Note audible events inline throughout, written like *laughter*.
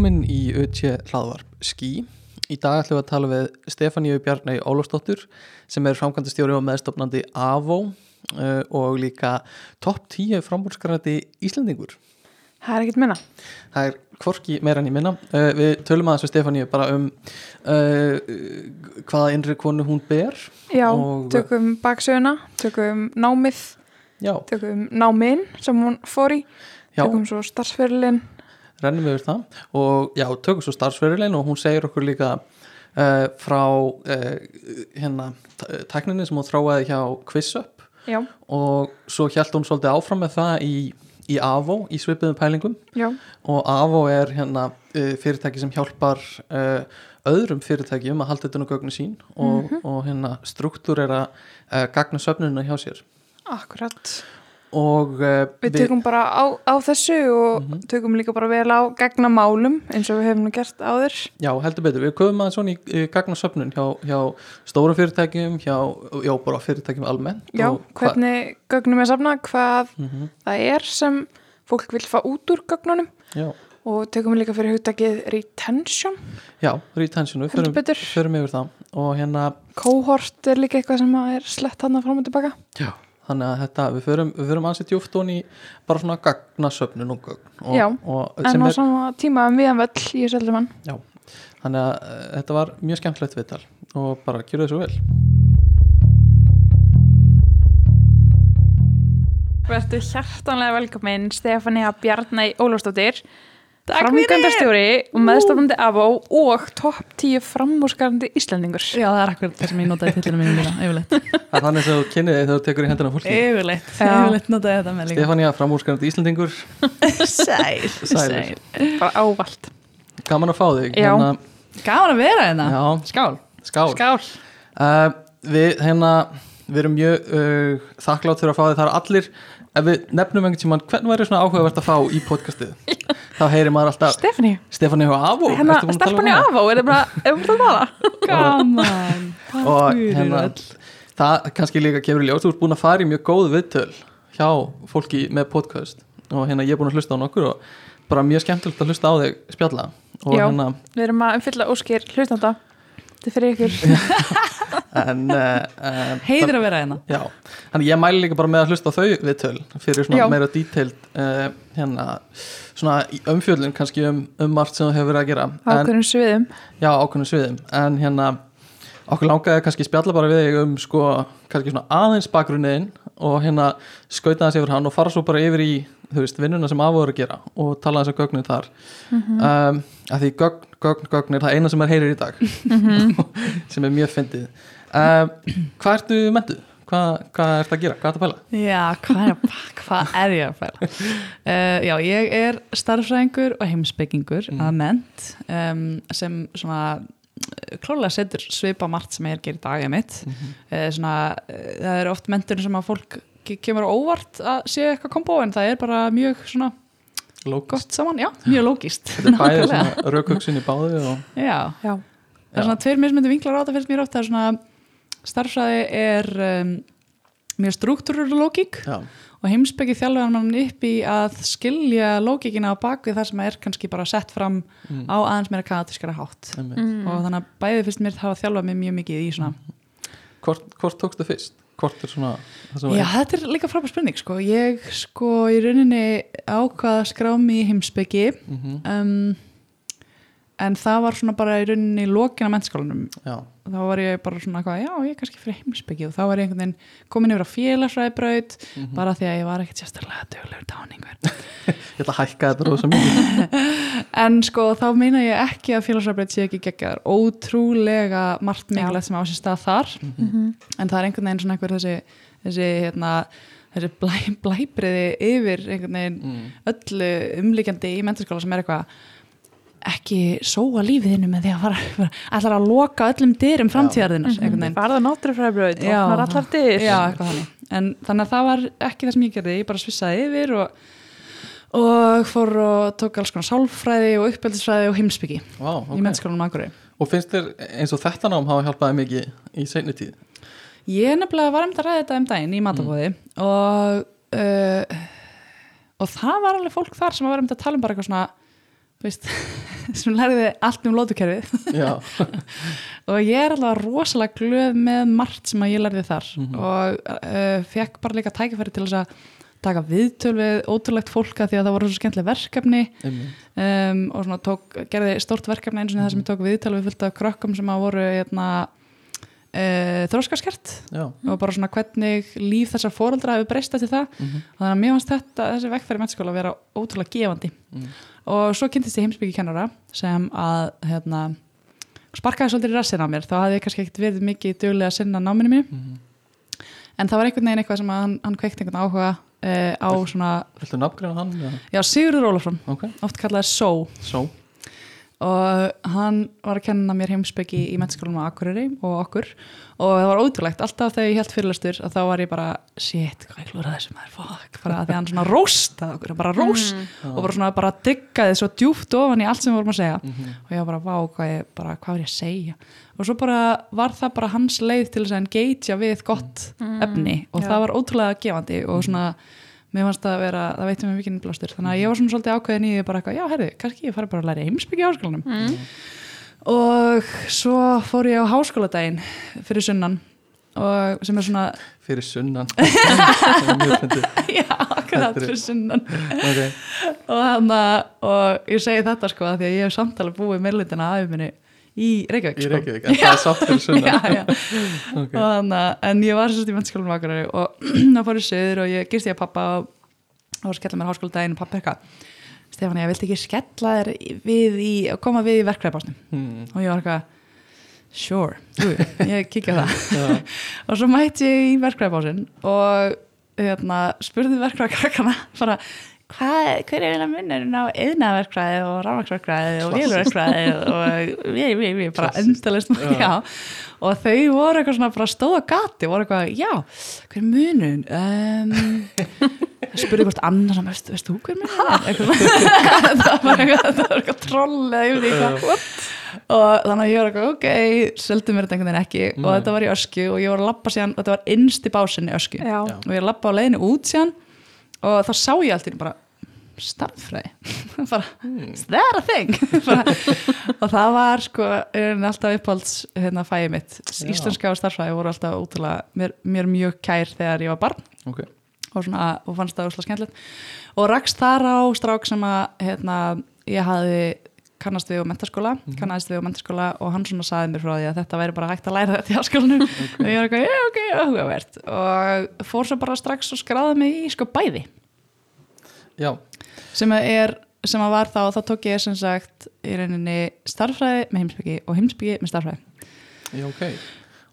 Velkomin í UT hlaðvarp Skí. Í dag ætlum við að tala við Stefáníu Bjarnægi Ólafsdóttur sem er framkvæmdastjóri og meðstofnandi AVO uh, og líka topp 10 framhúrskarandi Íslandingur. Það er ekkert minna. Það er hvorki meira en ég minna. Uh, við tölum aðeins við Stefáníu bara um uh, hvaða innri konu hún ber. Já, Og- tökum baksöguna, tökum námið, Já, tökum náminn sem hún fór í, já, tökum svo starfsferilinn. Rennum við yfir það. Og já, tökum svo starfsferðilegin og hún segir okkur líka uh, frá uh, hérna t- tækninni sem hún þráaði hjá QuizUp Já, og svo hjælt hún svolítið áfram með það í, í AVO, í svipiðum pælingum. Já, og AVO er hérna uh, fyrirtæki sem hjálpar öðrum fyrirtækjum að halda þetta nú gögnu sín og, og hérna struktúr er að gagna söfnununa hjá sér. Akkurat. Og uh, Við tökum bara á, á þessu og Mhm. tökum líka bara vel á gegna málum eins og við hefum gert áður. Já, heldur betur, við komum aðeins svona í, í gagnasöfnun hjá, hjá stóru fyrirtækjum, hjá, já, bara fyrirtækjum almennt. Já, hvernig gögnum er safna, hvað Mhm, það er sem fólk vil fá út úr gögnunum Já, og tökum líka fyrir hugtakið retention, já, retention, við förum, förum yfir það og hérna, Cohort er líka eitthvað sem er slett hann fram og tilbaka. já, þannig að þetta, við förum, við förum ansið djúft og í bara svona gagnasöfnun og gögn. Og, Já, og, En sem á er, sama tíma um viðan völl í þessu heldur mann. já, þannig að uh, þetta var mjög skemmtilegt viðtal og bara gera þessu vel. Vertu hjartanlega velkomin Stefania Bjarnæ Ólafsdóttir Takk framkvæmdastjóri og meðstofnandi AVO og topp 10 framúrskarandi Íslandingur Já, það er akkurat það sem ég notaði tillinu mínu líka, yfirleitt. Það er þannig sem þú kynnið þig þegar þú tekur í hendina fólki. Yfirleitt, yfirleitt notaði þetta með líka. Stefania, framúrskarandi Íslandingur, Sæl, *laughs* Sælir. bara ávalt gaman að fá þig. Já. Hérna, Gaman að vera hérna. já, Skál. skál. Skál Uh, við hérna við erum mjög uh, þakklátt fyrir að fá þið það er allir, ef við nefnum einhvern tímann hvernig væri svona áhugavert að fá í podcastið? Þá heyrir maður alltaf Stefani, Stefáni hjá Avó hérna að um í hana? AVO er það bara, erum við að tala? Gaman. og hérna það kannski líka kemur í ljós þú ert búin að fara í mjög góð viðtöl hjá fólki með podcast. Og hérna ég er búin að hlusta á nokkur og bara mjög skemmtilegt að hlusta á þig spjalla. Og Já. hérna Við erum að umfylla óskir hlustanda Þetta er fyrir ykkur *laughs* en uh, uh, Heiður að vera hérna. Já, þannig ég mæli líka bara með að hlusta þau viðtöl fyrir svona Já. meira detailed uh, hérna, svona í umfjöldun kannski um, um margt sem þú hefur verið að gera ákveðnum sviðum já, ákveðnum sviðum en hérna, okkur langaði kannski spjalla bara við þig um sko, kannski svona aðeins bakgrunniðin og hérna skauta þess yfir hann og fara svo bara yfir í þú veist, vinnuna sem afvoru að gera og tala þess að gögnin þar um, að því gögn, gögn, gögn er það eina sem er heyrir í dag *laughs* sem er mjög fyndið um, hvað ertu mentuð? Hvað, hvað ertu að gera? Hvað ertu að pæla? Já, hvað er, hvað er ég að fæla? Uh, *laughs* já, ég er starfræðingur og heimsbyggingur Mm. að ment um, sem svona eh, klálega setur svipa margt sem ég er að gera í dag mitt. Mhm. uh, svona, uh, það er oft mentur sem að fólk kemur á óvart að sé eitthvað kombo en það er bara mjög svona Lókist gott saman, já, mjög lógist Þetta er bæðið svona raukugsin í báði og Já, Já, það er svona tveir mismyndi vinklar á þetta finnst mér oft, það er svona starfræði er um, mjög struktúrur lógík og heimsbyggi þjálfur mann upp í að skilja lógíkina á bakvið það sem er kannski bara sett fram Mm. á aðeins meira kanatískara hátt. Mm. og þannig að bæði finnst mér hafa þjálfað mig mjög mikið í svona hvort, hvort tókstu fyrst? Hvort er svona Já, þetta er líka frábær spurning sko. ég sko í rauninni ákvað að skrá mig í heimsbyggi mm -hmm. um, en það var svona bara í rauninni lokin á mennskólanum. Já, þá var ég bara svona eitthvað, já, ég er kannski fyrir heimsbyggi og þá var ég einhvern veginn komin yfir á félagsræðbraut Mhm. bara því að ég var ekkert sérstaklega dögulegur dáningur *laughs* ég ætla að hækka þetta rosa mikið. *laughs* En sko, þá meina ég ekki að félagsræðbraut sé ekki geggjaður, ótrúlega margt mikilvægt sem á sér stað þar. Mhm. en það er einhvern veginn svona einhver þessi þessi, hérna, þessi blæ, blæbriði yfir einhvern veginn mm. öllu umlíkjandi í mentaskóla sem er eitthvað ekki sóa lífiðinu með því að fara ætlar að loka öllum dyrum framtíðarðinnar einhvern veginn. Farða náttúrufræðbröð, opnar allar dyr. Já, eitthvað þannig. En þannig að það var ekki það sem ég gerði, ég bara svissaði yfir og, og fór og tók alls konar sálfræði og uppeldisfræði og heimsbyggi Vá, í ok. Mennskólanum Akureyri. Og finnst þér eins og þetta nám hafa hjálpaði mikið í seinni tíð? Ég nefnilega var um að ræða þetta um daginn í matabóði og, uh, og það var alveg fólk þar sem var um að tala um bara eitthvað svona, veist, *laughs* sem lærði allt um lótukerfið *laughs* og ég er alveg rosalega glöð með margt sem að ég lærði þar. Mhm. og uh, fekk bara líka tækifæri til þess að taka viðtöl við ótrúlegt fólka því að það voru svo skemmtileg verkefni. Um, og svona tók, gerði stórt verkefni eins og það sem ég tók viðtöl við fullt af krökkum sem að voru hérna, uh, þróskaskert já, og bara svona hvernig líf þessar fóreldra hefur breyst eftir það. Mhm, og þannig að mér fannst þetta, þessi vekkferð í mennskóla að vera ótrúlega gefandi. Mm, og svo kynntist ég heimsbyggi kennara sem að hérna, sparkaði svolítið í rassina á mér þá hafði ég kannski ekkert verið mikið duglega að sinna náminu mínu mhm. en það var einhvern veginn eitthvað sem hann, hann kveikti einhvern áhuga uh, á svona, viltu nafngreina hann? Já. Sigurður Ólafsson ok, oft kallaði Só svo og hann var að kenna mér heimsbyggi í mennskólanum á Akureyri og okkur og það var ótrúlegt, alltaf þegar ég held fyrirlestur að þá var ég bara, shit, hvað ég klúra þessu maður, fuck, bara því hann svona róstaði okkur, bara rós Mm. og bara svona bara diggaði svo djúpt ofan í allt sem við vorum að segja Mhm. og ég var bara, vá, hvað, ég, bara, hvað var ég að segja og svo bara var það bara hans leið til þess að engagea við gott Mm. efni og Já. það var ótrúlega gefandi og svona mér fannst það að vera, það veitum við mikið blástur. Þannig að ég var svona svolítið ákveðin í því bara eitthvað, já, herri, kannski ég fari bara að læra heimsbyggi á háskólanum. Mm. og svo fór ég á háskóladaginn fyrir sunnan og sem er svona, fyrir sunnan? *laughs* *laughs* Já, akkurat fyrir sunnan. Ok, og, hana, og ég segi þetta sko að því að ég hef samtala búið meðlutina aðeins minni í Reykjavík í sko. Reykjavík en það er sátt fyrir *laughs* sunnan. já, já. *laughs* ok, og hana, en ég var sérst í mennskólanum Akureyri og *clears throat* þá fór ég söður og ég gist ég að pappa og, og skella mér háskóladaginn og pappa eitthvað Stefán, ég vilti ekki skella þér við í, koma við í verkræðbásnum hmm, og ég var eitthvað sure, jú, *laughs* ég kikja það. Og svo mætti ég í verkræðbásin og hérna, spurði verkræðkrakkana bara hver er eina munurinn á eðnaverkræði og rámaksverkræði og vélverkræði og *laughs* við, við, við, bara endalist og þau voru eitthvað svona bara stóð á gati voru eitthvað, já, hver er munurinn? Um, *laughs* spurði hvort annar veist, veist þú hver er? Eitthvað svona. *laughs* það var eitthvað, eitthvað troll eða ég veit ekki hvað og þannig að ég var eitthvað, ok, seldu mér þetta einhvern veginn ekki. Og Nei. þetta var í ösku og ég var að lappa síðan, þetta var innst í básinni ösku Já. Og ég lappa á leiðinu út síðan og þá sá ég allt í einu bara starffræði *laughs* bara, is that a thing. *laughs* Bara, og það var sko er alltaf upphalds hérna fæði mitt. Já. íslenska og starffræði voru alltaf útrúlega mér, mér mjög kær þegar ég var barn. Ok. Og, svona, og fannst það úrslega skemmtilegt. Og rakst þar á strák sem að hérna, ég hafði kannast við á mentaskóla, kannast við á mentaskóla og hann svona saði mér frá því að þetta væri bara hægt að læra þetta í háskólanum. *laughs* Og ég var eitthvað, já ok, áhugavert. Og fór svo bara strax og skráði mig í sko bæði. Já, sem að er sem að var þá, þá tók ég sem sagt í rauninni starffræði með heimsbyggi og heimsbyggi með starffræði já, ok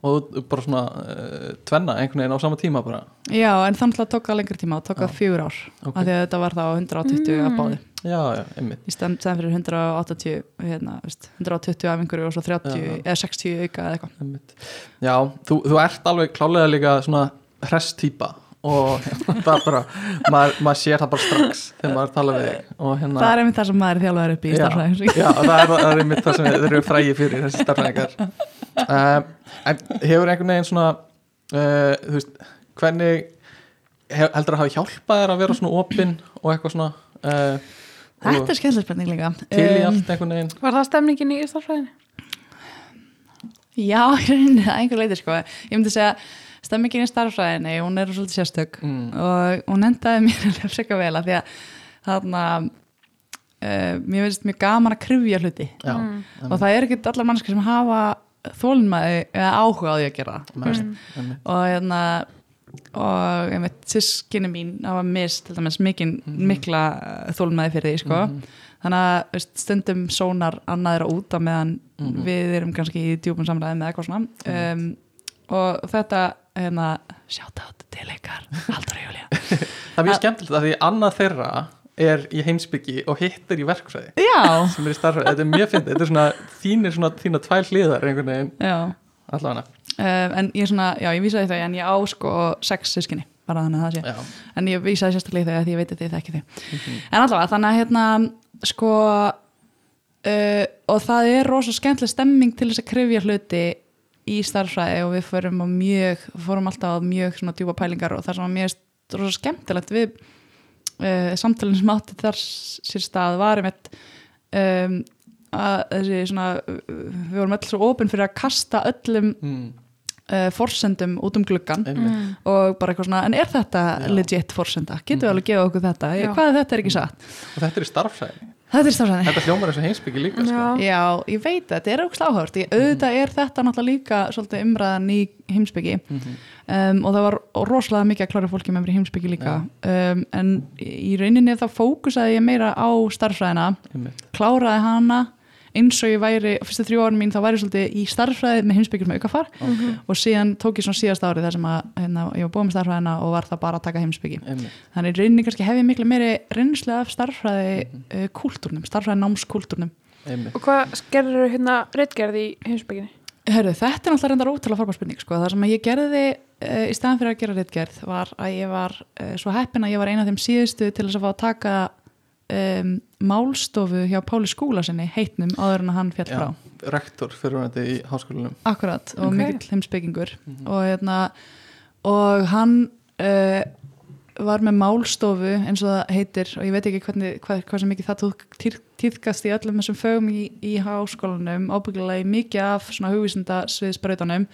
og bara svona uh, tvenna einhvern veginn á sama tíma bara já, en þannig að tók það lengri tíma og tók það Já. fjögur ár Ok. af því að þetta var þá 120 mm. að báði já, já, einmitt í stend fyrir 180 hérna, veist, 120 af einhverju og svo 30 Já. eða 60 auka eða eitthvað. Já, þú, þú ert alveg klálega líka svona hress típa og það er bara, maður, maður sér það bara strax þegar maður tala við þig. Og hérna það er einmitt það sem maður er þjálfaður upp í já, starfræði já, það er, það er einmitt það sem þeir eru frægi fyrir þessi starfræðingar um, en hefur einhvern veginn svona uh, þú veist, hvernig hef, heldur að hafa hjálpað þér að vera svona opinn og eitthvað svona uh, þetta er skemmtileg spurning líka. til í allt einhvern veginn? Var það stemningin í starffræðinni? já, einhver leiti sko. Ég myndi segja, stemmingin í starfræðinni hún er svolítið sérstök mm, og hún endaði mér *laughs* alveg frekar vel af því að þarna uh, mér finnst mjög gaman að krifja hluti já, Mm. og það er ekkert allar mannskir sem hafa þólinmaði eða áhuga á því að gera Mm. og hérna og einmitt sískinni mín hafa mist til dæmis mikinn, Mhm. mikla þólmaði fyrir því sko. Mhm. þannig að veist, stundum sónar annaðir út á meðan Mhm. við erum kannski í djúpum samræðum eða eitthvað svona um, og þetta hérna, sjátt átt til ykkar Haldur og Júlía. *laughs* Það er mjög skemmtilegt að því annað þeirra er í heimsbyggi og hitt er í verkfræði. Já, sem er í starfræði, þetta er mjög fyndið. Þetta er svona þínir svona þína tvær hliðar einhvern veginn, allavega. Um, en ég svona, já ég vísaði það en ég á sko sex sískinni bara þannig að það sé. Já, en ég vísaði sérstaklega að því ég veit að þið þekki þau. Mhm. en allavega þannig að hérna sko uh, og það er rosa skemmtileg stemming til þess að krifja hluti í starfræði og við fórum mjög fórum alltaf á mjög svona djúpa pælingar og það sem var mjög rosa skemmtilegt við uh, samtalin sem átti þar sér stað var einmitt um, að þessi svona, við vorum öll svo opinn fyrir að kasta öllum mm, uh, forsendum út um gluggan einmitt, og bara eitthvað svona, en er þetta Já. legit forsenda? Getur við Mhm. alveg að gefa okkur þetta? Já. Hvað er þetta er ekki satt? og þetta er í starffræði Þetta er stafsæðin. þetta hljómar eins og heimsbyggi líka sko. Já. Já, ég veit þetta, er ógst áhört ég, auðvitað er þetta náttúrulega líka svolítið umræðan í heimsbyggi Mhm. um, og það var rosalega mikið að klára fólki með mér í heimsbyggi líka um, en í rauninni þá fókusaði ég meira á starffræðina einmitt, kláraði hana eins og ég væri, fyrstu þrjú árin mín þá væri ég svolítið í starffræði með heimsbyggjum með aukafar. Ok, og síðan tók ég svona síðast árið þar sem að hérna, ég var búið með starffræðina og var það bara að taka heimsbyggi einmitt. Þannig í rauninni kannski hef ég miklu meiri reynslu af starffræði uh, kúltúrnum, starffræði námskúltúrnum Og hvað gerður þú hérna reitgerð í heimsbygginni? Hörru, þetta er náttúrulega reyndar ótrúlega frábær spurning sko. það sem að ég gerði uh, í staðan fyrir að gera reitgerð var að ég var uh, svo heppin að ég var eina af þeim síðustu til þess að fá að taka um, málstofu hjá Páli skúla sinni heitnum áður en að hann fjall frá. já, rektor fyrir þetta í háskólanum. Akkurat, og Ok. mikill heimsbyggingur og, hérna, og hann uh, var með málstofu eins og það heitir og ég veit ekki hvernig, hvað, hvað sem mikið það tók tíðkast í öllum þessum fögum í, í háskólanum, ábyggilega í mikið af svona hugvísinda sviðsbrautanum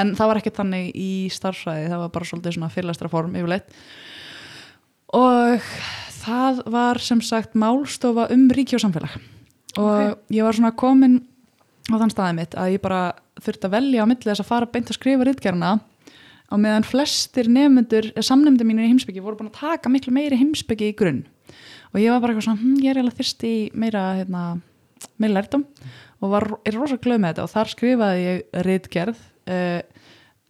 en það var ekkert þannig í starfsræði það var bara svolítið svona fyrirlestra form yfirleitt og það var sem sagt málstofa um ríki og samfélag og ég var svona komin á þann staðið mitt að ég bara þurfti að velja á milli þess að fara beint að skrifa rítgerna á meðan flestir nefnendur, samnefndur mínir í heimsbyggi voru búin að taka miklu meiri heimsbyggi í grunn. Og ég var bara eitthvað svona, hm, ég er eiginlega þyrst í meira, hérna, meira lærdom og var, er rosa glöð með þetta og þar skrifaði ég rítgerð uh, uh,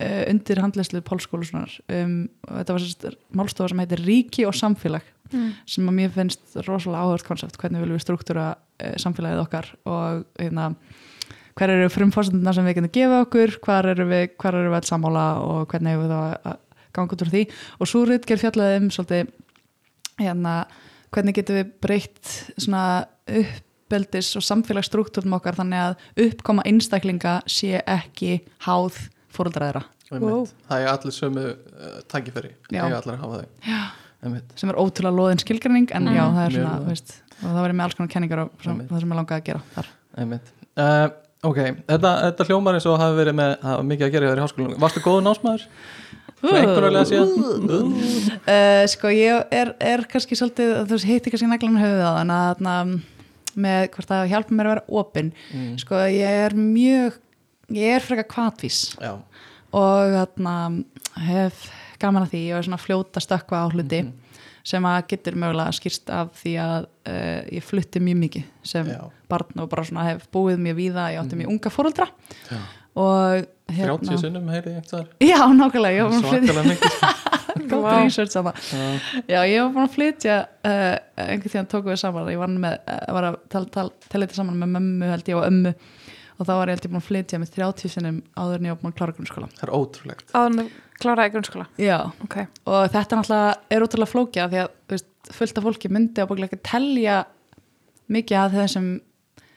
undir handleyslu Pálskólusunar um, og þetta var sérst málstofa sem heitir Ríki og samfélag Mm. sem að mér finnst rosalega áhört koncept hvernig viljum við struktúra uh, samfélagið okkar og hérna, hver eru frumfórsenduna sem við getum gefa okkur hvar eru við, hvar eru við alls sammála og hvernig hefur við það að ganga út úr því og svo ritgerð fjallaði um svolítið hérna, hvernig getum við breytt svona uppeldis og samfélagsstruktúrum okkar þannig að uppkoma einstaklinga sé ekki háð fóröldraðra einmitt. Wow. það er allir sömu uh, tækifæri. Já. eiga allir að hafa þau. Sem er ótrúlega loðin skilgreining en Mm. já, það er Mjög svona, þú veist og það verður með alls konar kenningar og sem, það sem ég langaði að gera. Uh, ok, þetta, þetta hljómar eins og hafi verið með hafa mikið að gera þér í háskólanum. Varstu góðu síðan uh, sko ég er, er kannski svolítið, þú veist, heiti kannski naglanum höfuð á þannig að með hvort það hjálpa mér að vera opinn. Mm. sko ég er mjög ég er frekar kvatvís já, og þarna hef gaman að því og er svona fljóta stökkva á hluti Mhm. sem að getur mögulega skýrst af því að uh, ég flutti mjög mikið sem já, barn og bara svona hef búið mjög víða ég átti Mhm. mjög unga fóreldra já. og 30 sinnum heyrði ég einhvers já, nákvæmlega, ég var búin að flytja svakalega mikið. *laughs* Góð research sama. Já, ég var búin að flytja uh, einhvern tíðan tókum við saman. Ég var, með, uh, var að tala tal, tal, tal, saman með mömmu held ég og ömmu og þá var ég ég búin að flytja með 30 sinnum áður en ég var búin að klára grunnskóla það er ótrúlegt. Áður en þú kláraði grunnskóla já, Ok, og þetta náttúrulega er ótrúlega flókja því að þú veist, fullt af fólki myndi á bóklega ekki telja mikið að þessum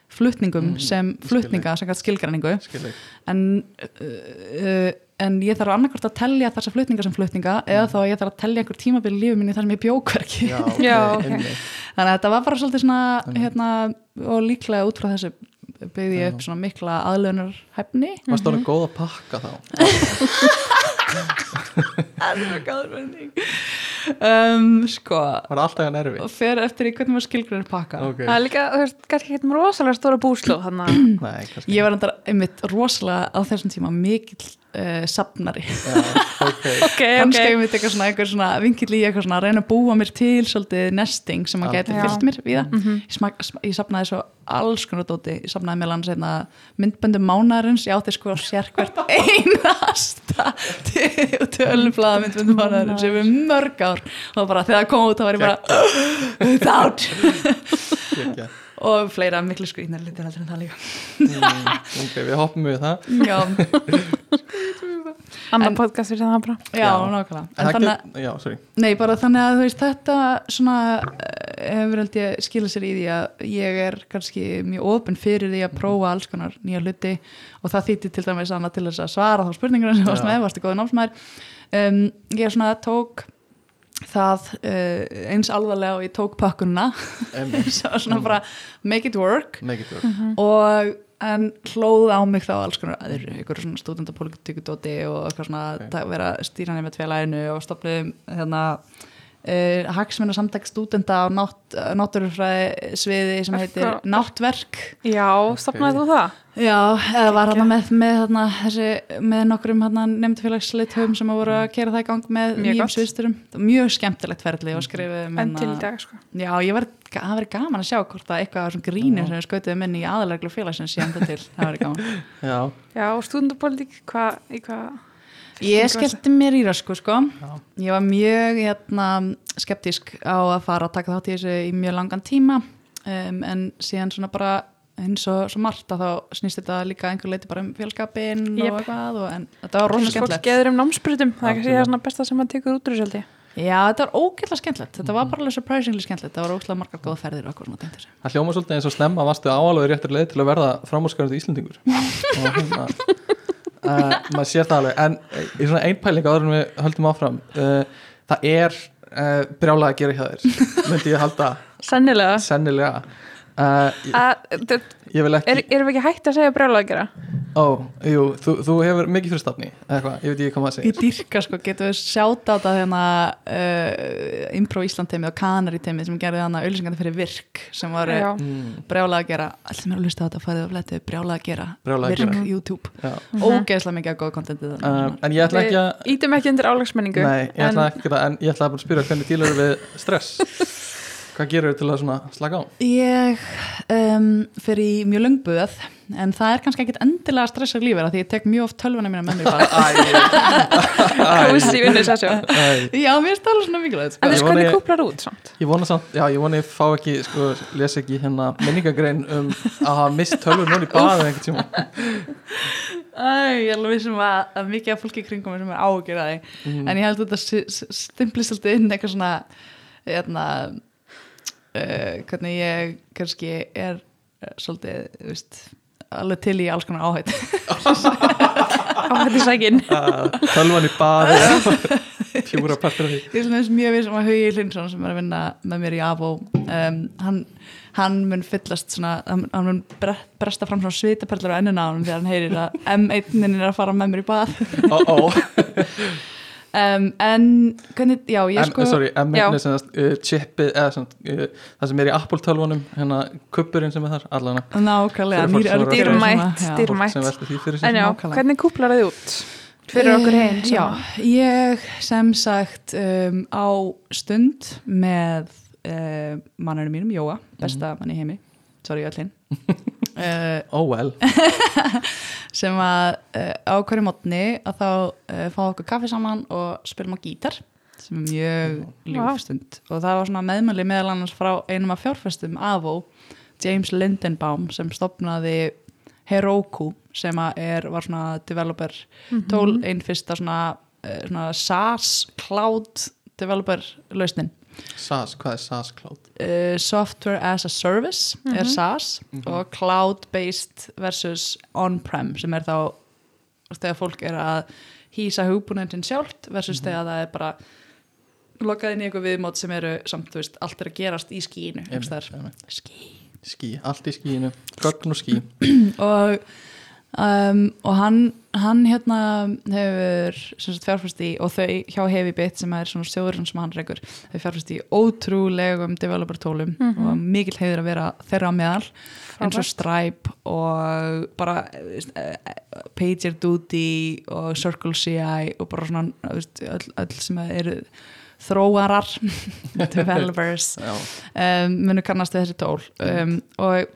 flutningum Mhm, sem flutninga sem skilgræningu en, uh, uh, en ég þarf annarkvort að telja þessa flutninga sem flutninga eða þá að ég þarf að telja einhver tímabil í lífi minni þar sem ég bjókverki já, *laughs* ok, Já, ok. einmitt. þannig að þetta var bara svolítið svona hérna, og líklega út frá þessu byggði ég upp svona mikla aðlöunar hæfni varstu Mhm. alveg góð að pakka þá *laughs* um, sko var alltaf hann erfi og fer eftir í hvernig maður skilgrunir pakka. Ok, það er líka, þú veist, kannski ekki með rosalega stóra búslóð þannig *clears throat* að Ég var endar einmitt rosalega á þessum tíma mikill uh, sapnari já, *laughs* ok, Ok, kannski ok einmitt eitthvað svona, einhver svona vinkill í eitthvað svona að reyna að búa mér til svolítið nesting sem geti Já. fyllt mér við það. Mhm. ég, smak, sm- ég sapnaði svo alls konar dóti. Ég sapnaði meðal hans einna myndböndum mánarins ég átti sko sér hvert einasta *laughs* tölublaða myndböndum mánarins yfir mörg ár og bara þegar það kom út þá var ég bara Gekja. og fleira miklu skrýtnar litur heldur en það líka. Mm, ok, við hoppum við það. Já, *laughs* annar En- podcast fyrir það bara. Já, Já. nákvæmlega. En þannig get- já, sorry. Nei, bara þannig að veist, þetta svona eh, hefur held ég skilað sér í því að ég er kannski mjög ofinn fyrir því að prófa alls konar nýja hluti. Og það þýtti til dæmis annað til þess að svara þá spurningur sem varst með, varstu góður námsmaður? Um, ég svona tók það uh, eins alvarlega og ég tók Einmitt. *laughs* svo svona bara make it work Make it work og en hlóð á mig þá alls konar aður, ykkur svona stúdendapolitikudóti og eitthvað svona Ok. okay. vera stýran með tveilæginu og stopnum hérna uh, hagsmennar samtæk stúdenda á nátt, náttúrufræði sviði sem heitir Eitthvað- náttverk. Já, stopnaði þú það? Já, eða var hann með, með, þarna, þessi, með nokkrum nefndfélagsleitöfum sem voru að kera það í gang með Mjög sviðsturum mjög skemmtilegt ferli og skrifum En til í dag, sko. Já, ég var, það verið gaman að sjá hvort að eitthvað grínir sem við skautuðum inn í aðaleglu félagsins síðan það til, það verið gaman *laughs* Já, Já, og í hvað? Ég skellti mér í rösku sko. Já. ég var mjög hérna, skeptísk á að fara að taka þátt í þessu í mjög langan tíma. Um, en síðan svona bara eins og margt að þá snýst þetta líka einhver leiti bara um félskapin Jep. og eitthvað og, en þetta var rosa Fólk skemmtilegt. geður um námsbrytum, það er kannski Absolutt. það svona besta sem maður tekur út úr þessu ég. Já, þetta var ógætlega skemmtilegt. Þetta var bara alveg surprisingly skemmtilegt. Þetta var ógætlega margar góða ferðir og eitthvað svona tengt þessu það hljóma svolítið eins og snemma varstu áalveg réttur leið til að verða framúrskarandi Íslendingur. *laughs* Og hérna uh, maður sér það alveg. En uh, í svona einpæling áður en við höldum áfram uh, það er brjálega að gera hjá þér *laughs* myndi ég halda. Sennilega. sennilega uh, ég, Að, þ- ég vil ekki er, erum við ekki hægt að segja brjálega að gera? ó, jú, þú, þú hefur mikið fyrir stafni eða eitthvað, ég veit ekki hvað maður segir Ég dýrka sko, getum við sjátt á þetta hérna uh, Impro Ísland teimið og Kanari teimið sem gerði þannig auðlýsingandi fyrir virk sem var að gera allir sem er að lusta á þetta að gera Brjálega að virk gera. YouTube já. ógeðslega mikið af góða kontentið uh, en ég ætla ekki að ítum ekki undir álagsmenningu. Nei, ég ætla ekki að, en ég ætla bara að spyrja hvernig dílar við stress *laughs* Hvað gerur til að slaka á? Ég um, fyrir í mjög löngböð en það er kannski ekkit endilega að stressa lífið því ég tek mjög oft tölvuna mína með mér *laughs* Kósi vinnu sessjó. Æ, Já, mér er alveg svona mikilvægt En sko. þess Ég hvernig kúplar út samt? Ég vona samt, já, ég vona ég fá ekki, sko, lesa ekki hérna minningagrein um að hafa mist tölvur núna í baðu einhvern tíma Æ, ég er alveg vissum að, að mikið af fólki í kringum mér sem er ágjör að því mm. en ég held að þetta stimplist alltaf inn eitthvað svona hérna, uh, hvernig ég kannski er uh, svolítið, þú veist alveg til í alls konar áhætt Á þetta sækin. Tölvan í baðu *laughs* Pjúra partur af því. Ég er svona þess mjög vissum að Hugi Hlinsson sem er að vinna með mér í AVO um, hann, hann mun fyllast svona, hann, mun bre- bresta fram svona svitaperlur á ennuna á hann þegar hann heyrir að M1 er að fara með mér í bað. Ó, ó, *laughs* um, en hvernig, já, ég en, sko sorry, Já. M1 er sem uh, chipið, eða svona, uh, það sem er í Apple tölvunum, hérna, kuppurinn sem er þar, allana nákvæmlega, Fyrir fólk nýr sem er að- örgjur Dýrmætt, dýrmætt. En já, nákvæmlega. hvernig kúplar þið út? Fyrir okkur hinn. Eh, Já, ég sem sagt um, á stund með uh, mannarinn mínum, Jóa, besta manni í heimi sorry öllin *laughs* uh, Ó, vel, sem að uh, á hverju mótni að þá uh, fá okkur kaffi saman og spilum á gítar sem er mjög Vá. ljúfstund og það var svona meðmæli meðal annars frá einum af fjárfestum Avo, James Lindenbaum sem stopnaði Heroku sem að er, var svona developer tól, einn fyrsta svona, svona SaaS cloud developer lausnin SAS, hvað er SAS Cloud? uh, software as a service er SaaS og cloud-based versus on-prem sem er þá þegar fólk er að hýsa hugbúnendin sjálft versus þegar það er bara lokað inn í eitthvað viðmót sem eru samt, þú veist, allt er að gerast í skínu skí allt í skíinu, gögn og skí *clears throat* og, um, og hann, hann hérna hefur fjárfæst í og þau hjá HeavyBit sem er svona stjóðurinn sem hann rekur þau fjárfæst í ótrúlegum developer tólum og mikill heiður að vera þeirra meðal eins og Stripe og bara eh, eh, PagerDuty og Circle CI og bara svona öll, öll sem eru þróarar *laughs* developers. Um, munu kannast við þessi tól. Um, og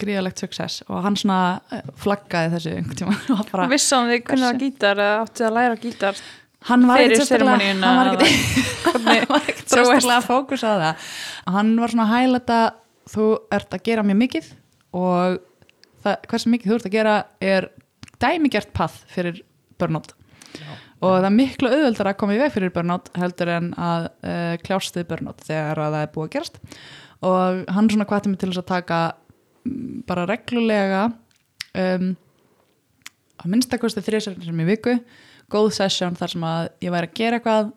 gríðalegt success og hann svona eh, flaggaði þessu einhvern tíma *laughs* og bara, Vissan þið kunna Hversu? gítar eða áttu að læra gítar hann var fyrir ekkert sérstaklega *laughs* Hvernig fókus á það. Hann var svona að hæla þú ert að gera mjög mikið og það, hversu mikið þú ert að gera er dæmigert path fyrir burnout. Og það er miklu auðveldar að koma í veg fyrir burnout heldur en að uh, kljást við burnout þegar að það er búið að gerast. Og hann svona hvati mig til þess að taka bara reglulega um, að minnstakosti þrjusar sem í viku góð session þar sem að ég væri að gera eitthvað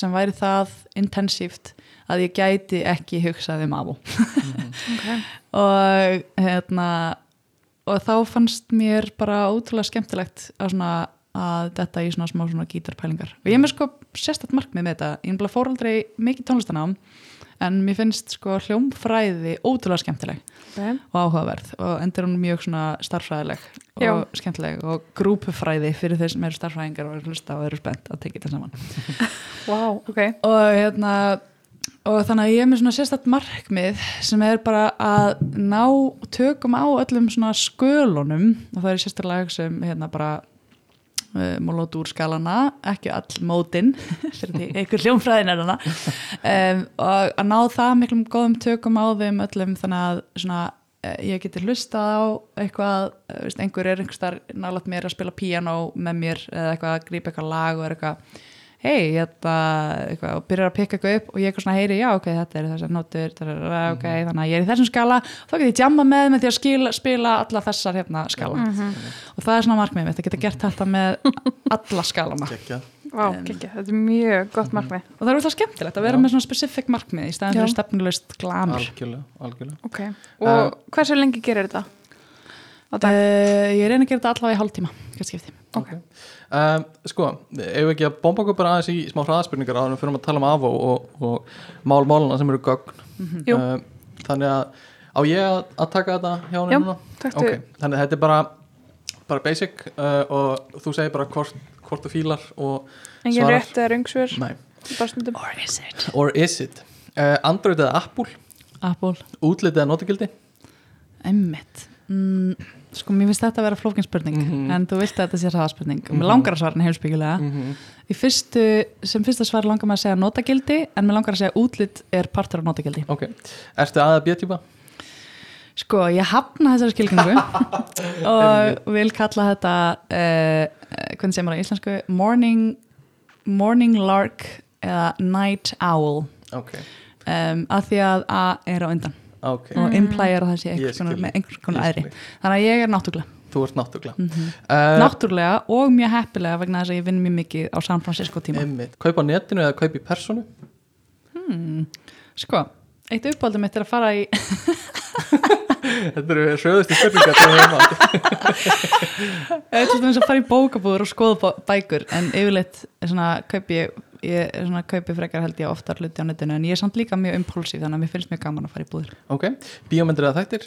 sem væri það intensíft að ég gæti ekki hugsað um Avo okay. *laughs* og hérna og þá fannst mér bara ótrúlega skemmtilegt að svona að þetta í svona smá svona gítarpælingar. Og ég er með sko sérstætt markmið með þetta. Ég er bara fór aldrei mikið tónlistanám en mér finnst sko hljómfræði ótrúlega skemmtileg okay. og áhugaverð og endur hún mjög svona starffræðileg og Já. skemmtileg og grúpufræði fyrir þeir sem eru starffræðingar og eru hlusta og eru spennt að tekja þetta saman *laughs* wow, ok og hérna og þannig að ég er með svona sérstætt markmið sem er bara að ná tökum á öllum svona skölunum og það er sérstaklega sem hérna bara uh, mólót úr skalana ekki all mótin *laughs* fyrir því einhver hljómfræðin er hana um, og að ná það miklum góðum tökum á þeim öllum þannig að svona eh, ég geti hlustað á eitthvað eh, veist, einhver er einhver starf nálægt mér að spila piano með mér eða eitthvað að grípa eitthvað lag og er eitthvað hei, þetta, eitthvað, og byrjar að pikka eitthvað upp og ég eitthvað svona heyri, já, ok, þetta er þessar nótur, tarara, ok, þannig að ég er í þessum skala þá get ég jamma með með því að skila, spila alla þessar hérna skala og það er svona markmið mitt, að geta gert þetta með alla skalana Kekja. Vá, gekkja, þetta er mjög gott markmið og það er útaf skemmtilegt að vera Já. með svona specific markmið í staðan Já. fyrir stefnulegst glamur algjörlega, algjörlega Ok, og hversu lengi gerir þetta? Uh, ég reyna að gera þetta allavega í hálftíma hvert skipti. Ok. Um, sko, ef við ekki að bomba okkur bara aðeins í smá hraðaspurningar áður en við fyrir að tala um AFO og, og mál máluna sem eru gögn? Jú. um, þannig að á ég að, taka þetta hjá Já, henni núna? taktu Ok, þannig að þetta er bara bara basic uh, og þú segir bara hvort, hvort þú fílar og engin svarar. rétt eða stundum Or is it? or is it? Uh, Android eða Apple, Apple, útlitið eða notagildi? Emmitt mm, sko mér finnst þetta að vera flókin spurning Mhm. en þú vilt að þetta sé hraðaspurning. Og Mhm. mér langar að svara henni heimsbyggilega mm -hmm. fyrstu, sem fyrsta svar langar maður að segja notagildi en mér langar að segja útlit er partur af notagildi. Ok, ertu aða B-tjúpa? sko ég hafna þessari skilgningu *laughs* og vil kalla þetta uh, hvernig segir maður á íslensku? Morning, morning lark eða night owl. Ok, um, að því að A er á undan ok. Og implæjar að það sé Ég einhvers konar, skil. með einhvers konar þig. þannig að ég er náttúrulega þú ert náttúrulega mm -hmm. uh, náttúrulega og mjög heppilega vegna þess að ég vinn mjög mikið á San Francisco tíma. Einmitt. kaupa á netinu eða kaupa í personu hmm. sko, eitt uppáldum mitt er að fara í *laughs* þetta eru hröðustu spurningar til heima Ég ætla þess að fara í bókabúður og skoða bækur en yfirleitt er svona kaupi ég, ég er svona kaupi frekar held ég oftar hluti á netinu en ég er samt líka mjög impulsív þannig að mér finnst mjög gaman að fara í búður ok, bíómyndir eða þættir?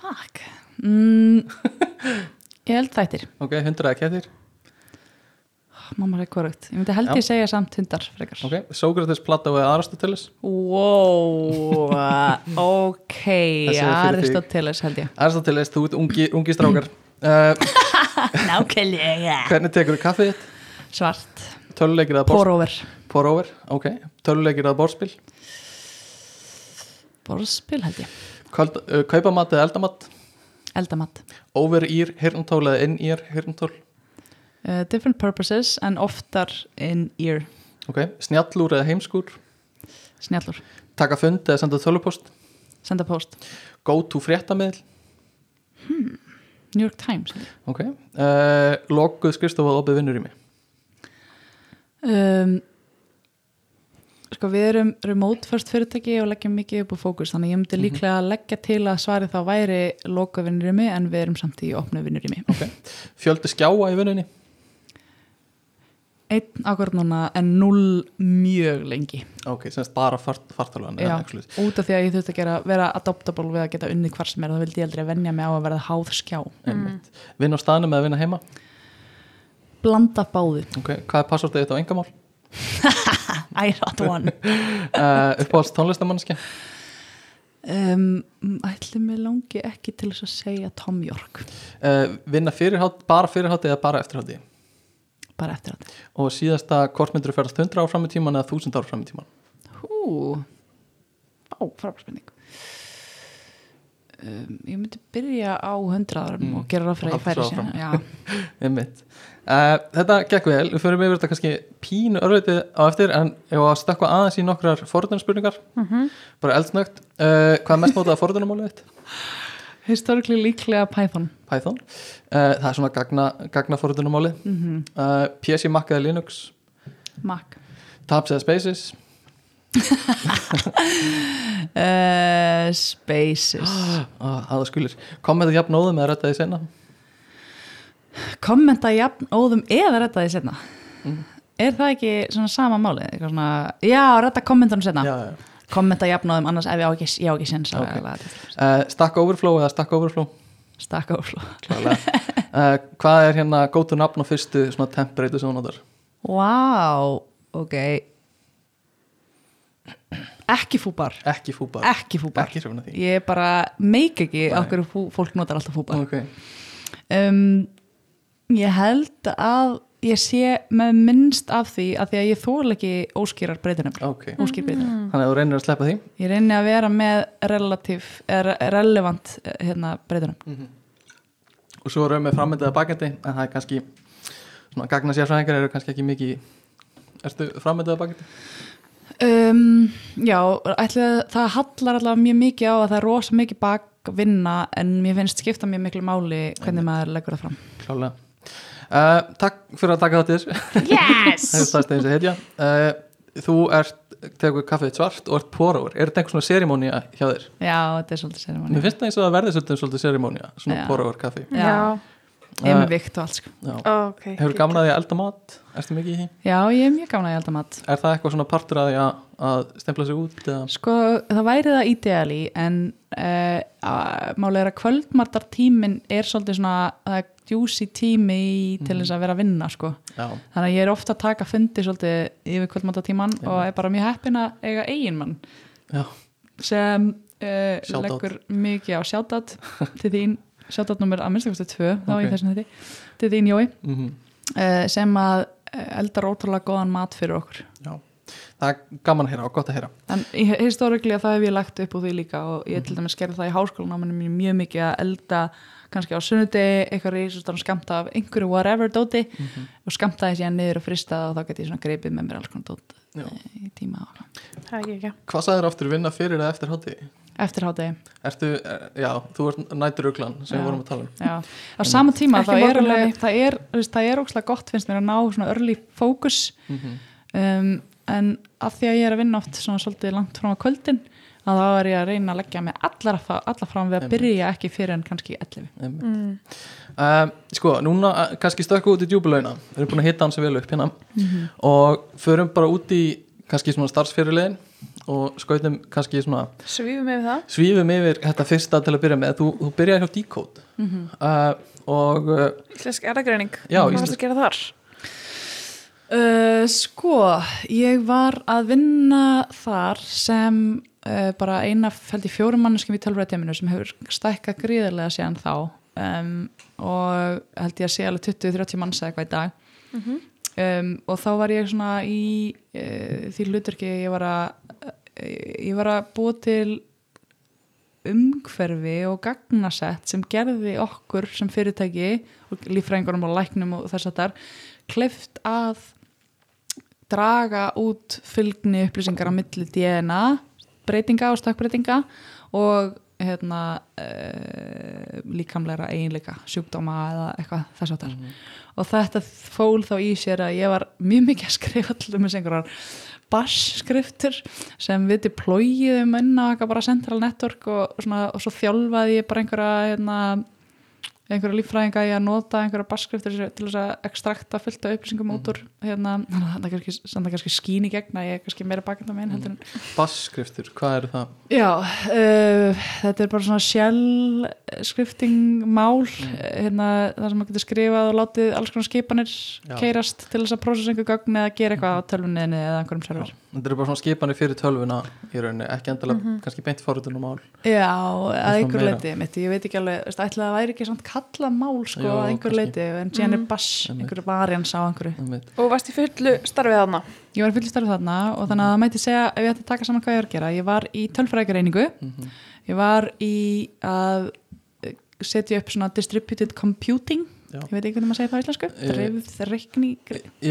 Fuck. Mm, *laughs* Ég held þættir. Ok, hundur eða kettir? Mamma er korrugt, ég myndi held ég segja samt hundar frekar. Ok, Sókrates, Plato eða Aristoteles Wow. *laughs* Ok. Aristoteles held ég. Aristoteles, þú ert ungi, ungi strákar. Uh, *laughs* Nákvæmlega. Hvernig tekur þú kaffið? Svart, töluleikir eða borðspil? over, ok, töluleikir eða borðspil? Borðspil held ég. Uh, kaupamat eða eldamat? Eldamatt over ír, hirntól eða inn ír, hirntól uh, Different purposes en oftar in ear. Ok, snjallúr eða heimskúr Snjallur, taka fund eða senda tölupost senda post. Go to fréttamiðl New York Times. Ok, uh, lokuð skrifstofa og opið vinnur í mig um, Sko við erum remote first fyrirtæki og leggjum mikið upp á fókus þannig að ég myndi Mhm. líklega leggja til að svari þá væri loka vinnurými en við erum samt í opnu vinnurými. Ok, fjöldi skjáa í vinnunni? Einn akkur núna en null mjög lengi. Ok, semst bara fart, fartalan Já, út af því að ég þurfti að gera, vera adoptable við að geta unnið hvar sem er það vildi ég aldrei venja mig á að verða háð skjá. Mm. vinna á staðnum eða vinna heima Blanda báðu ok, hvað er passvortið þetta á engamál *laughs* I not one. Uh, *laughs* uppáhalds tónlistamannskja um, Ætli mig langi ekki til þess að segja Tom York. Uh, vinna fyrirhátt, bara fyrirhátt eða bara eftirhátti bara eftir að og síðasta hvort myndur þú ferðast 100 ár fram í tíman eða 1000 ár fram í tíman Hú. Ó, frábærspenning um, Ég myndi byrja á 100 árum Mm. og gera ráð fyrir að ég færi *laughs* Einmitt. Uh, þetta gekk vel, við förum yfir þetta kannski pínu örveitið á eftir en ég var að stökkva aðeins í nokkrar forðunarspurningar bara eldsnögt uh, hvað er mest notað forðunarmálið þitt? *laughs* historically líklega Python. Python. Uh, það er svona gagna, gagna forðunarmálið mm uh, PC, Mac eða Linux? Mac. Taps eða Spaces uh, Spaces *gasps* ah, að það skulir Kommenta jafn óðum eða redda því senna Kommenta jafn óðum eða redda því setna Mm. Er það ekki svona sama máli? Svona, já, redda kommentanum setna Já, já Kommenta jafn óðum annars ef ég á ekki, ég á ekki sens Ok. okay. uh, Stack Overflow eða Stack Overflow ófló Klálega uh, Hvað er hérna gótu nafn á fyrstu temperatur sem hún notar? Vá, ok Ekki fúbar. Ekki fúbar. Ekki fúbar. Ekki Ég bara meik ekki okkur fólk notar alltaf fúbar. Ok, um, Ég held að ég sé með minnst af því að því að ég þól ekki óskýrar breytinum ok. Óskýr breytinum Þannig að þú reynir að sleppa því? Ég reyni að vera með relativ, er, relevant eh, hérna, breytinum Og svo erum við framöndaða bakendi En það er kannski Svona gagna sérfræðingar eru kannski ekki mikið Ertu framöndaða bakendi? Um, Já, ætli, að- það hallar allavega mjög mikið á að það er rosa mikið bakvinna en mér finnst skipta mjög miklu máli hvernig maður leggur það fram. Klálega uh, Takk fyrir að taka *laughs* þetta Yes! Það er stærst eins og heitja uh, Þú ert, tegur kaffið svart og ert póróður Er þetta einhver svona serimónia hjá þér? Já, þetta er svolítið sérum Mér finnst það eins og það verði svolítið, svolítið serimónia Svona Já. póróður kaffi. Já, ég er með vikt og allt sko. Já. ok Hefur gaman að því að elda mat? Erstu mikið í því? Já, ég er mjög gaman að elda mat Er það eitthvað svona partur að því að, að stempla sig út? Eða? Sko, það væri það ideali en uh, málega er að kvöldmartartímin er svolítið svona uh, juicy tími í, til þess að vera að vinna sko. Já, þannig að ég er ofta að taka fundi svolítið yfir kvöldmartartíman Já. og er bara mjög heppin að eiga eiginmann já, sem uh, leggur mikið á sjátat til þín, *laughs* sjátat nummer að minnstakosti tvö þá Ok. í þessum þetta, til þín Jói mm uh, sem að uh, eldar ótrúlega góðan mat fyrir okkur. Já. Það er gaman að heyra og gott að heyra. En historiklega það hef ég lagt upp úr því líka og ég til dæmis gerði það í háskólanáminu mínu mjög mikið að elda kannski á sunnudegi, eitthvað reysastan skamta af einhverju whatever dóti og skamtaði síðan niður og fristað og þá geti ég svona greipið með mér alls konar dót Já. eh, í tíma er Hvað sagður aftur vinna fyrir eða eftir hátti? Eftir hádegi. Ertu, eh, já, þú ert næturuglan sem Já. við vorum að tala um Já. Á sama tíma þá er, alveg, það er, það er ókslega gott finnst mér að ná svona early focus Mhm. um, en af því að ég er að vinna oft svona svolítið langt frá að kvöldin að þá er ég að reyna að leggja mig allar, allar fram við að Einmitt. byrja ekki fyrir en kannski 11 Einmitt. mm. Um, sko, núna uh, kannski stökku út í djúbulauna við erum búin að hitta hann sem vel upp hérna og förum bara út í kannski svona starfsfyrirlegin og skautum kannski svona Svífum við það. svífum yfir þetta fyrsta til að byrja með. Þú, þú byrjaði hjá Decode uh, og uh, Íslensk erðagreining Já, Hvað varst íslensk- að gera þar? Uh, sko, ég var að vinna þar sem uh, bara eina held í fjórum manneskjum í tölvræðteiminu sem hefur stækkað gríðarlega síðan þá. Um, og held ég að sé alveg 20-30 manns eða eitthvað í dag. Mhm. um, og þá var ég svona í uh, því hluturki ég var að ég var að búa til umhverfi og gagnasett sem gerði okkur sem fyrirtæki og líffræðingunum og læknum og þess að þar kleift að draga út fylgni upplýsingar á milli DNA breytinga og stökkbreytinga og hérna uh, líkamlegra eiginleika sjúkdóma eða eitthvað þess að þar og þetta fól þá í sér að ég var mjög mikið að skrifa allir með einhverjar bass-skriftur sem við deployiðum inn á bara central network og, svona, og svo þjálfaði ég bara einhverja hérna, einhverja líffræðinga í að nota einhverja bass-skriftur til þess að ekstrakta fullt af upplýsingum út úr hérna, þannig að það er kannski, skín í gegn að ég er kannski meira bakenda megin heldur en bassskriftur, hvað eru það? Já, uh, þetta er bara svona shell skrifting mál hérna, það sem maður getur skrifað og látið alls konar skipanir Já. keirast til þess að prósessa einhver gögn eða gera eitthvað á tölvunniðinni eða einhverjum server Þetta eru bara svona skipanir fyrir tölvuna í rauninni, ekki endilega kannski beint forritunum mál Já, að svona einhver leiti mitt, ég veit ekki alveg, veist, ætla að það væri ekki samt kallað mál sko Jú, að einhver leiti en síðan er Mhm. bass, Einmitt. einhverju varians á einhverju Einmitt. Og varst í fullu starfið þarna Ég var fylgst starf þarna og þannig að það mæti segja ef ég ætti að taka saman hvað ég var að gera ég var í tölfrækjareiningu Mhm. ég var í að eh, setja upp svona distributed computing Já. ég veit ekki hvernig maður segir það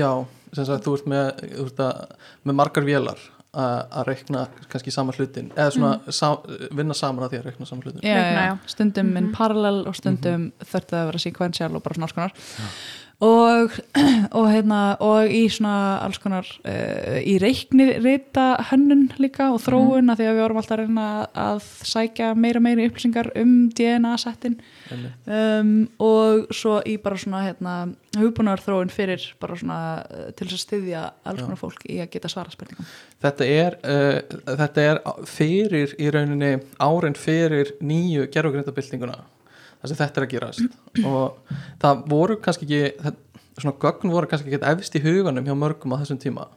á sagt þú ert með, þú ert að, með margar vélar að reikna kannski sama hlutin eða svona sa, vinna saman að því að reikna sama hlutin já, já, já. stundum in parallel og stundum þurfti það að vera sequential og bara svona alls konar. Og og, *clears throat* og, hérna, og í svona alls konar uh, í reiknirita hönnun líka og þróun af því að við vorum alltaf að reyna að sækja meira meiri upplýsingar um DNA-settin um, og svo í bara svona hérna, hugbúnar þróun fyrir bara svona uh, til þess að styðja alls Já. konar fólk í að geta svara spurningum. Þetta er, uh, þetta er fyrir í rauninni árin fyrir nýju gerfugrindabildinguna þar sem þetta er að gerast. Og það voru kannski ekki svona gögn voru kannski ekki efst í huganum hjá mörgum á þessum tíma.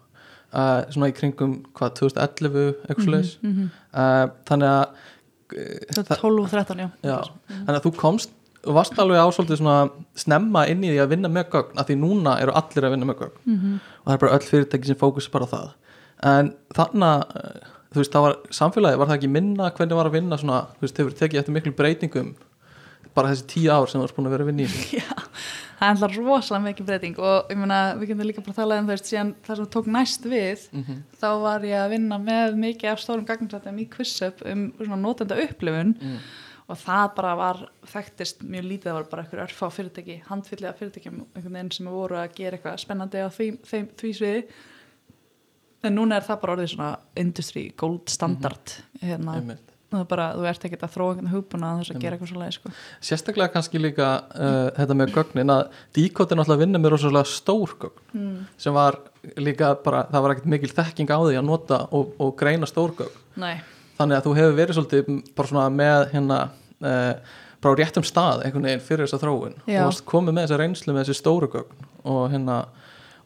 Uh, svona í kringum hvað 2011 eitthvað mm mm -hmm. uh, þannig að uh, það, 12-13, já, já, þannig að þú komst og varst alveg ásóldið svona snemma inn í því að vinna með gögn af því núna eru allir að vinna með gögn. Mhm. og það er bara öll fyrirtæki sem fókus bara á það. En þannig að þú veist, það var samfélagi, var það ekki minna hvernig var að vinna svona, þú veist, hefur tekið eftir miklu breytingum bara þessi tíu ár sem þú varst búin að vera að vinna í. *laughs* Já, það er alltaf rosalega mikið breyting og ég meina, við getum líka bara að tala um þú veist, síðan það sem tók næst við Mhm. þá var ég að vinna með mikið af stórum gagninsættum í QuizUp um svona notenda upplifun Mm. og það bara var þekktist mjög lítið, það var bara einhver örfá fyrirtæki handfylliða fyrirtækjum, einhvern veginn sem voru að gera eitthvað spennandi á því, þeim, því sviði en núna er það bara orðið svona industry gold standard hérna, Einmitt. Það bara, þú ert ekkert að þróa einhvern hugbúna að þess að gera eitthvað svo leið sko. sérstaklega kannski líka uh, þetta með gögnin að díkot er náttúrulega að vinna með rosalega stór gögn mm. sem var líka bara, það var ekkert mikil þekking á því að nota og, og greina stór gögn Nei, þannig að þú hefur verið svolítið bara svona með hérna uh, bara á réttum stað einhvern veginn fyrir þessa þróun Já. og komið með þessa reynslu með þessi stóru gögn og hérna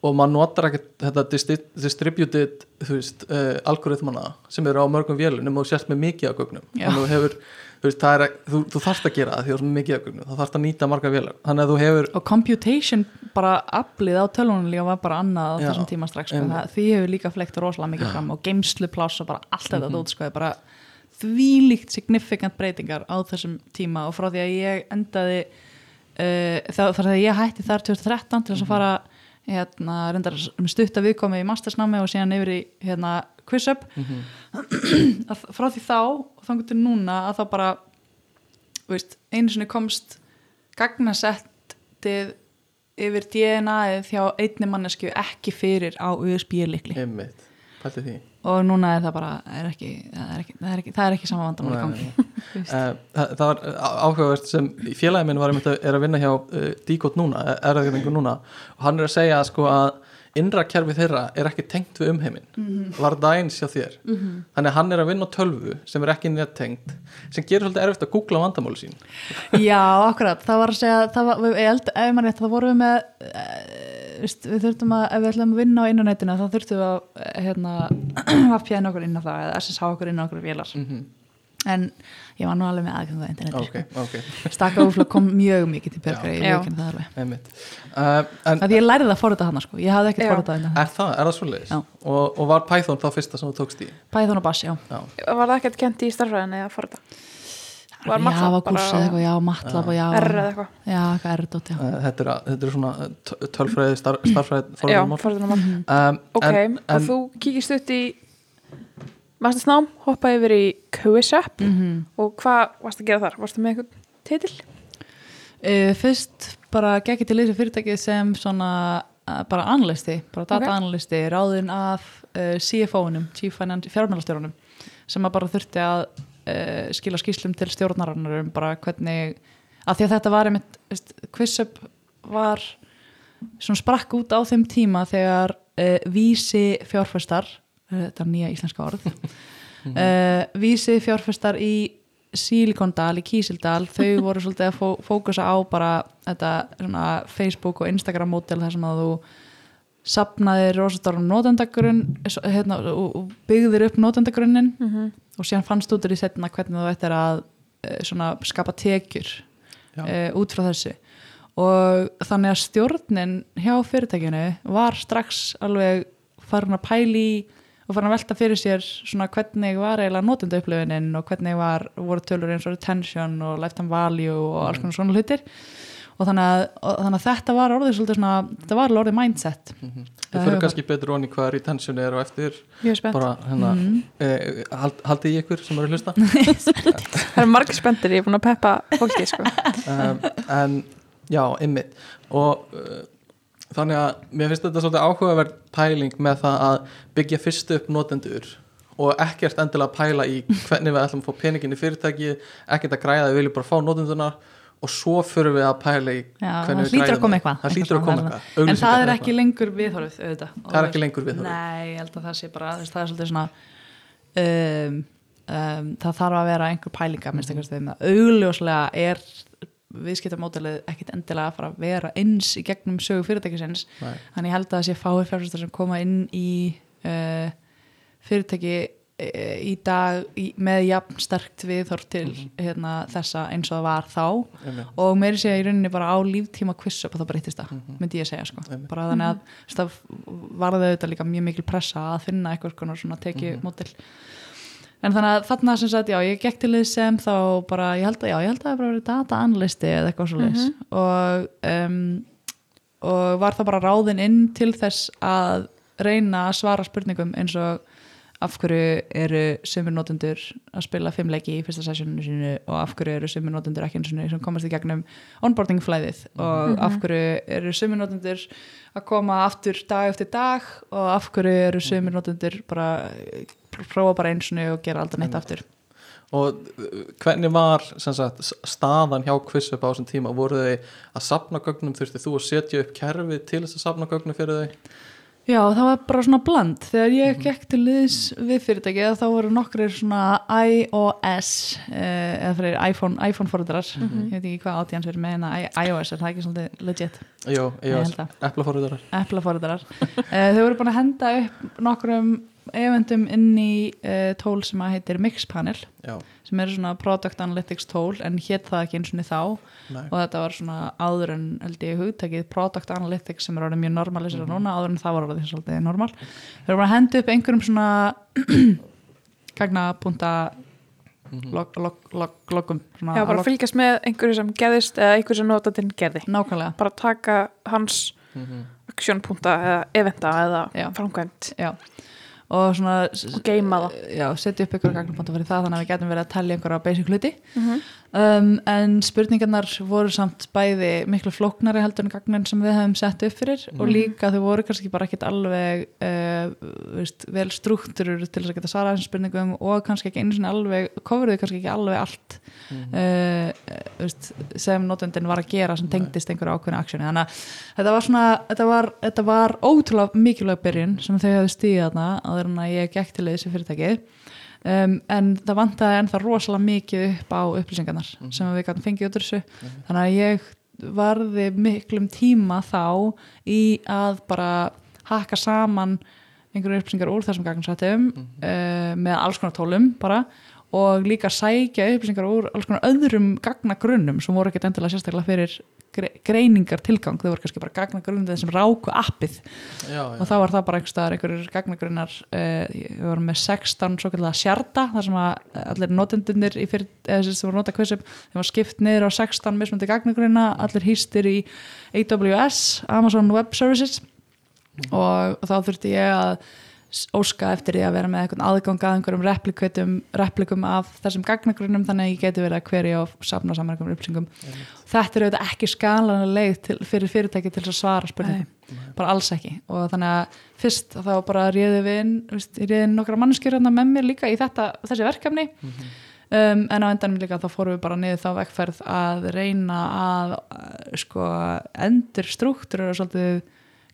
og maður notar ekkert þetta distributed þú veist, uh, algoritmana sem eru á mörgum vélunum og sérst með mikið af gögnum Já. þannig að þú hefur, þú er þú, þú þarft að gera það því þú með mikið af gögnum þá þarft að nýta marga vélar, þannig að þú hefur og computation bara aflið á tölvunum líka var bara annað á Já, þessum tíma strax sko. einmitt. það, því hefur líka flekt rosalega mikið fram og geimslupláss og bara allt þetta Mhm. dót sko, er bara þvílíkt signifikant breytingar á þessum tíma og frá því að ég endaði uh, þá, frá því að ég hætti þar 2013 til þess Mhm. að fara hérna, reyndar með stutta viðkomi í mastersnámi og síðan yfir í hérna, QuizUp Mhm. *clears throat* að frá því þá og þannig til núna að það bara veist, einu sinni komst gagnasettið yfir DNA-ið hjá einni mannesku ekki fyrir á USB-likli einmitt, og núna er það bara er ekki, það, er ekki, það, er ekki, það er ekki sama vandamál í gangi. *laughs* Eh, það, var áhugavert sem félagi minn var að, vinna hjá uh, Díkot núna, núna. Og hann er að segja sko að innra kerfi þeirra er ekki tengt við umheiminn. Mhm. var það eins hjá þér. Þannig að hann er að vinna tölvu sem er ekki nettengt sem gerir svolítið erfitt að googla vandamáli sín. Já, akkurat, það var að segja það var, ég held, ef maður rétt, það vorum við með við þurftum að ef við ætlum að vinna á innanætinu þá þurftum við að eh, hérna, *clears throat* VPN okkur inn á það eða SSH okkur inn á okkur vélar mm -hmm. en ég var nú alveg með aðgöngu á interneti ok, ok, sko. Stakka úflög kom mjög mikið til björgra Já. viðurkenni það alveg uh, en Það því ég lærði það fórið hana sko, ég hafði ekkert það innan er það, er það? Já. Og, og var Python þá fyrsta sem þú tókst í? Python og Bash, já Já, Var það ekkert kent í starfræðinni þetta? Var Já, MATLAB var kursið eitthvað, já, matlab og já eða eitthvað? Já, eitthvað erðdótt, já Uh, þetta, er, að- þetta er svona tölfræði, star, starfræði Já, fórðunum Mhm. um, Ok, en, og þú kíkist upp í Mastersnám, hoppaði yfir í QuizUp mm og hvað varst að gera þar? Varstu með eitthvað titil? uh, Fyrst bara gekkið til þessi fyrirtækið sem svona uh, bara analisti, bara data Ok. analisti ráðin af uh, CFO-unum fjármælastjórunum sem að bara þurfti að uh, skila skýslum til stjórnarannar um bara hvernig að því að þetta var einmitt, QuizUp var svona sprakk út á þeim tíma þegar uh, vísi fjárfestar uh, þetta er nýja íslenska orð *laughs* vísi fjárfestar í Silikondal, í Kísildal þau *laughs* voru svolítið að fó fókusa á bara þetta svona Facebook og Instagram mótel þar sem að þú sapnaði rosastorum notendagrunn hérna, og byggðir upp notendagrunnin Mm -hmm. Og síðan fannst út úr í setna hvernig þú ættir að uh, svona skapa tekjur uh, út frá þessu. Og þannig að stjórnin hjá fyrirtækinu var strax alveg farin að pæli og farin að velta fyrir sér svona hvernig var eiginlega notenda upplifunin og hvernig var, voru tölur eins og retention og lifetime value og alls konar svona hlutir og þannig að, og þannig að þetta var orðið svolítið svona, þetta var orðið mindset. Mhm. Það Þið fyrir kannski betur onni hvað retention er og eftir. Ég bara hérna Mhm. eh, hald, haldið í ykkur sem eru að hlusta. *laughs* Það eru margir spenntir, ég er búin að peppa fólki sko. um, en já, ymmit og uh, þannig að mér finnst þetta svolítið áhugaverð pæling með það að byggja fyrst upp notendur og ekkert endilega pæla í hvernig við ætlum að fá peningin í fyrirtæki ekkert að græða, við viljum bara fá notendunar og svo fyrir við að pæla í Já, hvernig það við græðum eitthvað. það hlýtur að Eitthvað koma svona, eitthvað en það er ekki lengur viðhorfið auðvitað. Það er ekki lengur viðhorfið. Nei, ég held að það sé bara það er svolítið svona um, um, það þarf að vera einhver pælinga minnst Mhm. eitthvað stöðum augljóslega er viðskiptamódelið ekkit endilega að fara að vera eins í gegnum sögu fyrirtækisins. Þannig ég held að það sé fáir fjárfæstar sem koma inn í uh, fyrirtæki í dag í, með jafn sterkt viðhorf til Mhm. hérna, þessa eins og það var þá Einmitt. og meiri segja í rauninni bara á líftíma quiz-up og það breytist það, Mhm. myndi ég segja sko. Bara þannig að mm -hmm. varði auðvitað líka mjög mikil pressa að finna eitthvað svona teki Mhm. mótil en þannig að þarna sem sagt já, ég gekk til þess sem þá bara ég held að já, ég held að það bara verið data analysti eða eitthvað svo leis og um, og var það bara ráðin inn til þess að reyna að svara spurningum eins og af hverju eru sömur notendur að spila fimm leiki í fyrsta sessioninu sínu og af hverju eru sömur notendur ekki eins og sem komast í gegnum onboarding flæðið og af hverju eru sömur notendur að koma aftur dag eftir dag og af hverju eru sömur notendur bara prófa bara eins og gera aldrei neitt aftur. Og uh, hvernig var sagt, staðan hjá QuizUp á þessum tíma? Voru þau að sapna gögnum? Þurfti þú að setja upp kerfi til þess að sapna gögnum fyrir þau Já, það var bara svona bland. Þegar ég gekk til liðs við fyrirtækið þá voru nokkrir svona iOS eh, eða fyrir iPhone, iPhone forðarar. Ég veit ekki hvað átíðans verið með I- iOS, er það ekki svolítið legit? Jó, held það. eplaforðurar Apple forðarar. eh, þau voru búin að henda upp nokkrum evendum inn í eh, tól sem að heitir Mixpanel Já, sem eru svona Product Analytics tól en hétt það ekki eins og þá nei og þetta var svona áður en held ég hugtakið Product Analytics sem er orðið mjög normalisir Mhm. núna áður en það var orðið svolítið normal þau eru bara að henda upp einhverjum svona *clears throat* gagnapunta Mhm. log, log, log, logum svona Já, bara log, fylgjast með einhverju sem gerðist eða einhverju sem notandinn gerði nákvæmlega bara taka hans Mhm. aksjónpunta eða eventa eða framkvæmt já. Og svona og geima það já, setja upp einhverja gagnapunta fyrir það þannig að við getum verið að tellja einhverja basic hluti Mhm. Um, en spurningarnar voru samt bæði miklu flóknari heldur en gagnin sem við hefum sett upp fyrir og líka þau voru kannski bara ekkit alveg uh, veist, vel struktúrur til þess að geta svarað þessum spurningum og kannski ekki einu sinni alveg coveruðu kannski ekki alveg allt uh, veist, sem notendin var að gera sem tengdist einhverju ákveðinu aksjóni þannig að þetta var svona þetta var, þetta var ótrúlega mikilvæg byrjun sem þau hefðu stíðið þarna áður en að ég gekk til þessi fyrirtækið um, en það vantaði ennþá rosalega mikið upp á upplýsingarnar sem við gætum fengið út úr þessu. Þannig að ég varði miklum tíma þá í að bara hakka saman einhverju upplýsingar úr þessum gagnsættum uh, með alls konar tólum bara og líka sækja upplýsingar úr alls konar öðrum gagnagrunnum sem voru ekkert endilega sérstaklega fyrir gre greiningar tilgang, þau voru kannski bara gagnagrunnið sem ráku appið. Já, já, og þá var það bara einhver staðar einhverjur gagnagrunnar við vorum með 16 svo kallega sjarta þar sem að allir notendunir í fyrir, eða þessi sem voru nota quizum þeim var skipt niður á 16 mismundi gagnagrunna allir hýstir í AWS Amazon Web Services. Og, og þá þurfti ég að óska eftir því að vera með eitthvað aðgang að einhverjum replikum, replikum af þessum gagnagrunnum þannig að ég geti verið að hverja og safna saman einhverjum upplýsingum. Þetta er auðvitað ekki skalanlega leið til, fyrir fyrirtæki til að svara spurningum bara alls ekki. Og þannig að fyrst þá bara réði við inn veist, réði inn nokkra mannskjur með mér líka í þetta, þessi verkefni. Um, en á endanum líka þá fórum við bara niður þá vekkferð að reyna að uh, sko endur struktúrur og svolítið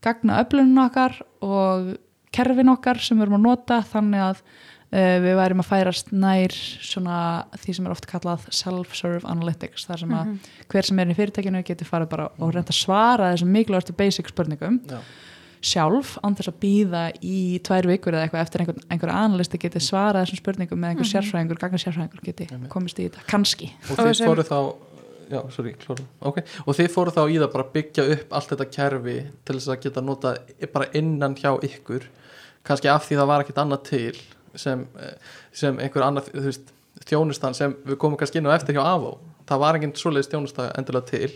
gagna öflunum okkar og kerfin okkar sem við erum að nota þannig að uh, við værim að færast nær svona því sem er oft kallað self-serve analytics þar sem að hver sem er í fyrirtækinu getur farið bara og reynda að svara þessum mikilvægastu basic spurningum já. sjálf án þess að býða í tvær vikur eða eitthvað eftir einhver, einhver analisti geti svarað þessum spurningum með einhver sérfræðingur, gagnar sérfræðingur geti komist í þetta, kannski. Og Og þið sem- fóru þá já, sorry, klóru, ok og þið fóru þá í það bara að byggja upp allt þetta kerfi til þess að geta nota bara innan hjá ykkur kannski af því það var ekkert annað til sem, eh, sem einhver annað veist, þjónustan sem við komum kannski inn á eftir hjá AVO það var enginn svoleiðis þjónusta endilega til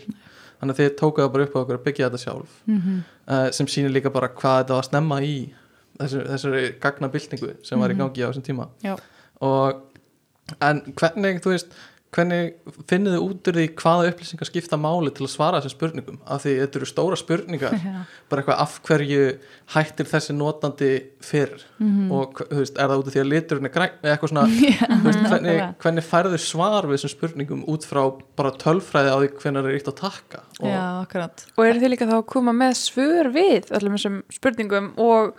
þannig að þið tókuðu það bara upp á okkur að byggja þetta sjálf mm -hmm. uh, sem sýnir líka bara hvað þetta var snemma í þessu, þessari gagnabildingu sem var í gangi á þessum tíma Já. og en hvernig, þú veist hvernig finnið þið út úr því hvaða upplýsingar skipta máli til að svara þessum spurningum? Af því þetta eru stóra spurningar. *laughs* Já. bara eitthvað af hverju hættir þessi notandi fyrr Mhm. og hva- þú veist, er það út af því að liturinn er græn eða eitthvað svona, *laughs* veist, hvernig, hvernig færðu svar við þessum spurningum út frá bara tölfræði á því hvernig er ítt að taka? Og Já, akkurat. Og eru þið líka þá að koma með svör við öllum þessum spurningum og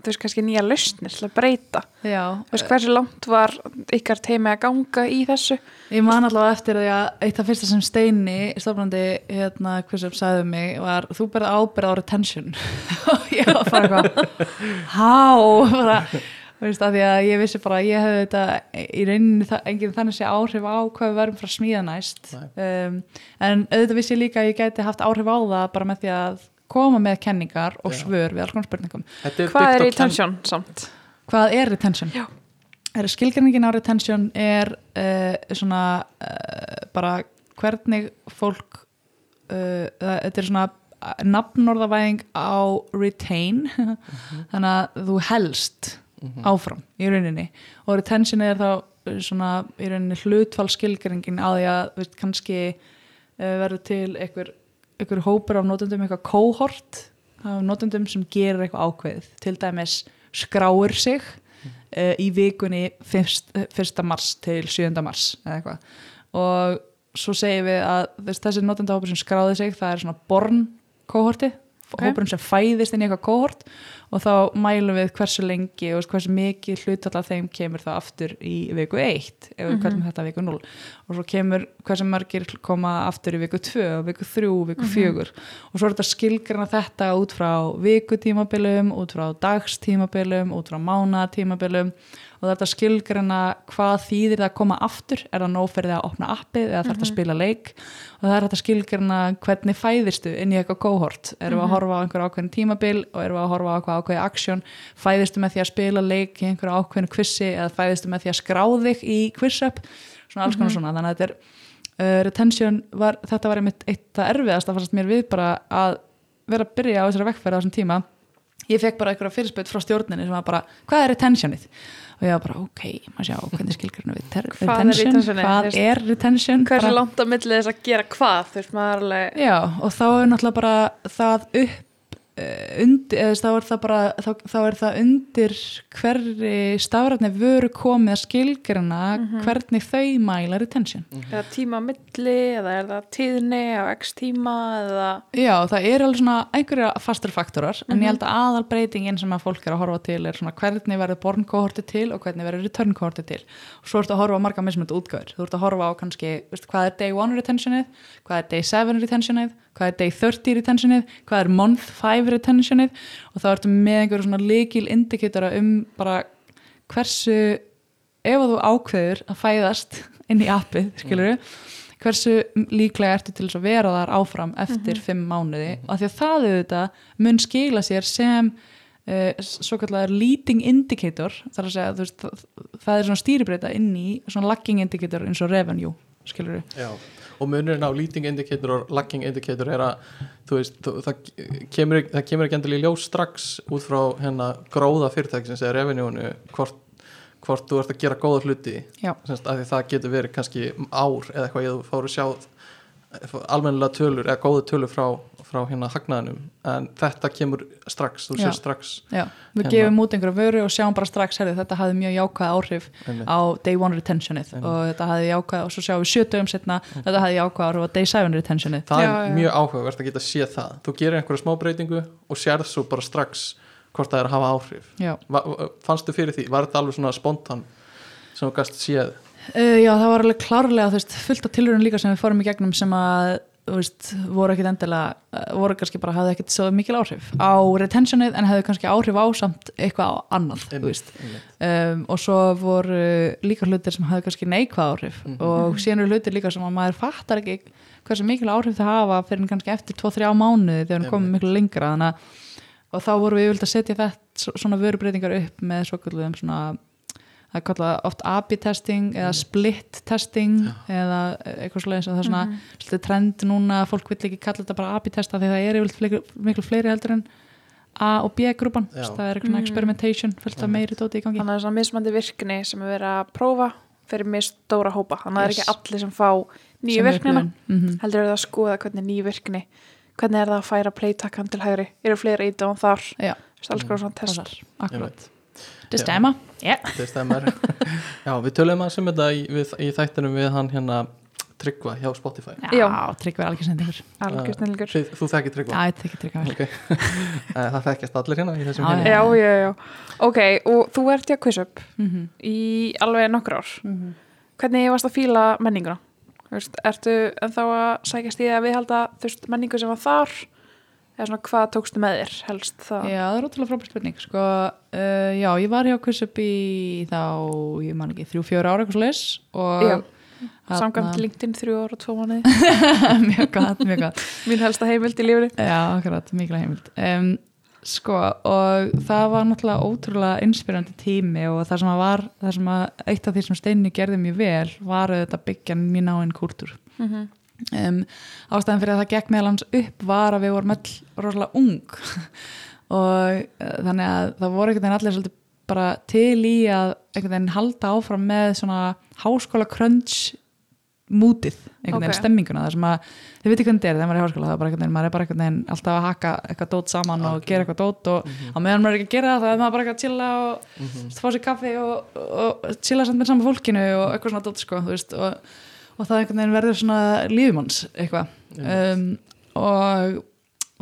þú veist kannski nýja lausnir til að breyta. Já, Þú veist hversu langt var ykkar teimi að ganga í þessu? Ég man allavega eftir því að eitt af fyrsta sem Steini, stofnandi hérna, hver sem sagði um mig, var þú berði ábyrð á retention. *laughs* Og ég var bara há, *laughs* bara veist, að því að ég vissi bara að ég hefði þetta í rauninni enginn þannig sé áhrif á hvað við verðum frá að smíða næst. Um, en auðvitað vissi ég líka að ég gæti haft áhrif á það bara með því að koma með kenningar og Já. svör við alls konar spurningum Þetta Hvað er retention samt? Hvað er retention? Já. Er skilgreiningin á retention er uh, svona uh, bara hvernig fólk uh, það- þetta er svona nafnorðavæðing á retain *laughs* þannig að þú helst Mhm. áfram í rauninni og retention er þá svona í rauninni hlutfall skilgreiningin á því að veist, kannski uh, verður til einhver, einhver hópur af notendum eitthvað kóhort af notendum sem gerir eitthvað ákveðið til dæmis skráir sig uh, í vikunni fyrst, fyrsta mars til 7. mars eða eitthvað og svo segjum við að þess, þessi notendahópur sem skráði sig það er svona born kóhorti Ok. hópurinn sem fæðist inn í eitthvað kóhort og þá mælum við hversu lengi og hversu mikið hlutall af þeim kemur það aftur í viku 1 ef við Mhm. kallum þetta viku 0 og svo kemur hversu margir koma aftur í viku 2, viku 3, viku 4 og svo er þetta skilgrana þetta út frá vikutímabilum, út frá dagstímabilum, út frá mánatímabilum og þetta skilgrana hvað þýðir það að koma aftur. Er það það að opna appið eða þarf það að spila leik? Og það er þetta skilgrana hvernig fæðistu inn í eitthvað kóhort erum við að horfa á einhver ákveðin tímabil og erum við að horfa á ákveði aksjón fæðistu með því að spila leik í einhverju ákveðinu kvissi eða fæðistu með því að skrá þig í quiz-up svona alls konar svona. Þannig að þetta er uh, retention var, þetta var einmitt eitt það erfiðast að fannst mér við bara að vera að byrja á þessari vekkferð á þessum tíma. Ég fekk bara einhverja fyrirspöld frá stjórninni sem var bara, hvað er retentionið? og ég var bara, ok, maður sjá, hvernig skilgrunum við ter- *laughs* Hvað er retention, hvað er retention? langt á milli þess að gera hvað? Þú veist maður alveg já, og þá er náttúrulega bara það upp uh, undir, eða þá er það bara þá, þá er það undir hverri stafrætni vöru komið að skilgruna hvernig þau mæla retention. Eða tíma milli eða er það tíðni á x tíma eða Já, það er alveg svona einhverja fastur faktorar en ég held að aðal breytingin sem að fólk er að horfa til er svona hvernig verður born kohorti til og hvernig verður return kohorti til. Og svo ertu að horfa á marga mismöndu útgöður þú ert að horfa á kannski, veist, hvað er day 1 retentionið hvað er day 7 retentionið hvað er day 30 retentionið? Hvað er month 5 retentionið? Og þá ertu með einhverju svona líkil indikatora um bara hversu ef þú ákveður að fæðast inn í appið, skilur hversu líklega ertu til að vera þar áfram eftir fimm mánuði. Og því að það auðvitað mun skila sér sem uh, svo kallar leading indicator þar að segja, þú veist, það, það er svona stýribreyta inn í svona lagging indicator eins og revenue, skilur við Já, og munurinn á leading indicator og lagging indicator er að veist, það, kemur, það kemur ekki endilega í ljós strax út frá hérna gróða fyrirtækisins eða revenjúinu hvort, hvort þú ert að gera góða hluti. Semst, að því það getur verið kannski ár eða eitthvað ég þú fóru að sjá almennilega tölur eða góða tölur frá, frá hérna hagnaðinum en þetta kemur strax, þú sér strax Já, við Hérna. gefum út einhverju vöru og sjáum bara strax herri, þetta hafði mjög jákvæð áhrif einmitt. á day one retentionið Einmitt. og þetta hafði jákvæð og svo sjáum við sjötugum setna þetta hafði jákvæð áhrif á day seven retentionið það Já, er já. mjög áhugavert að geta séð það þú gerir einhverja smá breytingu og sérð svo bara strax hvort það er að hafa áhrif. Va, fannstu fyrir því, var þetta alveg svona spontan sem þú gast séð Uh, já, það var alveg klárlega veist, fullt af tilhörun líka sem við fórum í gegnum sem að veist, voru ekkit endilega uh, voru kannski bara, hafði ekkit svo mikil áhrif á retentionið en hefði kannski áhrif á samt eitthvað á annað þú veist. einmitt. um, og svo voru líka hlutir sem hafði kannski neikvað áhrif Mhm. og síðan eru hlutir líka sem að maður fattar ekki hversu mikil áhrif það hafa fyrir kannski eftir 2-3 mánuði þegar komum Einmitt. miklu lengra þannig að og þá vorum við yfirleitt að setja þetta svona vörubreitingar upp með svo kallum svona það er kallað oft AB testing eða split testing eða eitthvað svoleiðis og það er svona mm -hmm. trend núna, fólk vill ekki kalla þetta bara AB testa því það er fleiri, miklu fleiri heldur en A og B grúpan Já. það er eitthvað Mm. experimentation fullt af meiri dóti í gangi þannig að það er svona mismandi virkni sem er verið að prófa fyrir mér stóra hópa þannig að það er Yes. ekki allir sem fá nýju virknina upplifun. Mhm. heldur er það að skoða hvernig ný virkni hvernig er það að færa playtakkan til hægri eru fleiri í og þar Já. Alls konar svona test Passar, akkurat Einmitt. Það stemma. Já, það stemmar *laughs* já, við töluðum að sem þetta í, við, í þættinum við hann hérna Tryggva hjá Spotify. Já. tryggver algjör sendingur. Algjör snillingur. Þið, þú þekkir Já, Tryggva ég tekið tryggver okay. *laughs* Eh, það þekkjast allir hérna í þessum Já, hérna já, já, já, ok, og þú ert í að quiz up Mhm. í alveg nokkur ár. Mhm. hvernig varst að fíla menninguna? Ertu en þá að sækjast í að viðhalda menningu sem var þar eða svona hvað tókstu með þér helst það Já, það er ótrúlega frábært spurning sko, uh, Já, ég var hjá Quiz Up í þá, ég man ekki, þrjú, fjóra ára eitthvað svo leis og samkvæmt LinkedIn þrjú ára og tvo mánuði. *laughs* Mjög gott, mjög gott. Mín helsta heimild í lífri Já, akkurat, mikla heimild. Um, Sko, og það var náttúrulega ótrúlega inspirandi tími og það sem að var, það sem að eitt af því sem Steini gerði mjög vel var auðvitað að byggja mjög náinn kúltúr. Mm -hmm. Um, ástæðan fyrir að það gekk meðal hans upp var að við vorum öll rosalega ung *laughs* og uh, þannig að það voru einhvern veginn allir svolítið bara til í að einhvern veginn halda áfram með svona háskóla crunch mútið, einhvern veginn Ok. stemminguna það sem að, þið veitir hvernig þetta er þegar maður er í háskóla það er bara einhvern veginn, maður er bara einhvern veginn alltaf að haka eitthvað dót saman og Algjörlega. gera eitthvað dót og á meðan maður er ekki að gera það þá er maður bara eitthvað að chilla og Mhm. fá sér kaffi og, og, og chilla samt með saman fólkinu og eitthvað svona dót sko, þú veist, og, og það einhvern veginn verður svona lífumanns eitthvað. Um, og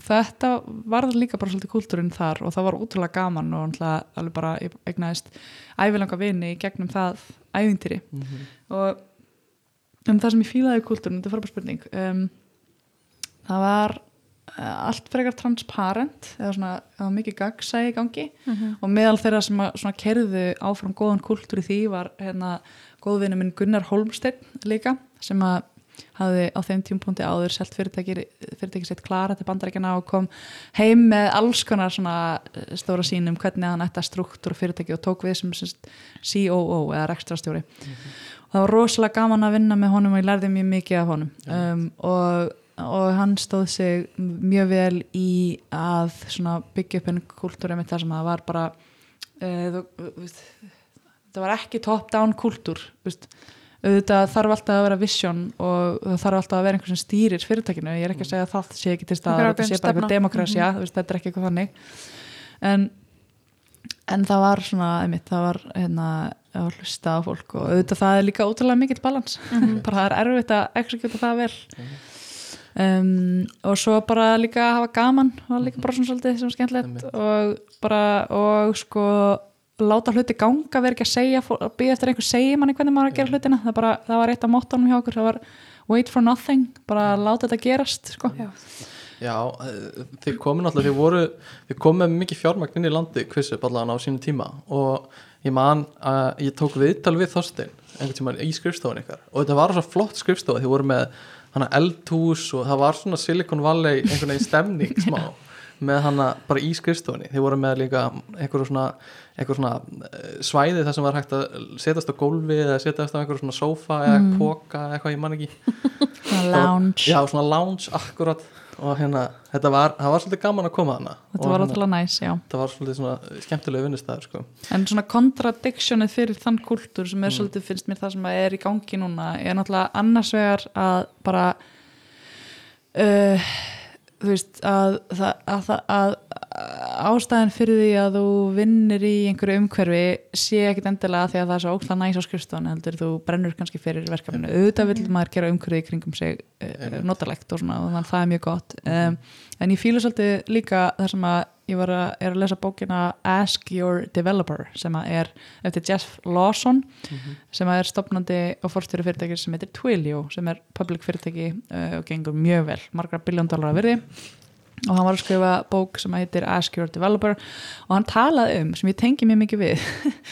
þetta varð líka bara svolítið kúltúrin þar og það var útrúlega gaman og alveg bara ég eignaðist ævilanga vini gegnum það ævintýri. Mhm. og um það sem ég fílaði kúltúrin, þetta er frábær spurning um, það var uh, allt frekar transparent eða svona, það var mikið gagsæði í gangi. Og meðal þeirra sem að svona kerðu áfram góðan kúltúr í því var hérna góðvinni minn Gunnar Holmsteinn líka sem að hafði á þeim tímpúndi áður selt fyrirtæki, sitt klara til bandarækjana og kom heim með alls konar svona eh, stóra sín um hvernig hann ætti að struktúra fyrirtæki og tók við sem, COO eða rekstrastjóri og það var rosalega gaman að vinna með honum og ég lærði mjög mikið af honum. Um, og, og hann stóð sig mjög vel í að svona byggja upp einn kultúr einmitt þar sem það var bara uh, þú, þú veist, það var ekki top-down kultúr veist, auðvitað þarf alltaf að vera vision og það þarf alltaf að vera einhver sem stýrir fyrirtækinu, ég er ekki að segja að það sé ekki til stað, Einhver þetta sé bara stefna. demokrasja, mm þetta er ekki eitthvað þannig. En en það var svona, einmitt, það var hérna, að hlusta á fólk og auðvitað það er líka ótrúlega mikill balans. *laughs* Bara það er erfitt að executa það vel. Um, og svo bara líka að hafa gaman var líka bara svona svolítið sem skemmtilegt og bara, og sko láta hluti ganga, vera ekki að segja að byggja eftir einhver segja manni hvernig maður á að gera hlutina. Það, bara, það var eitt af mottanum hjá okkur það var wait for nothing, bara láta þetta gerast sko. Já. Já, eh, þið komu náttúrulega, þið voru þið komu með mikið fjármagn inn í landi kvissup allan á sínum tíma. Og ég man að ég tók viðtal við Þorstein einhvern tímann í skrifstofun ykkar. Og þetta var svo flott skrifstofa, þið voru með eldhús og það var svona Silicon Valley einhvern veginn stemning smá *laughs* með hana bara í skrifstofunni þið voru með líka einhver svona, svona eh, svæði þar sem var hægt að setjast á gólfi eða setjast á einhver svona sófa eða mm. póka eða eitthvað ég man ekki *laughs* Svona lounge Já, svona lounge, akkurat og hérna, þetta var, það var svolítið gaman að koma hana þetta var hérna, ótrúlega næs, já þetta var svolítið svona skemmtilega vinnustæður sko. En svona kontradiktionið fyrir þann kultúr sem er Mm. svolítið finnst mér það sem er í gangi núna er náttúrulega annars vegar að bara uh, þú veist að, að, að, að ástæðan fyrir því að þú vinnir í einhverju umhverfi sé ekkit endilega því að það er svo ókslega næs á skrifstofan heldur þú brennur kannski fyrir verkefninu. Auðvitað vil maður gera umhverfi kringum sig Einmitt. notalegt og svona og þannig að það er mjög gott. Um, en ég fíla svolítið líka þar sem að ég var að, er að lesa bókina Ask Your Developer sem er eftir Jeff Lawson sem að er stopnandi og fórstjóri fyrirtæki sem heitir Twilio sem er public fyrirtæki uh, og gengur mjög vel, margra biljón dólar að virði. Og hann var að skrifa bók sem heitir Ask Your Developer og hann talaði um, sem ég tengi mjög mikið við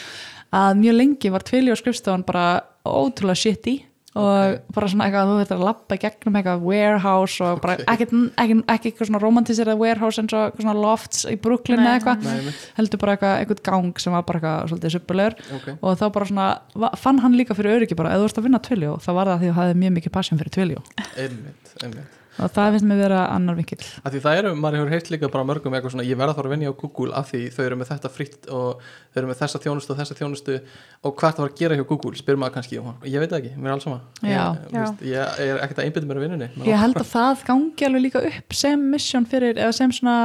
*laughs* að mjög lengi var Twilio skrifstofan bara ótrúlega shitty og bara svona eitthvað að þú þurft að lappa gegnum eitthvað warehouse og bara Ok. ekkert, ekki, ekki eitthvað svona romantísirað warehouse eins og eitthvað svona lofts í Brooklyn eða eitthvað. heldur bara eitthvað, eitthvað gang sem var bara eitthvað svolítið suppulegur ok. Og þá bara svona, va- fann hann líka fyrir öryggi bara, ef þú varst að vinna Twilio, þá var það því að þú hafði mjög mikið passion fyrir Twilio. Einmitt, einmitt og það finnst mér vera annar vinkil Af því það eru, maður hefur heyrt líka bara mörgum eitthvað svona, ég verða þá að vinja á Google af því þau eru með þetta fritt og þau eru með þessa þjónustu og þessa þjónustu og hvað það var að gera hjá Google, spyr maður kannski og ég veit það ekki, mér er alls sama Já. ég, Já. veist, ég er ekkert að einbytta mér að vinnunni ég held að það gangi alveg líka upp sem mission fyrir, eða sem svona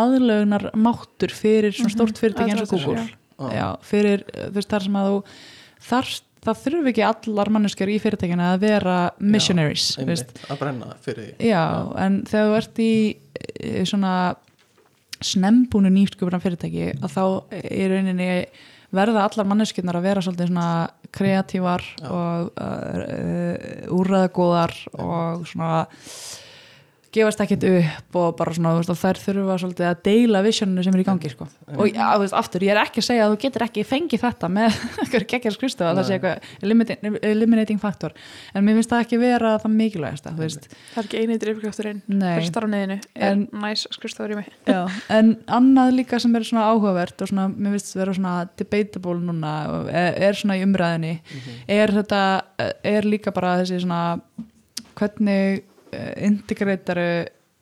aðlögnar máttur fyrir svona stórt fyrirtæki eins og Google já. já, fyrir, þú veist, þar sem að þú þarft, það þurfi ekki allar manneskjör í fyrirtækina að vera missionaries veist. einmitt, að brenna fyrir því já, en þegar þú ert í eh, svona snembúnu nýsköpunar fyrirtæki að þá í rauninni verða allar manneskjörnar að vera svolítið svona kreatívar Já. og uh, uh, úrræðagóðar og svona gefast ekkert upp og bara svona veist, þær þurfa svolítið að deila visioninu sem er í gangi sko. og þú veist, aftur, ég er ekki að segja að þú getur ekki fengið þetta með *laughs* eitthvað geggjars það sé eitthvað eliminating, faktor en mér finnst það ekki vera það mikilvægast það er ekki eini drifkrafturinn. Nei. fyrir starfniðinu er næs skrifstofur í mig. Já, en annað líka sem er svona áhugavert og svona, mér finnst vera svona debatable núna er, er svona í umræðinni er þetta, er líka bara þessi svona hvernig integrataru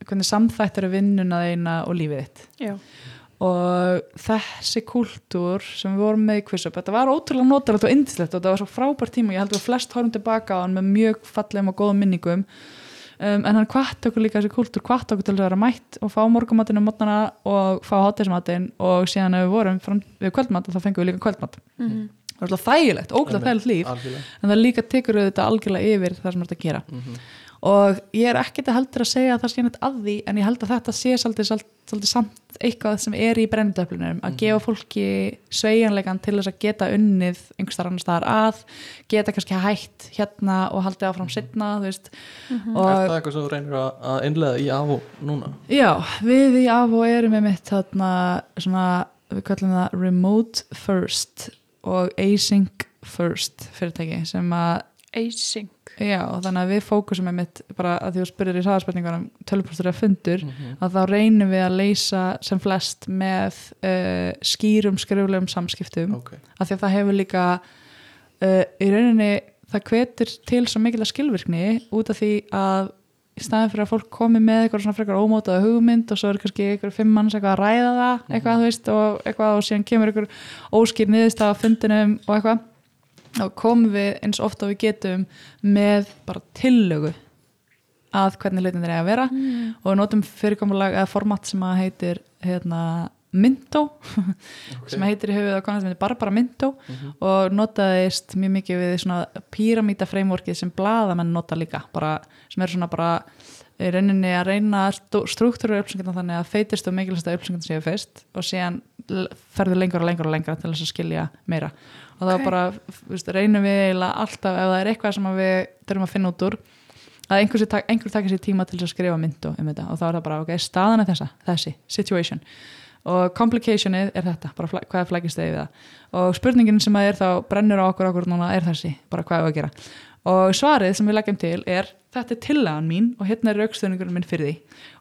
hvernig samþættaru vinnuna þeina og lífið þitt. Já, og þessi kultúr sem við vorum með í quiz-up, þetta var ótrúlega notalegt og indislegt og þetta var svo frábært tíma ég held að við flest horfum tilbaka á hann með mjög fallegum og góðum minningum. Um, en hann kvart okkur líka þessi kultúr kvart okkur til að vera mætt og fá morgumatinn um mótnana og fá hátismatinn og síðan ef við vorum fram, við kvöldmat þá fengum við líka kvöldmat. Mm það var alltaf þægilegt, óglæð þægilegt líf. Algjörlega. En það líka tekur auðvitað algjörlega yfir það sem er að gera. Mhm. Og ég er ekkert að heldur að segja að það sé neitt að því en ég held að þetta sé svolítið, svolítið, svolítið samt eitthvað sem er í brennindöflunum að gefa fólki sveigjanlegan til þess að geta unnið einhverstaðar annar staðar að geta kannski hætt hérna og haldið áfram setna þú veist. Er það eitthvað sem þú reynir að, að innlega í AVO núna? já, við í AFO erum með mitt þarna svona, við kallum það remote first og async first fyrirtæki sem að Async Já, þannig að við fókusum með mitt bara að því þú spyrir í saðarspurningunum tölvupóstur að fundur, Mhm. að þá reynum við að leysa sem flest með uh, skýrum skriflegum samskiptum. Ok, af því að það hefur líka uh, í rauninni það hvetur til svo mikilvæg skilvirkni út af því að í staðin fyrir að fólk komi með eitthvað svona frekar ómótaða hugmynd og svo er kannski eitthvað fimm manns eitthvað að ræða það eitthvað þú veist og eitthvað og síðan kemur eitthvað óskýr niðurst á fundinum og eitthvað og komum við eins ofta og við getum með bara tillögu að hvernig hlutin þeir eiga að vera mm. og við notum fyrirkomulag eða format sem að heitir hérna, Minto ok sem heitir í höfuð á konar sem heitir Barbara Minto Mhm. og notaðist mjög mikið við svona píramíta frameworkið sem blaðamenn nota líka bara, sem er svona bara í rauninni að reyna struktúru upplýsingarna þannig að feitist og mikilvægsta upplýsingarna séu fyrst og síðan l- ferðu lengur og lengur og lengur til þess að skilja meira. Og þá Ok. bara veist, reynum við eiginlega alltaf ef það er eitthvað sem við þurfum að finna út úr að einhver, einhver takir sér tíma til að skrifa myndu um þetta. Og þá er það bara, ok, staðan er þessa þessi, situation. Og complicationið er þetta, bara flæ- hvað flækist við það? Og spurningin sem að er þá brennur á okkur okkur núna er þessi, bara hvað er að gera? Og svarið sem við leggjum til er þetta er tillagan mín og hérna er raukstöðningurinn minn fyrir því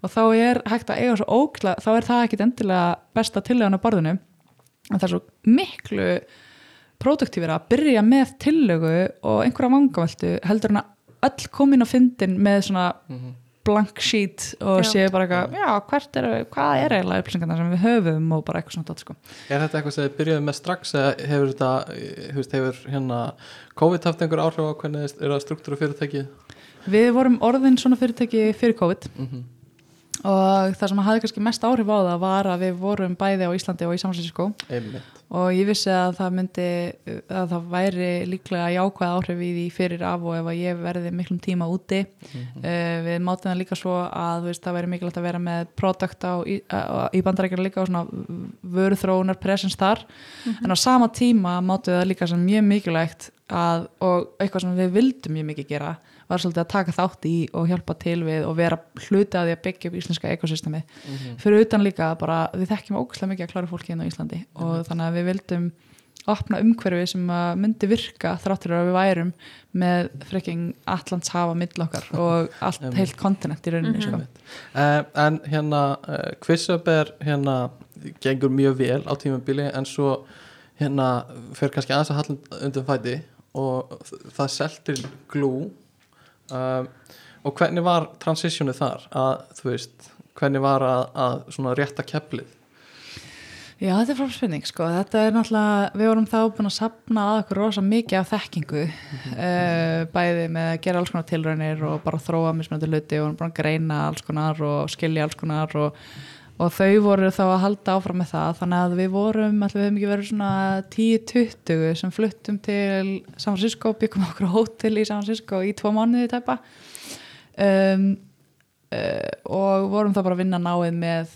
og þá er hægt að eiga svo ókla þá er það ekkit endilega besta tillagan á borðinu en það er svo miklu produktífir að byrja með tillögu og einhverja vangaveltu heldur en að öll komin á fyndin með svona Mhm. blank sheet og Já. séu bara eitthvað, já, hvert er, hvað er eiginlega upplýsingarna sem við höfum og bara eitthvað svona dót, sko. Er þetta eitthvað sem þið byrjuðu með strax eða hefur þetta, eh, þú veist, hefur hérna COVID haft einhver áhrif á hvernig er að struktúra fyrirtækið? Við vorum orðin svona fyrirtæki fyrir COVID. Mm og það sem hafði kannski mest áhrif á það var að við vorum bæði á Íslandi og í San Francisco. Einmitt. Og ég vissi að það myndi að það væri líklega jákvæð áhrif í því fyrir af og ef að ég verði miklum tíma úti. Mhm. uh, við mátum það líka svo að þú veist, það væri mikilvægt að vera með product á, í, í bandarækjara líka og svona vöruþróunar presence þar en á sama tíma mátum við það líka sem mjög mikilvægt að, og eitthvað sem við vildum mjög mikið gera var svolítið að taka þátt í og hjálpa til við og vera hluti að því að byggja upp íslenska ekosystemi Mhm. fyrir utan líka bara við þekkjum ógæslega mikið að klára fólki inn á Íslandi og þannig að við vildum opna umhverfi sem myndi virka þráttur að við værum með frekking Allands hafa mill okkar *laughs* og allt Einmitt. heilt kontinent í rauninni sko. Uh, en hérna uh, QuizUp er hérna gengur mjög vel á tímabili en svo hérna fer kannski aðeins að halla undir fæti og það seltir glú. Uh, og hvernig var transitionið þar? Að þú veist, hvernig var að, að svona rétta keflið Já, þetta er fráspurning, sko. Þetta er náttúrulega, við vorum þá búin að sapna að okkur rosa mikið af þekkingu, uh, bæði með að gera alls konar tilraunir og bara þróa mismunandi hluti og bara greina alls konar og skilja alls konar og, og þau voru þá að halda áfram með það. Þannig að við vorum, alltaf við hefum ekki verið svona 10-20 sem fluttum til San Francisco, byggum okkur hótel í San Francisco í tvo mánuði tæpa um, uh, og vorum þá bara að vinna náið með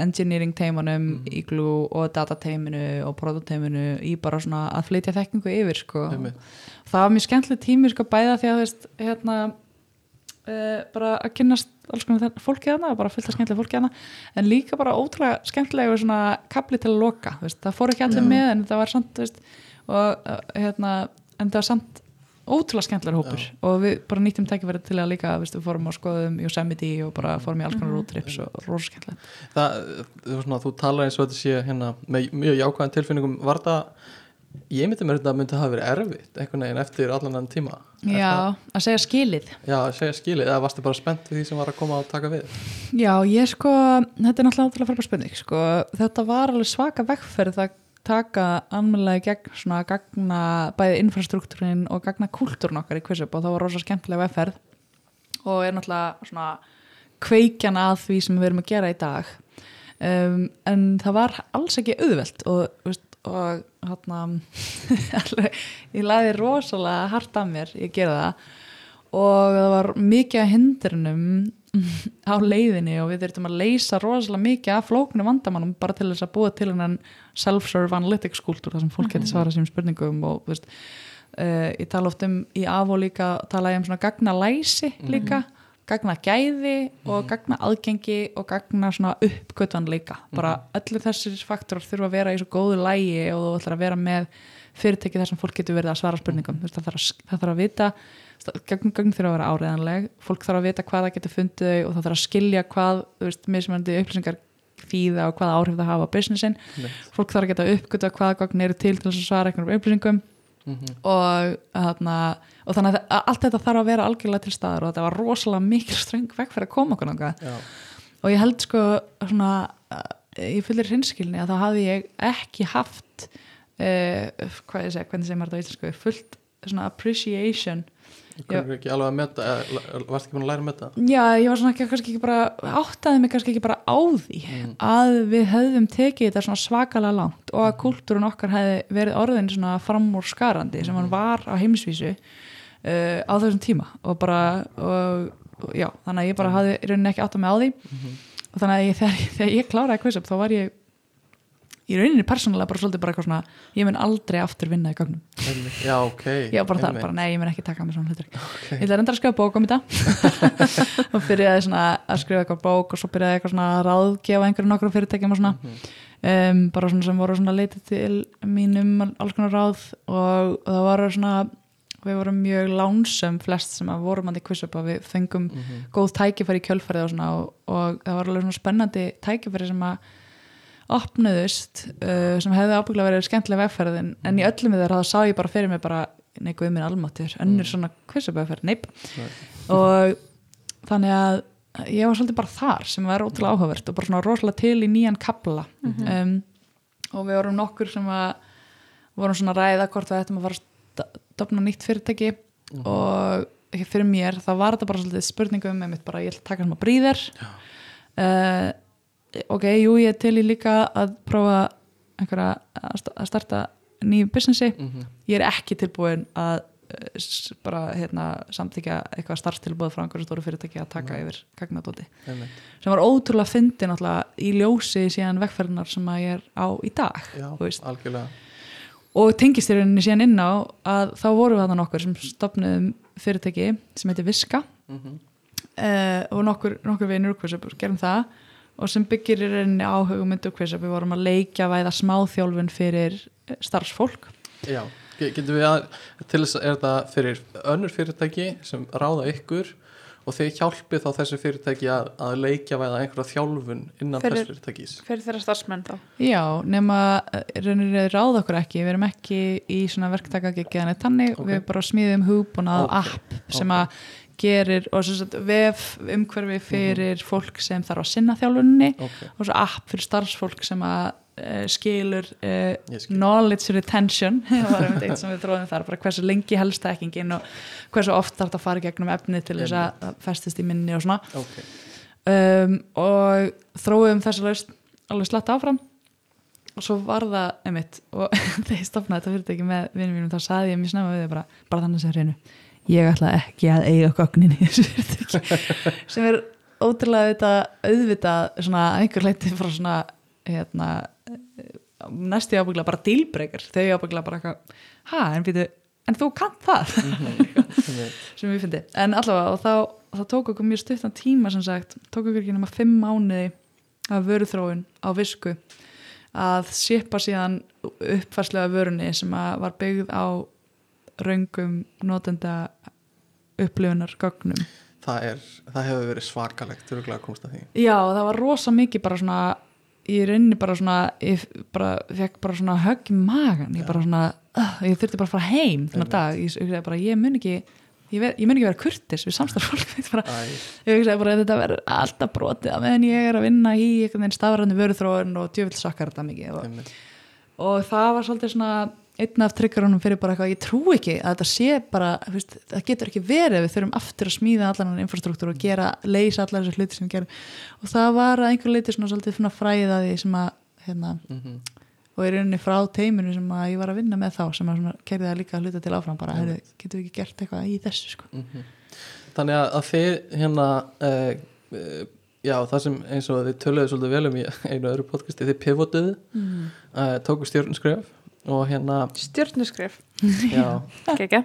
engineering teimunum, Mhm. Igloo og data teiminu og product teiminu í bara svona að flytja þekkingu yfir sko. Það var mjög skemmtileg tími sko bæða því að þú veist hérna uh, bara að kynnast alls konar þenn- fólki þarna, bara fullt af skemmtilega fólki þarna. En líka bara ótrúlega skemmtilega svona kapli til að loka, veist, það fór ekki allir með en það var samt, veist og uh, hérna, en það var samt ótrúlega skemmtilegar hópur. Já. og við bara nýttum tækifæri til að líka, við fórum og skoðum Yosemite og bara fórum í alls konar roadtrips og rosa skemmtilegt. Það, þú, þú talar eins og þetta sé hérna, með mjög jákvæðan tilfinningum. Var það, ég myndi mér þetta myndi hafa verið erfitt einhvern veginn eftir allan enn tíma. Já, það- að segja skilið. Já, að segja skilið, eða varstu bara spennt við því sem var að koma að taka við? Já, ég sko, þetta er náttúrulega ótrúlega frábær spurning sko, þetta var alveg svaka vegferð að taka almennilega gegn svona gagna bæði infrastruktúrin og gagna kultúrin okkar í Kvisup og það var rosa skemmtilega vegferð og er náttúrulega svona kveikjan að því sem við erum að gera í dag. Um, en það var alls ekki auðvelt og, veist, og hérna *laughs* ég laði rosalega hart af mér, ég gera það. Og það var mikið að hindrunum *laughs* á leiðinni og við þurftum að leysa rosalega mikið af flóknu vandamannum bara til þess að búa til hennan self-serve analytics kultúr þar sem fólk getur svara sínum spurningum og veist, uh, ég tala oft um í af og líka tala ég um svona gagna læsi líka gagna gæði og gagna aðgengi og gagna svona uppgötvan líka. Bara allir þessir faktorar þurfa að vera í svo góðu lægi og þú ætlar að vera með fyrirtæki þar sem fólk getur verið að svara spurningum. Veist, það, þarf að, það þarf að vita gögn, gögn þurfa að vera áreðanleg fólk þarf að vita hvað það getur fundið og það þarf að skilja hvað þú veist, mismunandi upplýsingar þýða og hvaða áhrif það hafa á businessin. Fólk þarf að geta uppgöta hvaða gögn eru til til þess að svara einhvern upplýsingum Mhm. og, þarna, og þannig að allt þetta þarf að vera algjörlega til staðar og þetta var rosalega mikil ströng vekk fyrir að koma okkur náttúrulega og ég held sko svona í fullir hinskilni að þá hafði ég ekki haft uh, hvað ég segja, hvernig segir maður þetta á íslensku fullt svona appreciation þú er ekki alveg að metta varst ekki búin að læra að metta já, ég var svona ekki, kannski ekki bara áttaði mig kannski ekki bara á því Mm. að við höfðum tekið þetta svona svakalega langt og að kultúrun okkar hefði verið orðin svona framúr skarandi sem hann var á heimsvísu uh, á þessum tíma og bara og, og, já, þannig að ég bara hafði í rauninni ekki áttað mig á því. Og þannig að ég, þegar, þegar ég kláraði quiz up þá var ég í rauninni persónulega bara svolítið bara eitthvað svona ég mun aldrei aftur vinna í gögnum. Já, ok. Var bara það, bara nei, ég mun ekki taka með svona hlutur ég ætla reyndar að skrifa bók um þetta. *laughs* Og byrjaði svona að skrifa eitthvað bók og svo byrjaði eitthvað svona að ráðgefa einhverju nokkru fyrirtækjum og svona. Um, bara svona sem voru svona leitið til mínum alls konar ráð. Og, það voru svona við vorum mjög lánsum flest sem að vorum að að við fengum Mhm. góð tækifæri í kjölfærið og svona. Og, og það var alveg svona spennandi tækifæri sem að opnuðust uh, sem hefði ábygglega verið skemmtilega vegferð en, í öllum við þeirra þá sá ég bara fyrir mig bara nei guð minn almáttur, önnur svona kvissabæðferð, neip Nei. og þannig að ég var svolítið bara þar sem var ótrúlega áhugavert og bara svona rosalega til í nýjan kabla um, og við vorum nokkur sem að vorum svona ræða hvort við ættum að fara að stofna nýtt fyrirtæki og ekki fyrir mér þá var þetta bara svolítið spurningum einmitt bara ég ætla að taka sem að bríðir uh, ok, jú ég til í líka að prófa einhverja að sta- að starta nýjum businessi. Mhm. ég er ekki tilbúin að eh, bara hérna, samþykja eitthvað starfstilbúð frá einhverju stóru fyrirtæki að taka yfir gagnadóti. Einmitt. sem var ótrúlega fyndi náttúrulega í ljósi síðan vegferðinar sem að ég er á í dag já, og tengist í rauninni síðan inn á að þá vorum við þarna nokkur sem stopnuðum fyrirtæki sem heitir Viska. Mhm. uh, og nokkur, nokkur vinur hversu gerum það og sem byggir í rauninni á hugmyndu hversu við vorum að leikja væða smáþjálfun fyrir eh, starfsfólk. Já, ge- getum við að til þess að er það fyrir önnur fyrirtæki sem ráða ykkur og þeir hjálpið þá þessu fyrirtæki að, að leikja væða einhverja þjálfun innan Fyrir- þess fyrirtækis? fyrir þeirra starfsmenn þá? Já, nema eh, rauninni ráða okkur ekki, við erum ekki í svona verktaka ekki þannig, Ok. við bara smíðum hugbúnað Ok, app sem ok. að gerir og sagt, vef umhverfi fyrir fólk sem þarf að sinna þjálfunni ok, og svo app fyrir starfsfólk sem að uh, skilur uh, skil. knowledge retention. *laughs* Var einmitt eitt sem við þróðum þar, bara hversu lengi helst þekkingin og hversu oft þarf þetta að fara gegnum efni til þess að það festist í minni og svona. Ok, um, og þróum þessa laust alveg slett áfram. Og svo var það einmitt og *laughs* þegar ég stopnaði þetta fyrirtæki með vinnum mínum þá saði ég mér snemma við þau bara, bara þannig sem hreinu ég ætla ekki að eiga gögnin í þessu fyrirtæki *laughs* sem er ótrúlega auðvitað, auðvitað svona einhver leiti frá svona hérna, næstu ábyggla bara dílbreykar þau ábyggla bara eitthvað ha, en, býtu, en þú kannt það? *laughs* Sem við fyndi. En allavega og þá, þá tók okkur mjög stuttan tíma sem sagt, tók okkur ekki nema fimm mánuði af vöruþróun á visku að shipa síðan uppfærslega vörunni sem var byggð á raungum notenda upplifunar gögnum. Það er, það hefur verið svakalegt örgulega að komast að því. Já, það var rosa mikið bara svona í rauninni bara svona ég bara, fekk bara svona högg í magan ég svona, uh, ég þurfti bara að fara heim Einmitt. dag, ég, ég, bara, ég mun ekki ég, ég mun ekki vera kurtis við samstarfsfólk ég ég hugsaði bara að þetta verður alltaf brotið að meðan ég er að vinna í einhvern veginn stafræðinu vöruþróun og djöfill sakkar þetta mikið. Og, og það var svolítið svona einn af tryggarunum fyrir bara eitthvað ég trú ekki að þetta sé bara veist, það getur ekki verið við þurfum aftur að smíða allan hann infrastruktúr og gera, leysa allar þessar hluti sem við gerum og það var að einhver leiti svona svolítið því sem að hérna, Mhm. og í rauninni frá teiminu sem að ég var að vinna með þá sem að kerði það líka að hluta til áfram bara, heyrðu, getum við ekki gert eitthvað í þessu sko. Mhm. Þannig að, þið hérna uh, uh, já, það sem eins og þið töluðu svolítið vel um í einu öðru podcasti, þið pivotuðu mm. uh, tóku stjórnuskref og hérna, Stjörnuskrif, já. *laughs* Ekki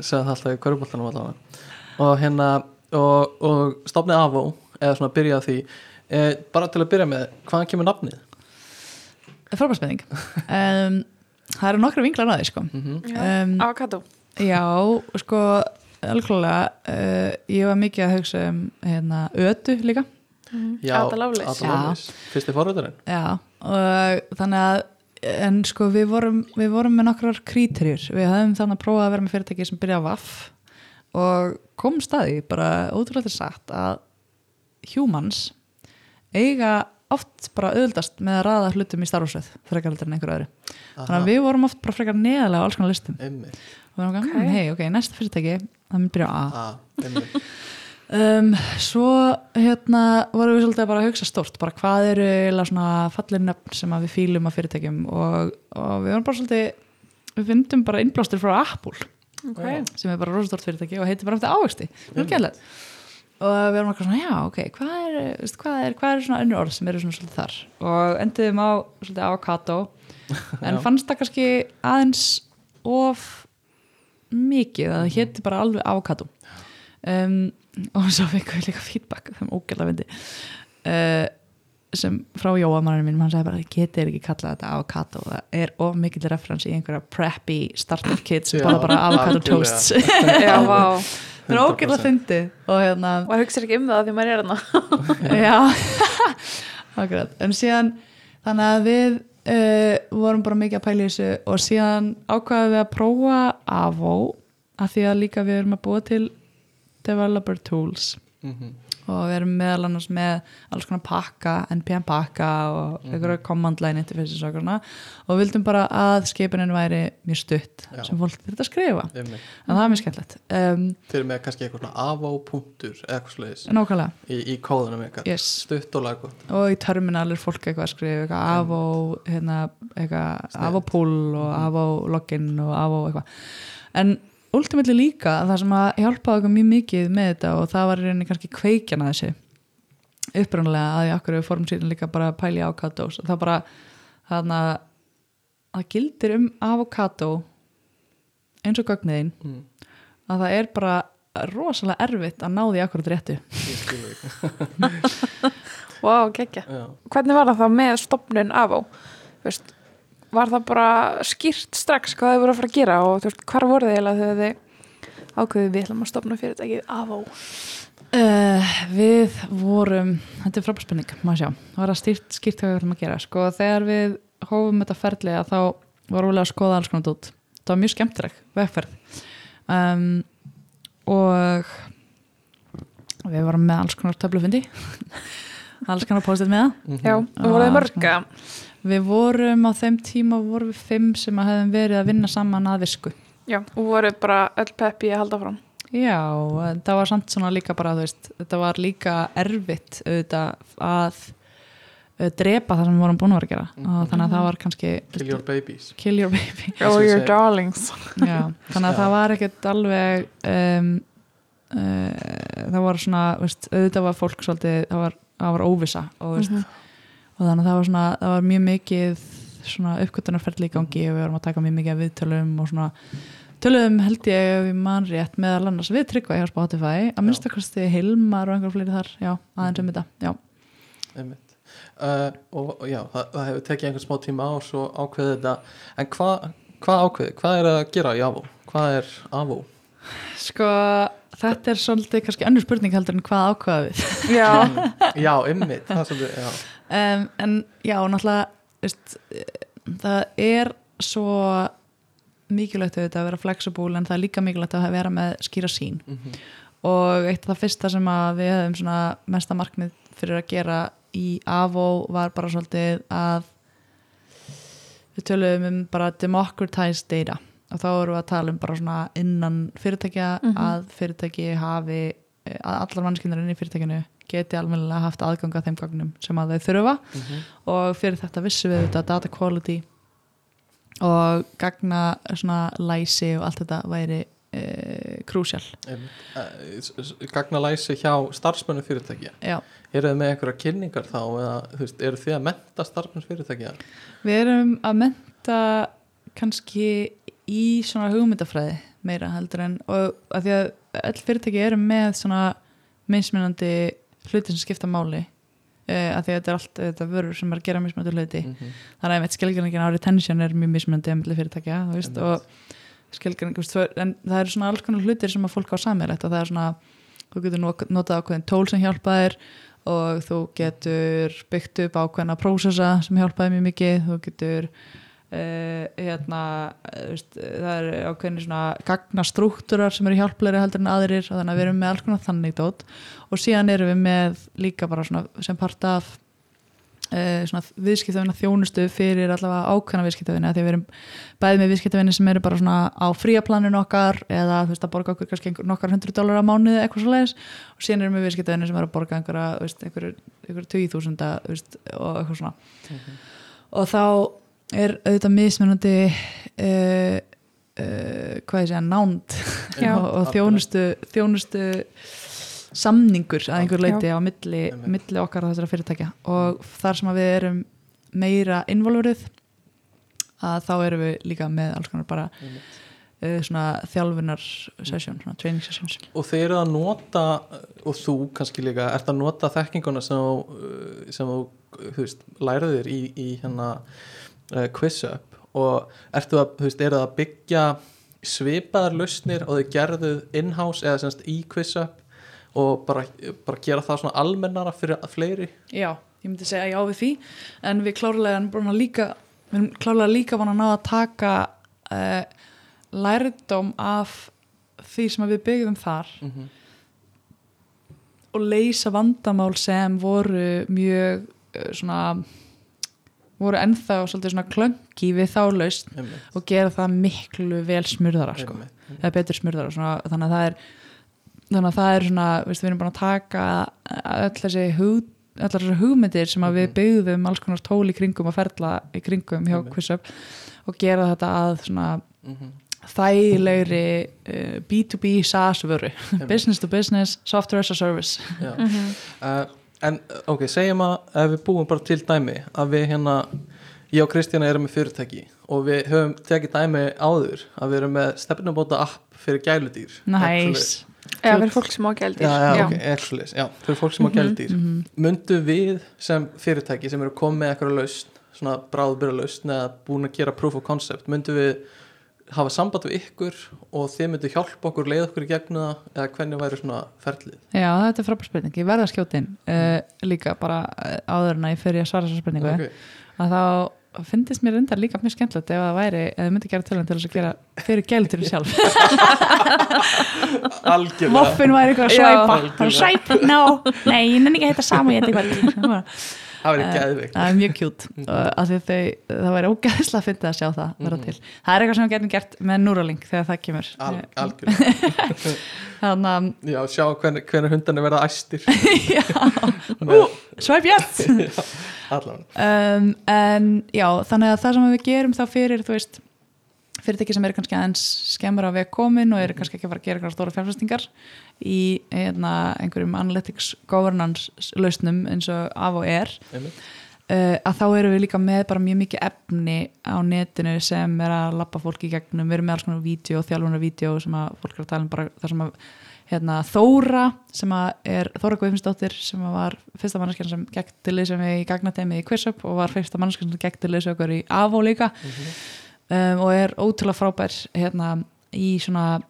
sagði það alltaf í köruboltanum allavega. Og hérna og, og stopnið Avó eða svona byrja á því. Eh, bara til að byrja með, hvaðan kemur nafnið? frábærspenning. *laughs* Um, það eru nokkra vinklar að því sko. Mm um, Avocado Já, sko alveg uh, ég var mikið að hugsa um hérna, ötu líka. Já, Ada Lovelace. Ada Lovelace. fyrsti forröðurinn Já, og þannig að en sko við vorum, við vorum með nokkrar kríterjur, við höfum þannig að prófa að vera með fyrirtæki sem byrja á vaff og kom staði bara ótrúlega sagt að humans eiga oft bara auðvildast með að raða hlutum í starfsveið frekar heldur en einhver öðru. Þannig að við vorum oft bara frekar neðalega á alls konar listum. Og við varum okay. hei, ok, næsta fyrirtæki það mun byrja á A einmitt. Um, svo hérna vorum við svolítið bara að hugsa stórt bara hvað eru eiginlega svona fallin nöfn sem að við fýlum að fyrirtækjum og, og við vorum bara svolítið við fyndum bara innblástur frá Apple okay. sem er bara rosastort fyrirtæki og heitir bara eftir ávexti. Gæðlega og við erum eitthvað svona, já, ok, hvað er, veist, hvað er, hvað er svona önnur orð sem eru svona svolítið þar? Og endiðum á svolítið avocado *laughs* en fannst það kannski aðeins of mikið að það héti bara alveg avocado um, og svo fekkum við líka feedback þeim ógæðlega vindi uh, sem frá Jóamanninu mínum hann sagði bara, getið ekki kallað þetta avocado. Það er of mikill referens í einhverja preppy startup kit sem Já, bara bara avocado algjörlega. toasts. Já, vá. Það er 100%. fyndi og hérna Og það hugsa ekki um það því maður er hérna. *laughs* Já. *laughs* Akkurat, en síðan þannig að við uh, vorum bara mikið að pæla þessu og síðan ákvaðum við að prófa Avo að því að líka við erum að búa til developer tools. Mhm. og við erum meðal annars með alls konar pakka, NPM pakka og einhverja command line interfaces og, svona. og vildum bara að skipinin væri mjög stutt Já. sem fólk þetta að skrifa. Einmitt. en það er mjög skemmtilegt. Um, Þeir eru með kannski eitthvað svona avó-punktur eitthvað sliðis í, í kóðunum ykkar. Yes. Stutt og laggótt og í terminal er fólk eitthvað að skrifa eitthvað avó, hérna, eitthvað Sniðugt. avó pool og avó login og avó eitthvað. En ultimately líka það sem að hjálpaði okkur mjög mikið með þetta og það var í rauninni kannski kveikjan að þessu upprunalega að því okkur fórum síðan líka bara að pæli avocados og það bara þarna það gildir um avocado eins og gögniðin mm. að það er bara rosalega erfitt að ná því akkurat réttu Ég *laughs* Vá, geggja Já. Hvernig var það þá með stopnun Avó? Þú veist, var það bara skýrt strax hvað þið voru að fara að gera og þú veist, hvar voru þið eiginlega þegar þið ákveðið við ætlum að stopna fyrirtækið Avó? Uh, við vorum þetta er frábær spenning, maður sjá. Það var að stýrt, skýrt hvað við ætlum að gera. Sko þegar við hófum þetta ferðlega þá vorum við að skoða alls konar út það var mjög skemmtileg vegferð. Um, og við varum með alls konar töflufundi. *laughs* Alls konar postið með það. Já, og voruð Ah, þið mörga við vorum á þeim tíma vorum við fimm sem að hefðum verið að vinna saman að visku. Já, og voruð bara öll peppi að halda fram Já, það var samt svona líka bara, veist, þetta var líka erfitt auðvitað að uh, drepa það sem við vorum búin að vera að gera. Og þannig að það var kannski Kill your babies. Kill your baby Oh, your darlings. Já, þannig að það var ekkert alveg um, uh, það var svona, veist, auðvitað var fólk svolítið, það var, það var óvisa og, veist, Mhm. Og þannig að það var svona það var mjög mikið svona uppgötunarferðli í gangi og við varum að taka mjög mikið af viðtölum og svona töluðum held ég ef ég man rétt meðal annars við tryggva hjá Spotify. Að minnst kosti Hilmar og einhver fleiri þar. Já, aðeins um þetta. Uh, og og já, það, það hefur tekið einhvern smá tíma á og svo ákveðið þetta. En hvað hva ákveðið, hvað er að gera í AVO? Hvað er AVO? sko þetta er svolítið kannski önnur spurning heldur en hvað ákvaða við. Já, *laughs* Já, einmitt, það er svolítið, já um, en já, náttúrulega veist, það er svo mikilvægt auðvitað að vera flexible en það er líka mikilvægt að vera með skýra sín mm og eitt af það fyrsta sem að við hefum svona mesta markmið fyrir að gera í AVO var bara svolítið að við töluðum um bara democratized data. Og þá erum við að tala um bara svona innan fyrirtækja Mhm. að fyrirtæki hafi að allar mannskynnar inn í fyrirtækinu geti almennilega haft aðgang að þeim gagnum sem að þau þurfa. Og fyrir þetta vissum við þetta data quality og gagna svona læsi og allt þetta væri e, krúsjál Gagna læsi hjá starfsmönnum fyrirtækja. Já, Eru þið með einhverja kynningar þá eða veist, eru þið að menta starfsmönnum fyrirtækja? við erum að menta kannski í svona hugmyndafræði meira heldur en og að því að öll fyrirtæki eru með svona mismunandi hluti sem skipta máli uh, að því að þetta er allt þetta vörur sem er að gera mismunandi hluti Mm -hmm. þannig að skilgjörningin á retention er mjög mismunandi að milli fyrirtækja veist, og skilgjörning en það eru svona alls konar hlutir sem að fólk á sammeilegt og það er svona þú getur notað ákveðin tól sem hjálpa þér og þú getur byggt upp ákveðina prósessa sem hjálpaði mjög mikið þú getur Uh, hérna uh, það er ákveðin svona gagnastrúkturar sem eru hjálplegri heldur en aðrir þannig að við erum með alls konar þannig dót. Og síðan erum við með líka bara svona sem part af uh, svona viðskiptavina þjónustu fyrir allavega ákveðna viðskiptavina því við erum bæði með viðskiptavina sem eru bara svona á fríaplaninu okkar eða þú veist að borga okkur kannski nokkar hundru dólar á mánuði eitthvað svo leiðis og síðan erum við viðskiptavina sem eru að borga einhverja, einhverju, einhverju 20.000 þú veist, og eitthvað svona. Og þá er auðvitað mismunandi uh, uh, hvað ég segja, nánd *laughs* Já. og, og þjónustu þjónustu samningur að einhver leiti á milli, milli okkar og þessara fyrirtækja. Og þar sem að við erum meira involverið að þá erum við líka með alls konar bara uh, svona þjálfunar session, svona training sessions. Og þeir eru að nota og þú kannski líka, ert að nota þekkinguna sem þú, sem þú, þú veist, læriðir í, í hérna uh, quiz up og ertu að, þú veist, eru það að byggja svipaðar lausnir og þau gerðuð in-house eða semst í quiz up og bara, bara gera það svona almennara fyrir fleiri Já, ég myndi segja já við því en við klárlega erum að líka við erum klárlega líka búin að ná að taka uh, lærdóm af því sem við byggðum þar mm -hmm. og leysa vandamál sem voru mjög uh, svona voru ennþá svolítið svona klöngi við þá laust og gera það miklu vel smurðara sko. eða betur smurðara svona, þannig að það er þannig að það er svona, veist, við erum búin að taka öll þessi hug, allar þessi hugmyndir sem að við Mhm. byggðum alls konar tól í kringum og ferla í kringum hjá. QuizUp og gera þetta að svona Mhm. þægilegri uh, B2B SaaS vöru *laughs* business to business, software as a service Já. uh, en ok, segjum að ef við búum bara til dæmi að við hérna ég og Kristjana erum með fyrirtæki og við höfum tekið dæmi áður að við erum með stefnumóta app fyrir gæludýr. Nice. Eða fyrir fólk sem á gældir Já, já, ok, excellent, já, fyrir fólk sem á gæludýr. Mhm. Mundu við sem fyrirtæki sem eru komið með eitthvað lausn svona bráðbyrja lausn eða búin að gera proof of concept, myndu við hafa samband við ykkur og þið myndu hjálpa okkur, leið okkur í gegnum það eða hvernig væri svona ferlið? Já, þetta er frábær spurning, ég verða að skjóta inn uh, líka bara uh, áður en að ég fyrir að svara þessar spurningu. Ok. að þá finnst mér undar líka mjög skemmtilegt ef það væri, ef þið myndi gera tölun til þess að gera fyrir gæluturinn sjálf. *laughs* Algjörlega. Moffin væri eitthvað að svæpa. Svæp, no, nei, ég nenni ekki að heita saman ég eitthvað það verið geðvikt Það er mjög kjút þau, það væri ógæðslega að finna að sjá það vera til. Það er eitthvað sem við getum gert með Neuralink þegar það kemur. Al, algjörlega. *laughs* Þannig að, já, sjá hvernig, hvernig hundarnir verða æstir. Svæp yes allan um, En já, þannig að það sem við gerum þá fyrir, þú veist fyrirtæki sem eru kannski aðeins skemmur á veg komin og eru kannski ekki að fara að gera eitthvað stóra fjárfestingar í hérna, einhverjum analytics governance lausnum eins og af og er uh, að þá erum við líka með bara mjög mikið efni á netinu sem er að lappa fólk í gegnum, við erum með alls konar vídeo, þjálfunar vídeo sem að fólk er að tala um bara þar sem að hérna, Þóra sem að er Þóra Guðfinnsdóttir sem að var fyrsta manneskjan sem gekk til liðsum í gagnatemi í QuizUp og var fyrsta manneskjan sem gekk til liðsum okkur í AVO líka um, og er ótrúlega frábær hérna, í svona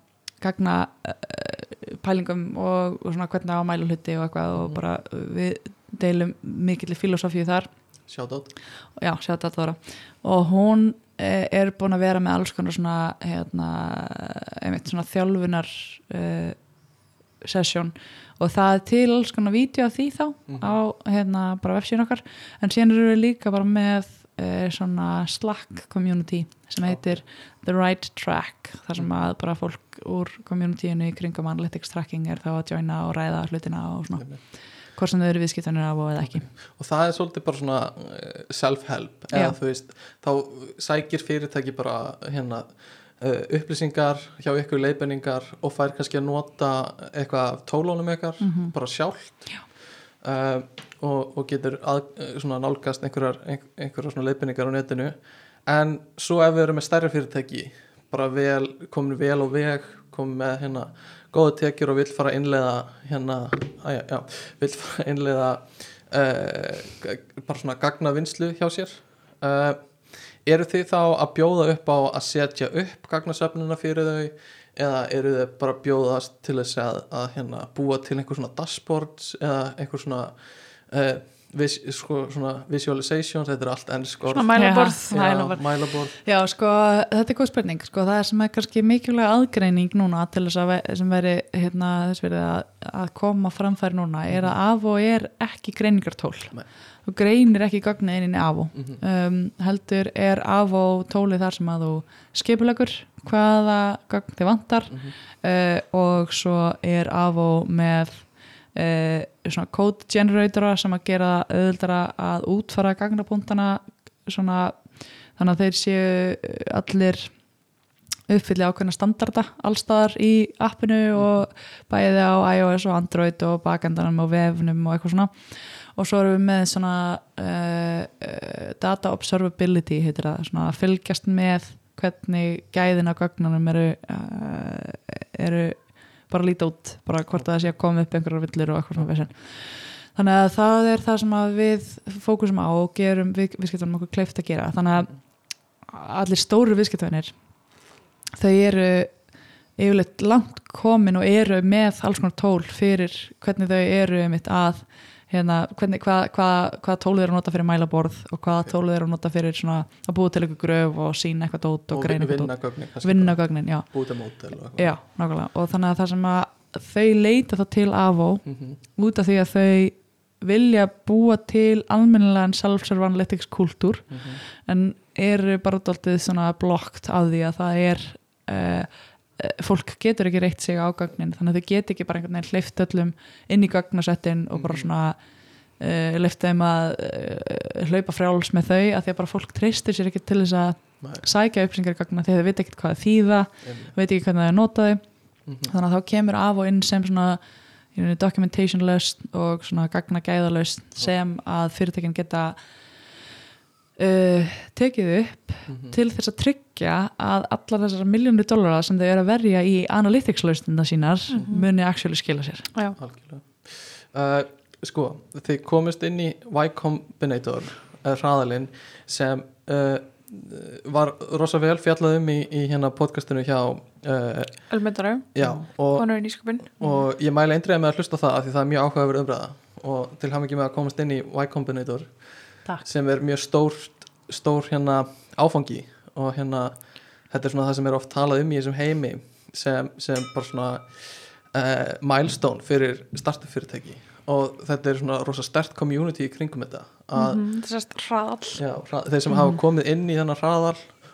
gagna uh, pælingum og, og svona hvernig á að mæla hluti og eitthvað og bara uh, við deilum mikill filosófíu þar. Átt já, þetta þóra. Og hún eh, er búin að vera með alls konar svona hérna, einmitt svona þjálfunar uh, sesjón og það er til alls konar vídeo af því þá á hérna bara vefsíðun okkar. En síðan eru við líka bara með uh, svona Slack community sem heitir The Right Track þar sem að bara fólk úr communityinu í kringum analytics tracking er þá að joina og ræða hlutina og svona hvort sem þau eru viðskiptanir af og eða ekki. Og það er svolítið bara svona eh, self-help eða Já. þú veist, þá sækir fyrirtæki bara hérna uh, upplýsingar hjá ykkur leiðbenningar og fær kannski að nota eitthvað tólónum ykkar, Mhm. bara sjálft uh, og, og getur að, eh, nálgast einhverjar, einhver, einhverjar svona leiðbenningar á netinu. En svo ef við erum með stærri fyrirtæki bara vel, komin vel á veg komin með hérna góða tekjur og vill fara að innleiða hérna, að, já, vill fara að innleiða uh, bara svona gagnavinnslu hjá sér uh, eru þið þá að bjóða upp á að setja upp gagnasöfnuna fyrir þau eða eru þið bara bjóðast til þess að, að hérna, búa til einhver svona dashboards eða einhver svona uh, vis, sko, svona visualizations þetta er allt ensk orð Svona mælaborð. Já, mælaborð. Já, sko, þetta er góð spurning sko, það er sem er kannski mikilvæg aðgreining núna til þess að sem veri hérna, þess verið að, að koma framfæri núna er að AVO er ekki greiningartól Nei. Þú greinir ekki gögnin inn í AVO Mhm. um, heldur er AVO tólið þar sem að þú skipulegur hvaða gögn þið vantar Mhm. uh, og svo er AVO með uh, svona code generatora sem að gera það auðvöldara að útfara gagnapunktana svona þannig að þeir séu allir uppfylli ákveðna standarda allstaðar í appinu og bæði á iOS og Android og bakendanum og vefnum og eitthvað svona og svo erum við með svona uh, data observability heitir það, svona að fylgjast með hvernig gæðin á gögnunum eru uh, eru bara líta út, bara hvort að það sé að koma upp einhverjar villur og eitthvað svona vesen. Þannig að það er það sem við fókusum á og gerum við, viðskiptunum okkur kleift að gera. Þannig að allir stóru viðskiptunir þau eru yfirleitt langt komin og eru með alls konar tól fyrir hvernig þau eru einmitt að hérna, hvernig, hvað, hvað, hvað tól þau eru að nota fyrir mælaborð og hvaða tól þau eru að nota fyrir svona að búa til eitthvað gröf og sína eitthvað dót og, og greina eitthvað dót. vinna gögnin, já, og já, og þannig að það sem að þau leita þá til AVO Mhm. út af því að þau vilja búa til almennilegan self-serve analytics kultúr Mhm. en eru bara dálítið svona blokkt af því að það er uh, fólk getur ekki reitt sig á gögnin þannig að þau get ekki bara einhvern veginn hleyft öllum inn í gögnasettin og bara Mhm. svona uh, hleyft þeim að uh, hlaupa frjáls með þau að því að bara fólk treystir sér ekki til þess að Nei, sækja upplýsingar í gögna því að þau veit ekki hvað þýða veit ekki hvernig er nota þau Mhm. þannig að þá kemur af og inn sem svona you know, documentation löst og svona gagna gæðalöst sem að fyrirtækin geta uh, tekið upp Mhm. til þess að tryggja að allar þessar miljónu dólara sem þau eru að verja í analytics lausnina sínar muni actually skila sér. Já. algjörlega. Uh, sko, þið komist inn í Y Combinator uh, hraðalinn sem uh, var rosa vel fjallað um í, í hérna podcastinu hjá uh, Elmyndara, já, og, og ég mæla eindriða með að hlusta það af því það er mjög áhugaverð umræða. Og til ekki með að komast inn í Y Combinator Takk. sem er mjög stórt stór hérna áfangi og hérna þetta er svona það sem er oft talað um í þessum heimi sem, sem bara svona uh, milestone fyrir startup fyrirtæki og þetta er svona rosa stert community í kringum þetta Mhm, Þessast hraðall já, þeir sem hafa komið inn í þennan hraðal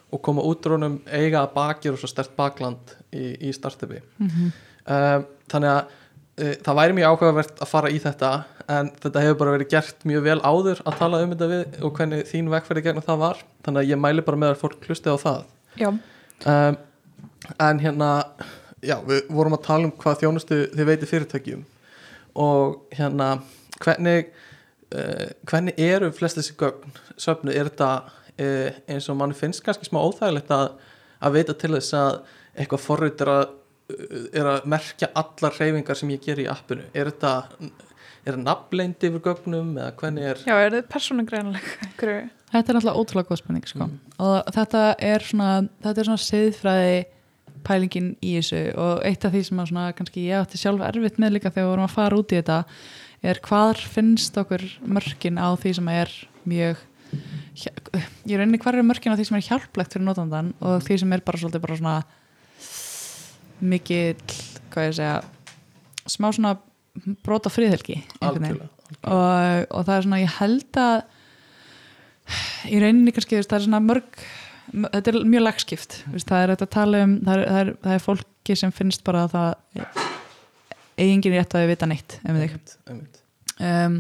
og koma út úr honum eiga að baki rosa stert bakland í, í startupi Mhm. um, þannig að uh, það væri mjög áhugavert að fara í þetta en þetta hefur bara verið gert mjög vel áður að tala um þetta við og hvernig þín vegferði gegnum það var. Þannig að ég mæli bara með að fólk hlusti á það. Um, en hérna já, við vorum að tala um hvað þjónustu þið veitir fyrirtækjum og hérna hvernig uh, hvernig eru flest þessi gögn söfnu, er þetta uh, eins og mann finnst kannski smá óþægilegt að, að veita til þess að eitthvað forrið er að er að merkja allar reyfingar sem ég ger í appinu er þetta er það nafnleindi yfir gögnum eða hvernig er já, er persónugreinanleg *laughs* einhverju Þetta er náttúrulega ótrúlega góð spurning sko. Mm. og þetta er svona þetta er svona siðfræði pælingin í þessu og eitt af því sem svona, kannski ég átti sjálf erfitt með líka þegar við vorum að fara út í þetta er hvar finnst okkur mörkin á því sem er mjög ég rauninni hvar eru mörkin á því sem er hjálplegt fyrir notandan og því sem er bara svolítið bara svona mikill, hvað ég segja smá svona brota friðhelgi veginn. Algjörlega og, og það er svona, ég held að í rauninni kannski það er svona mörg þetta er mjög lagskipt. Það er þetta að tala um það er, það, er, það er fólki sem finnst bara að það eigingin rétt að við vita neitt um þig. Um,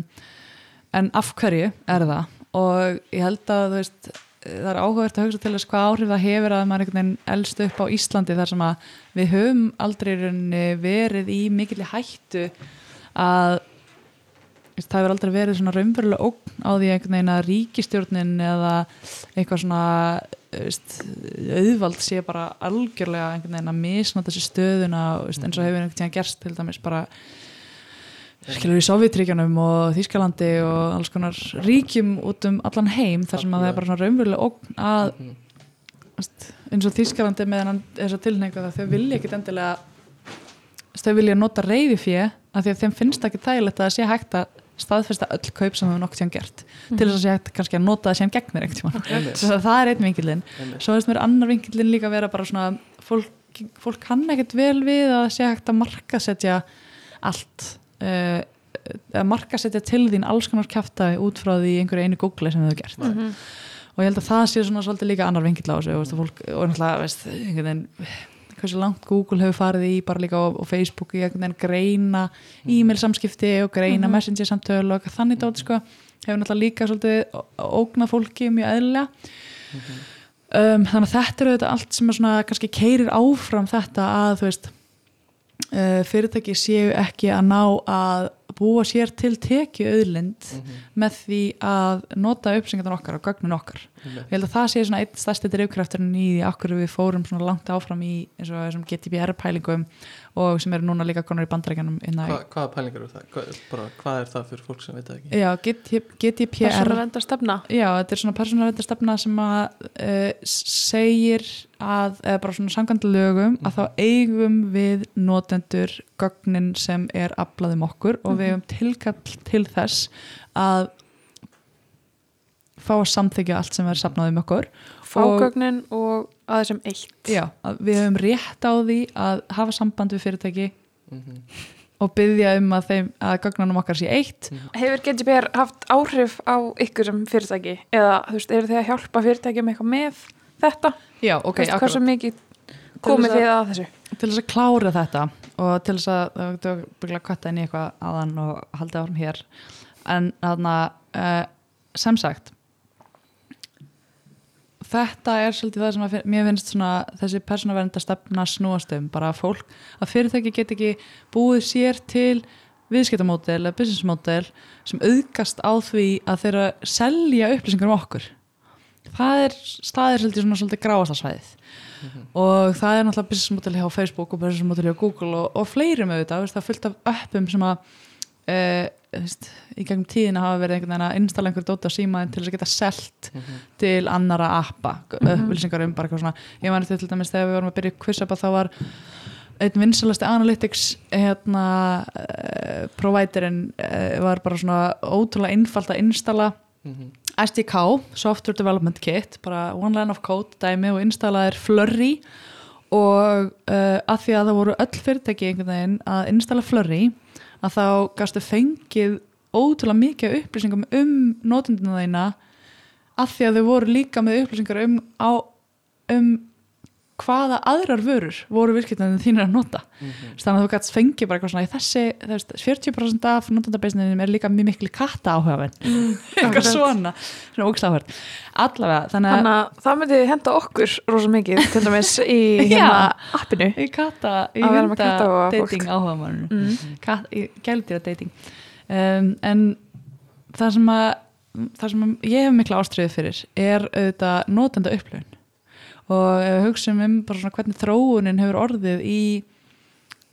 en af hverju er það? Og ég held að þú veist það er áhugavert að hugsa til þess hvað áhrif það hefur að maður einhvern veginn elst upp á Íslandi þar sem að við höfum aldrei verið í mikilli hættu að það hefur aldrei verið svona raunverulega ógn á því einhvern veginn að ríkistjórnin eða eitthvað svona veist, auðvald sé bara algjörlega einhvern veginn að misna þessi stöðuna veist, eins og hefur einhvern tíðan gerst til dæmis bara skilur í Sovjetríkjanum og Þýskalandi og alls konar ríkjum út um allan heim þar sem að það er bara svona raunverulega ógn að Mhm. eins og Þýskalandi með þess að tilhengu að þau vilja ekkit endilega þau vilja nota reyði fjö af því að þeim finnst ekki þægilegt að það sé hægt að staðfesta öll kaup sem þau nokkuð tíðan gert. Til þess að sé hægt kannski að nota það sem gegnir að það er einn vinkilinn einmitt. svo veist mér annar vinkilinn líka vera bara svona fólk, fólk kann ekkert vel við að sé hægt að markasetja allt uh, að markasetja til þín alls konar kæfta út frá því einhverju einu Google sem þau gert. Nei. og ég held að það sé svona svolítið líka annar vinkill á þessu og, og, fólk, og náttúrulega veist, einhvern veginn hversu langt Google hefur farið í bara líka á, á Facebook í einhvern veginn greina e-mail samskipti og greina Mhm. messenger samtöl og þannig dót sko. Hefur náttúrulega líka svolítið ógnað fólki mjög eðlilega. Um, þannig að þetta eru þetta allt sem er svona kannski keirir áfram þetta að þú veist fyrirtæki séu ekki að ná að búa sér til tekju auðlind Mhm, með því að nota uppsengjandar okkar og gögnin okkar einmitt. ég held að það sé svona einn stærsti drifkrafturinn í því akkur við fórum svona langt áfram í eins og þessum GDPR pælingum og sem eru núna líka konar í bandarækjanum Hva, hvaða pælingar eru það? Hvað, bara, hvað er það fyrir fólk sem veit það ekki? Já, GDPR persónuverndar stefna Já, þetta er svona persónuverndar stefna sem að uh, segir að, eða bara svona samkvæmt lögum að þá eigum við notendur gögnin sem er aflaðum okkur og við eigum tilkall til þess að fá að samþykja allt sem er safnað um okkur fágögnin og aðeins sem eitt. Já, að við höfum rétt á því að hafa samband við fyrirtæki Mhm, og byggja um að, þeim, að gögnunum okkar sé eitt. Hefur GDPR haft áhrif á ykkur sem fyrirtæki? Eða þú veist, eru þið að hjálpa fyrirtækjum eitthvað með þetta? Já, ok, okay, hversu mikið komið þess að- þið að þessu? til þess að klára þetta og til þess að það var byggla kvætta inn í eitthvað aðan og haldið áfram hér. En þarna uh, sem sagt þetta er svolítið það sem að, mér finnst svona þessi persónaverenda stefna snúast um bara að fólk, að fyrirtæki get ekki búið sér til viðskiptamódel eða businessmódel sem auðgast á því að þeirra selja upplýsingar um okkur. Það er staðir svolítið svona svolítið gráasta svæðið. Og það er náttúrulega business model hjá Facebook og business model hjá Google og, og fleirum auðvitað, það er fullt af appum sem að uh, veist, í gegnum tíðina hafa verið einhvern veginn að installa einhver dóta símaðin til þess að geta selt mhm, til annara appa upplýsingar um bara eitthvað svona. Ég man eftir til dæmis þegar við vorum að byrja quizapa þá var einn vinsalasti analytics hérna uh, providerinn uh, var bara svona ótrúlega einfalt að installa mhm, SDK, Software Development Kit bara one line of code dæmi og installaðir Flurry. Og uh, að því að það voru öll fyrirtæki einhvern veginn að installa Flurry að þá gastu fengið ótrúlega mikið af upplýsingum um notendina þeina að því að þau voru líka með upplýsingar um, á, um hvaða aðrar vörur voru virkitandi þínir að nota. Þannig að þú gætt fengi bara eitthvað svona í þessi veist, 40% af notendabeisninum er líka mjög miklu katta áhugavenn *laughs* eitthvað Akkurat. svona, svona ógsláhverð allavega, þannig að það myndi henda okkur rosa mikið til dæmis í hérna appinu. Í katta, í hunda dating áhugamanninu mm. kat, í gæludýra dating. Um, en það sem að það sem að ég hef mikla ástriðu fyrir er auðvitað notenda upplöfun og ef við hugsaum um bara svona hvernig þróunin hefur orðið í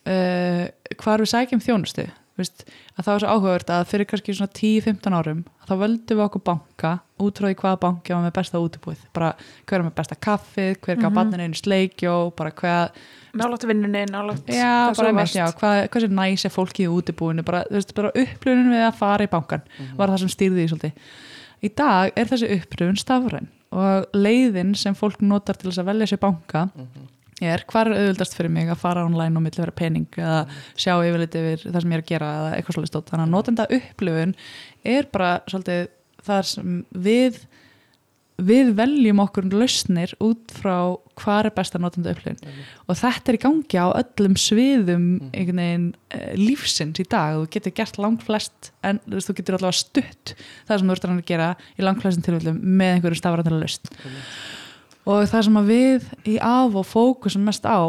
uh, hvar við sækjum þjónustu. Veist, að það var svo áhugavert að fyrir kannski svona 10-15 árum þá völdum við okkur banka út frá því hvaða banki var með besta útibúið. Bara hver er með besta kaffið, hver gaf mm Mhm. barninu einu sleikjó, bara hvað nálægt vinnunni, nálægt Já, hvað sem næs er fólkið í útibúinu, bara, bara upplöfun við að fara í bankan, var það sem stýrði því svolítið. Í dag er þessi upplöfun stafræn og leiðin sem fólk notar til þess að velja sér banka er hvar er auðvöldast fyrir mig að fara online og milli vera pening eða sjá yfirleitt yfir það sem ég er að gera eða eitthvað svolítið stótt. Þannig að notenda upplöfun er bara svolítið þar sem við við veljum okkur lausnir út frá hvað er besta notenda upplifin og þetta er í gangi á öllum sviðum veginn uh, lífsins í dag. Þú getur gert langt flest en þú, getur allavega stutt það sem þú ert að gera í langt flestin tilfellum með einhverju stafræntala lausn. Og það sem við í af og fókusum mest á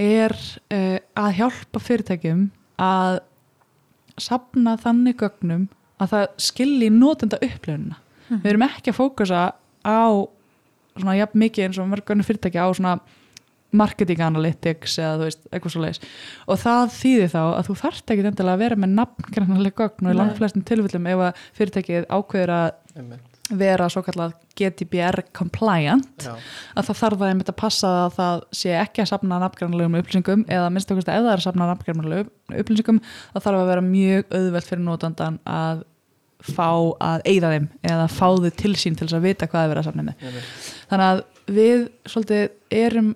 er uh, að hjálpa fyrirtækjum að sapna þannig gögnum að það skilji notenda upplifunina. Við erum ekki að fókusa á svona jafn mikið eins og mörgunni fyrirtæki á svona marketing analytics eða þú veist, eitthvað svo leiðis og það þýðir þá að þú þarft ekki endilega að vera með nafngrænarlega gögn og í Nei. langflestum tilfellum ef að fyrirtækið ákveður að Einmitt. vera svo kallað GDPR compliant Já. að það þarf það einmitt að passa að það sé ekki að safna nafngrænlegum upplýsingum eða minnst okkur ef það er að safna nafngrænlegum upplýsingum það þarf að vera mjög auðvelt fyrir notandan að fá að eyða þeim eða fá þau til sín til þess að vita hvað er verið að safna með. Þannig að við svolítið erum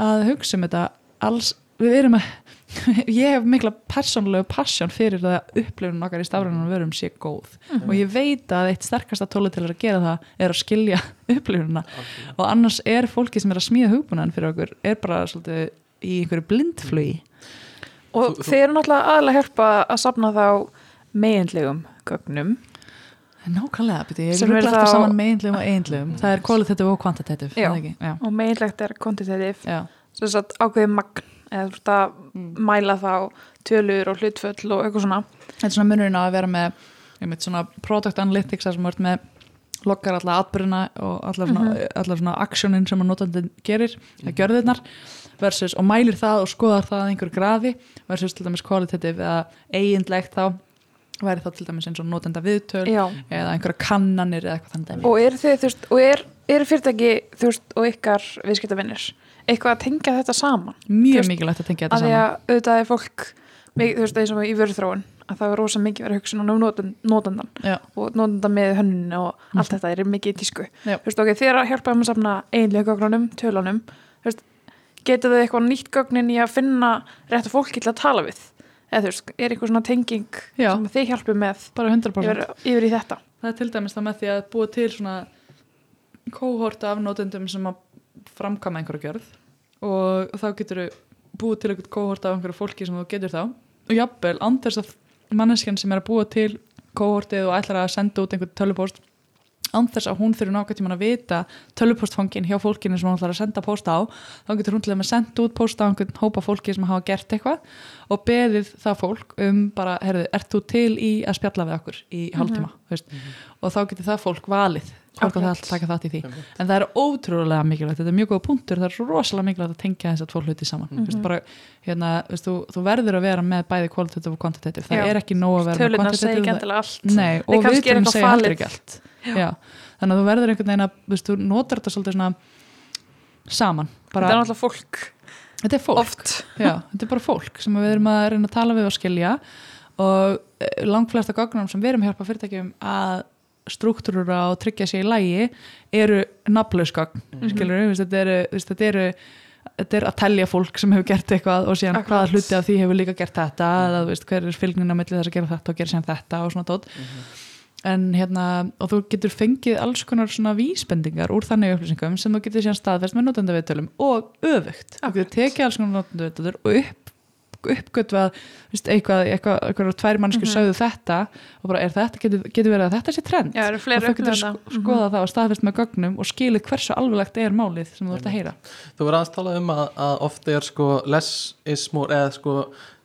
að hugsa um þetta alls, við erum að *laughs* ég hef mikla persónulegu passion fyrir að upplifun okkar í stafrænum vörum sé góð. Og ég veit að eitt sterkasta tóli til að gera það er að skilja *laughs* upplifununa Algjörlega. og annars er fólki sem er að smíða hugbúnan fyrir okkur er bara svolítið í einhverju blindflugi. Og Þú- þú- þeir eru náttúrulega aðalega að hjálpa að sapna þá meginlegum gögnum nákvæmlega, beti, ég er alltaf þá- saman meginlegum og eiginlegum það er qualitative og quantitative Já. er? Já. og meginlegt er quantitative sem sagt ákveðið magn eða þú ert að Mm. mæla þá tölur og hlutföll og eitthvað svona þetta er svona munurinn á að vera með einmitt, svona product analytics þar sem ert með loggar alla atbyrjuna og allar svona, allar svona actionin sem að notandinn gerir, það gjörðirnar versus og mælir það og skoðar það að einhverju grafi versus til dæmis qualitative eða eigindlegt þá væri þá til dæmis eins og notenda viðtöl Já. eða einhverja kannanir eða eitthvað þannig og eru þið, þú veist, og er, er fyrirtæki þú veist, og ykkar viðskiptavinnir eitthvað að tengja þetta saman? Mjög veist, mikilvægt að tengja þetta að því saman. að auðvitað er fólk mikið, þú veist, eins og í vöruþróun að það er rosa mikið verið hugsun um notan, notandan Já. og notandan með hönnun og allt þetta er mikið í tísku. Já. þú veist, ok, er að hjálpa um að safna einlega gögnunum, tölunum. Þú veist, getur þið eitthvað nýtt gögnin í að finna rétt fólki til að tala við eða þú veist, er eitthvað svona tenging Já. sem þið hjálpum með bara 100% yfir, yfir í þetta? Það er til dæmis það með því að búa til svona kóhort af notendum sem að framkama einhverju gjörð. Og þá getur þú búið til einhvern kóhort af einhverju fólki sem þú getur þá. Og jafnvel, anders að manneskjan sem er að búa til kóhortið og ætlar að senda út einhvern tölvupost anders að hún fyrir nákvæmt tíman að vita tölvupostfangin hjá fólkinu sem hún ætlar að senda post á þá getur hún til að senda út post á einhvern hópa fólki sem hafa gert eitthvað og beðið það fólk um bara, herðu, ert þú til í að spjalla við okkur í hálftíma, mm -hmm. og þá getur það fólk valið hvort að það Akkurat. ætla að taka þátt í því en það er ótrúlega mikilvægt, þetta er mjög góða punktur það er svo rosalega mikilvægt að tengja þess að tvo hluti saman mm Mhm. bara, hérna, veist, þú, þú verður að vera með bæði qualitative og quantitative, það Já. er ekki nóg að vera með allt Nei, og eitthvað segja heldur falið. Þannig að þú verður einhvern veginn að veist, þú notar þetta svolítið svona saman. Bara, þetta er náttúrulega fólk. Þetta er fólk. Oft. Já, þetta er bara fólk sem við erum að reyna að tala við og skilja. Og langflesta gögnum sem við erum að hjálpa fyrirtækjum að struktúrura og tryggja sér í lægi eru nafnlausgagn skilur við, þetta eru, þetta eru þetta er að telja fólk sem hefur gert eitthvað og síðan Akkurat. hvaða hluti af því hefur líka gert þetta eða hver er fylgnin á milli þess að gera þetta og gera síðan þetta og svona tótt en hérna, og þú getur fengið alls konar svona vísbendingar úr þannig upplýsingum sem þú getur síðan staðfest með notendaviðtölum og öfugt, þú getur tekið alls konar notendaviðtölur og upp uppgötvað eitthvað, eitthvað, eitthvað tvær mannsku Mhm. sögðu þetta og bara er þetta, getur, getur verið að þetta sé trend Já, og fleiri þú getur sko, það. Mhm. skoða það og staðfest með gögnum og skilið hversu alveglegt er málið sem þú ert að heyra Þú verður aðeins talað um að, að ofta er sko less is more eða sko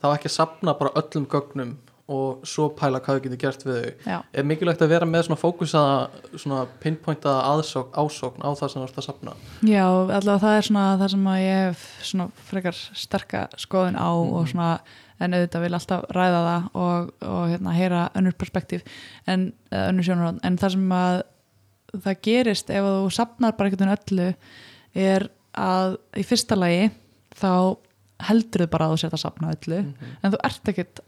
þá ekki að sapna bara öllum gögnum og svo pæla hvað þú getur gert við þau Já, er mikilvægt að vera með svona fókusaða svona pinpointaða aðsókn, ásókn á það sem þú ert að sapna Já allavega það er svona það sem að ég hef svona frekar sterka skoðun á Mhm. og svona en auðvitað vil alltaf ræða það og, og hérna heyra önnur perspektíf en önnur sjónarhótt en það sem að það gerist ef þú sapnar bara veginn öllu er að í fyrsta lagi þá heldur þau bara að þú setja að sapna öllu Mhm. en þú ert ekkert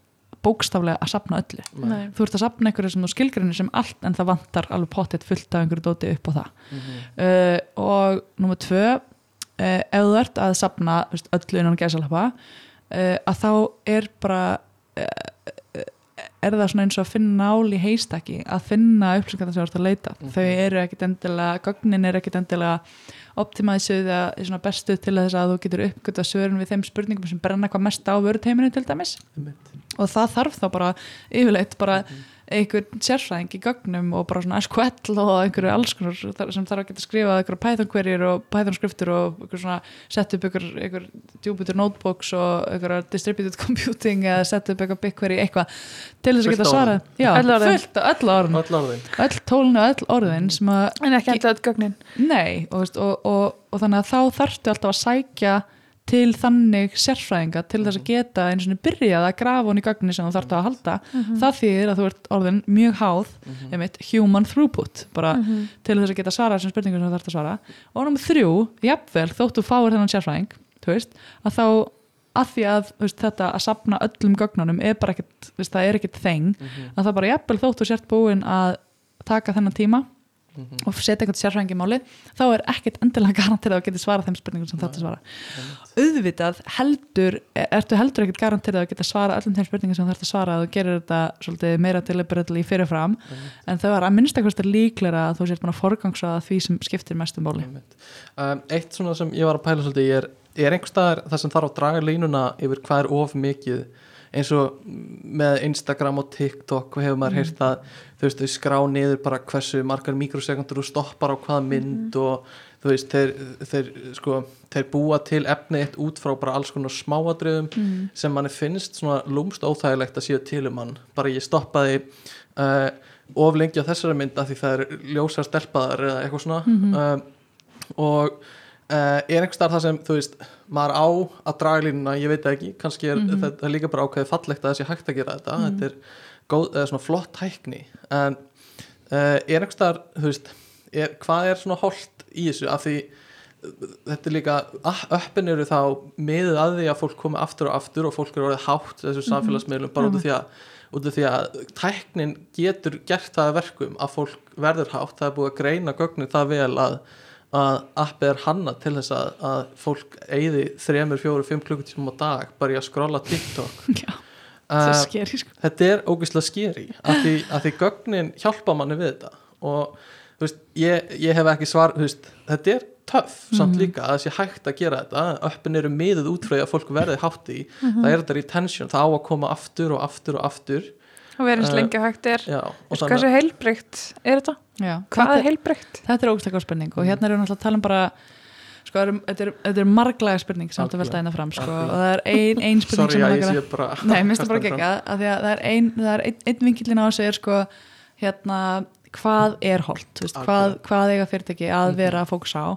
bókstaflega að sapna öllu Nei. þú ert að sapna einhverju sem þú skilgrinir sem allt en það vantar alveg pottet fullt af einhverju dóti upp á það Mhm. uh, og nummer tvö uh, ef þú ert að sapna þú veist, öllu innan gæsalappa uh, að þá er bara uh, er það svona eins og að finna nál í heistaki að finna upplýsingar sem þú ert að leita Mhm. þau eru ekkit endilega, gögnin er ekkit endilega optimæsuð eða svona bestu til þess að þú getur uppgötta svörun við þeim spurningum sem brenna hvað mest á vöruteiminu til dæmis Einmitt. Og það þarf þá bara yfirleitt bara Mhm. einhver sérfræðing í gögnum og bara svona SQL og einhverju alls konar sem þarf að geta skrifað einhverju Python queryr og Python skriftur og einhver svona sett upp einhver, einhver Jupyter notebooks og einhverja distributed *laughs* computing eða sett upp einhver BigQuery eitthvað til þess að geta svarað. já, Öll orðin. fullt af öll orðin Öll orðin. Öll tólinu og öll orðin sem að En ekki enda öll gögnin. Nei, og, veist, og, og, og þannig að þá þarftu alltaf að sækja til þannig sérfræðinga til þess að geta eins og byrjað að grafa hún í gögninni sem þú þarftu að halda það þýðir að þú ert orðin mjög háð Mhm. einmitt, human throughput bara Mhm. til þess að geta svarað þessum spurningum sem þú þarftu að svara og námið þrjú, jafnvel, þóttu fáir þennan sérfræðing, veist, að þá að því að veist, þetta að sapna öllum gögnunum er bara þú veist, það er ekkit þeng Mhm. að það bara jafnvel þóttu sért búin að taka þennan tíma Mhm. og setja eitthvað sérfræðingi í máli þá er ekkert endilega *laughs* garantir að getur svarað þeim spurningum sem þetta svara auðvitað heldur, ertu heldur ekkert garantir að getur svarað öllum þeim spurningum sem þetta svara þú gerir þetta svolítið meira deliberately fyrirfram en það var að minnst eitthvað líklega að þú sért búin að forgangsa því sem skiptir mestum máli Einmitt. um, Eitt svona sem ég var að pæla svolítið er, er einhver staðar það sem þarf að draga línuna yfir hvað er of mikið eins og með Instagram og TikTok og hefur maður heyrt að þú veist, þau skrá niður bara hversu margar mikrosekundur þú stoppar á hvaða mynd og þú veist, þeir, þeir, sko, þeir búa til efni eitt út frá bara alls konar smáadröðum mm. sem manni finnst svona lúmst óþægilegt að séu til um hann bara ég stoppaði uh, of lengi á þessari mynd af því það er ljósar stelpaðar eða eitthvað svona Mhm. uh, og uh, er einhvers staðar það sem þú veist, maður á að draga línuna, ég veit ekki kannski er Mhm. þetta er líka bara ákveðið fallegt að þessi hægt að gera þetta Mhm. þetta er góð, svona flott tækni en uh, er einhvers staðar þú veist, er, hvað er svona holt í þessu, af því þetta er líka, öppin eru þá miðið að því að fólk komi aftur og aftur og fólk eru orðið hátt þessu Mhm. samfélagsmiðlum bara út af því að út af því að tæknin getur gert það að verkum að fólk verður hátt það er búið að greina gögnin það vel að, að appið er hanna til þess að, að fólk eigði þremur, fjóru, fimm klukkutímum á dag bara í að skrolla TikTok *laughs* Já, uh, sker sko. þetta er ógeðslega skeri að því, að því gögnin hjálpa manni við þetta og veist, ég, ég hef ekki svar veist, þetta er töff samt Mhm. líka að sé hægt að gera þetta öppin eru miðuð út frá því að fólk verði hátt í Mhm. það er þetta retention, það á að koma aftur og aftur og aftur og verið eins Eh, lengi hægt er þannig Hversu heilbreykt er þetta? Já, Hvað þetta, er heilbreykt? þetta er ógstækka spurning og hérna erum við náttúrulega að tala um bara sko, erum- þetta er, þetta er marglæga spurning sem þetta velta Algjörlega. einna fram sko, og það er ein, ein spurning sorry sem ég sé bara *laughs* Nei, minnst það bara því að það er ein, það er ein, ein vinkillin á þessu er sko hérna hvað er veist, hvað, hvað eiga fyrirtæki að Mhm. vera að fókusa á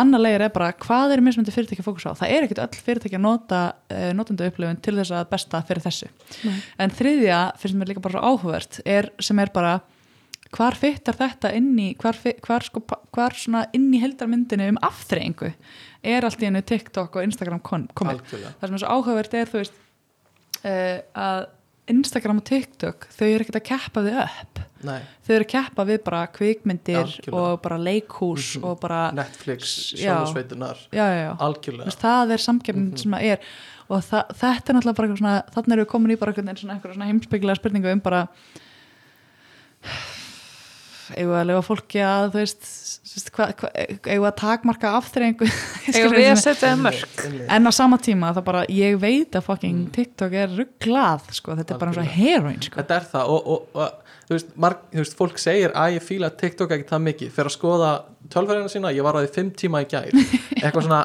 annar leir er bara hvað er mismöndi fyrirtæki að fókusa á það er ekkit öll fyrirtæki að nota uh, notenda upplifun til þess að besta fyrir þessu Nei. en þriðja, finnst mér líka bara svo áhugavert er, sem er bara hvar fyttar þetta inn í hvar, hvar, sko, hvar svona inn í heldarmyndinu um afþreyingu er allt í hennu TikTok og Instagram komið. Það sem er svo áhugavert er þú veist uh, að Instagram og TikTok þau eru ekkert að keppa við upp Nei, þau eru að keppa við bara kvikmyndir Algjörlega. og bara leikhús Mhm. og bara Netflix, sjónasveitunar algjörlega. Veist, það er samkeppnin Mhm. sem að er. Og þetta er náttúrulega bara svona þannig erum við komin í bara einhverja svona heimsbyggilega spurningu um bara eigum við að lefa fólki að þú veist, eigum við að takmarka afþreyingu? *laughs* Eigum við að setja þeim mörg en á sama tíma það bara, ég veit að fucking TikTok er rugglað, sko, þetta er bara eins og heroin, sko. Þetta er það og, og, og þú, veist, marg, þú veist, fólk segir að ég fíla TikTok ekki það mikið. Fyrir að skoða tölverðina sína, ég var á því fimm tíma í gær. *laughs* Eitthvað svona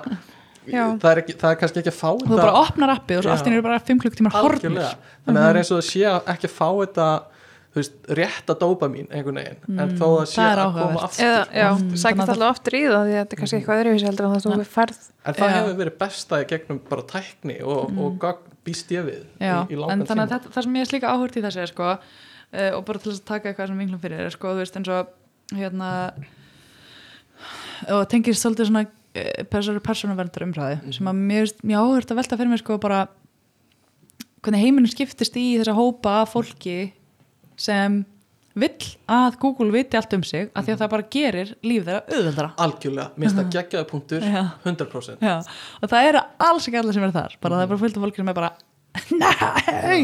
það er, ekki, það er kannski ekki að fá og þú bara opnar appið og allt eru bara 5 klukktímar horfnir. Algjörlega. Þannig að það er eins og það sé ekki að fá þetta þú veist, rétta dópamin einhvern veginn, en þó það sé það að koma aftur Eða, já, Mm, sækist að alltaf aftur í það því að þetta er kannski eitthvað öðruvísi heldur en það sem við færð en það Já. hefur verið besta í gegnum bara tækni og, og gagn býst ég við Já, í, í en þannig að þetta, það sem ég er slíka áhört í þessu er sko, uh, og bara til þess að taka eitthvað sem vinglum fyrir er sko, þú veist eins og hérna og tengir svolítið svona uh, persónuverndar umræði Mhm. sem að mér, mjög áhört að velta fyrir mér sko bara hvernig heiminu skiptist í þessa hópa fólki sem vill að Google viti allt um sig af Mhm. því að það bara gerir líf þeirra auðveldara. Algjörlega, minnst það geggjaða punktur. Já. 100% Já, og það eru alls ekki allir sem er þar. Bara það er bara fullt af fólki sem er bara *laughs* nei,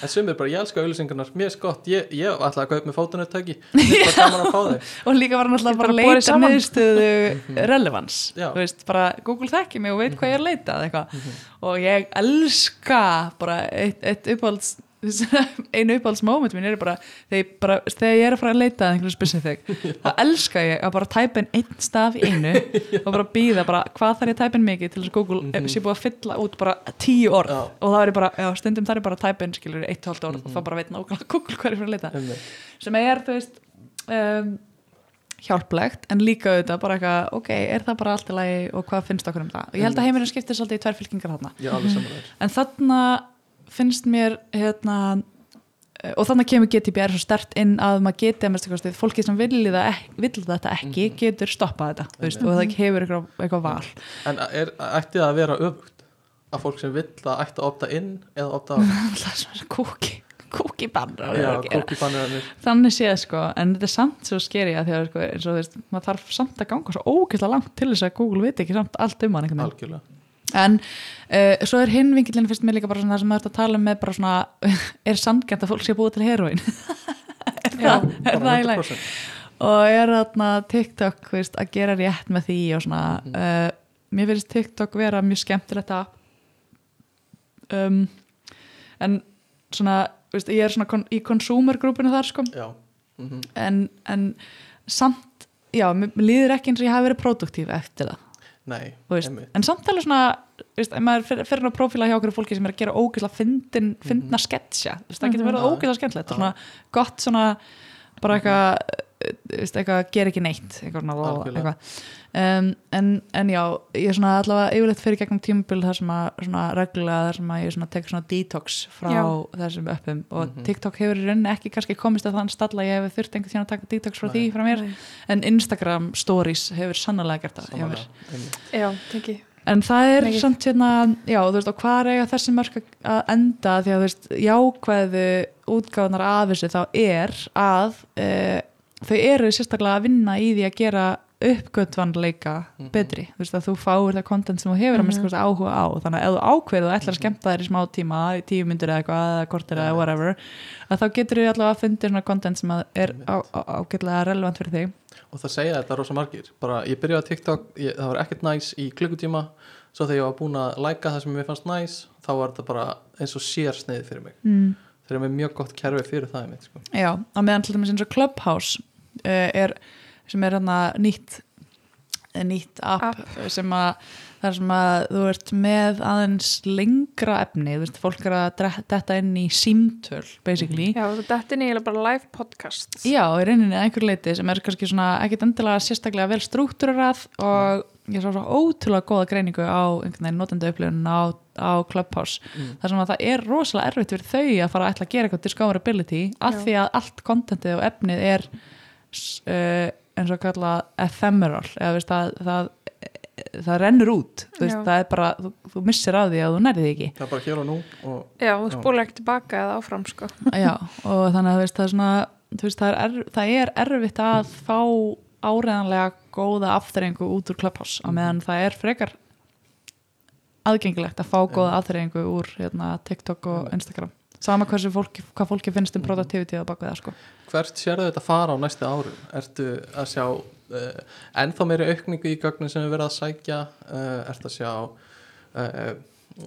en sumir bara, ég elska auðlýsingarnar mér er skott, ég, ég ætla að kaupa með fótunartæki. *laughs* Mér er bara gaman að fá þau. Og líka var hann alltaf bara að leita saman. niðurstöðu relevans veist, bara Google þekki mig og veit hvað ég er að leita eða eitthvað. Og ég elska bara eitt, eitt uppáhalds *laughs* einu uppáhalds moment mín er bara þegar, ég bara þegar ég er að fara að leita að einhverju specific *laughs* þá elska ég að bara tæpa inn einn staf í einu *laughs* og bara býða bara hvað þarf ég að tæpa inn mikið til þess að Google mm sé búið að fylla út bara tíu orð Já. og það er bara, já, stundum þarf ég bara að tæpa inn skilur eitt hálft orð og þá bara veit nákvæmlega Google hvað er fyrir að leita Einmitt. sem er, þú veist um, hjálplegt, en líka auðvitað bara eitthvað, ok, er það bara allt í lagi og hvað finnst okkur um það? Og ég held að heimurinn skiptir svolítið í tvær fylkingar þarna. ég samanlega En þarna finnst mér hérna og þannig kemur GDPR svo stert inn að maður geti að mérstu kostið, fólki sem vill þetta ekki getur stoppað þetta, þú veist, og það hefur eitthvað, eitthvað val. en er, ætti það að vera öfugt? Að fólk sem vill það ætti að opta inn eða opta á *laughs* Það er svona já, kókifannir þannig séð sko, en þetta er samt svo skeri að því að sko, eins og þú veist, maður þarf samt að ganga svo ógeðslega langt til þess að Google veit ekki samt allt um hann einhvern veginn. En uh, svo er hinn vinkillin fyrst mér líka bara svona það sem maður ert að tala um með bara svona, *laughs* er sandgænt að fólk sé búið til heroin? *laughs* er Já. það, er það í? 100%. Og er þarna TikTok veist, að gera rétt með því og svona, uh, mér finnst TikTok vera mjög skemmtilegt að um, en svona, veist, ég er svona kon, í consumer-grúpinu þar sko já, mhm. en, en samt já, mér líður ekki eins og ég hafi verið produktív eftir það, nei, en samt alveg svona, veist, ef maður inn á prófíla hjá okkur fólki sem er að gera ógeðslega fyndna sketsja, þú veist, það getur verið Mhm. ógeðslega skemmtilegt, gott svona bara eitthvað eitthvað, ger ekki neitt eitthvað, eitthvað. Um, en, en já, ég er svona allavega yfirleitt fyrir gegnum tímabil þar sem að svona reglulega þar sem að ég svona tek svona detox frá Já. þessum uppum og Mhm. TikTok hefur í rauninni ekki kannski komist að þann stalla ég hef þurft einhvern tíðan að taka detox frá Nei. því frá mér, en Instagram stories hefur sannlega gert það hjá mér Samanlega, einmitt. Já, tengi En það er Mikið. samt hérna, já, þú veist, og hvað eiga þessi mörk að enda því að, þú veist, jákvæðu útgáðunar af þessu þá er að e, þau eru sérstaklega að vinna í því að gera uppgötvanleika Mhm. betri, þú veist, að þú fáir það content sem þú hefur að mista mm áhuga á, þannig að ef þú ákveður og ætlar að skemmta þér í smá tíma, í tíu myndir eða eitthvað, eða kortir eða whatever, að þá getur þú allavega að fundi svona content sem að er ágætlega relevant fyrir þig. og það segja þetta rosa margir bara ég byrjaði á TikTok, ég, það var ekkert næs í klukkutíma, svo þegar ég var búin að læka það sem mér fannst næs, þá var þetta bara eins og sér sniðið fyrir mig Mm. þeir eru með mjög gott kerfi fyrir það einmitt, sko. Já, á meðan til dæmis eins og Clubhouse er, sem er hérna nýtt nýtt app, sem að það er sem að þú ert með aðeins lengra efni, þú veist, fólk er að detta inn í símtöl basically, Já, þetta er nýjulega bara live podcast. Já, í rauninni að einhver leiti sem er kannski svona ekkit endilega sérstaklega vel struktúrarað og ég sá svo ótrúlega góða greiningu á einhvern veginn notenda upplifun á, á Clubhouse. Mm. þar sem að það er rosalega erfitt fyrir þau að fara að ætla að gera eitthvað discoverability af því að allt kontentið og efnið er uh, eins og kalla ephemeral. Eða veist að það það rennur út. Þú veist, það er bara, þú, þú missir af því að þú nærði því ekki. Það er bara hér og nú og Já, þú Já. spóla ekki tilbaka eða áfram sko. Já, og þannig að þú veist, það er svona þú veist, það, er, það er erfitt að fá áreðanlega góða afþreyingu út úr Clubhouse á meðan það er frekar aðgengilegt að fá góða afþreyingu úr hérna, TikTok og Instagram. Sama hversu fólki, hvað fólki finnst um productivity að baka það sko. Hvert sérðu þetta fara á næstu árum? Ertu að sjá uh, ennþá meiri aukningu í gögnin sem við verðum að sækja uh, ertu að sjá uh,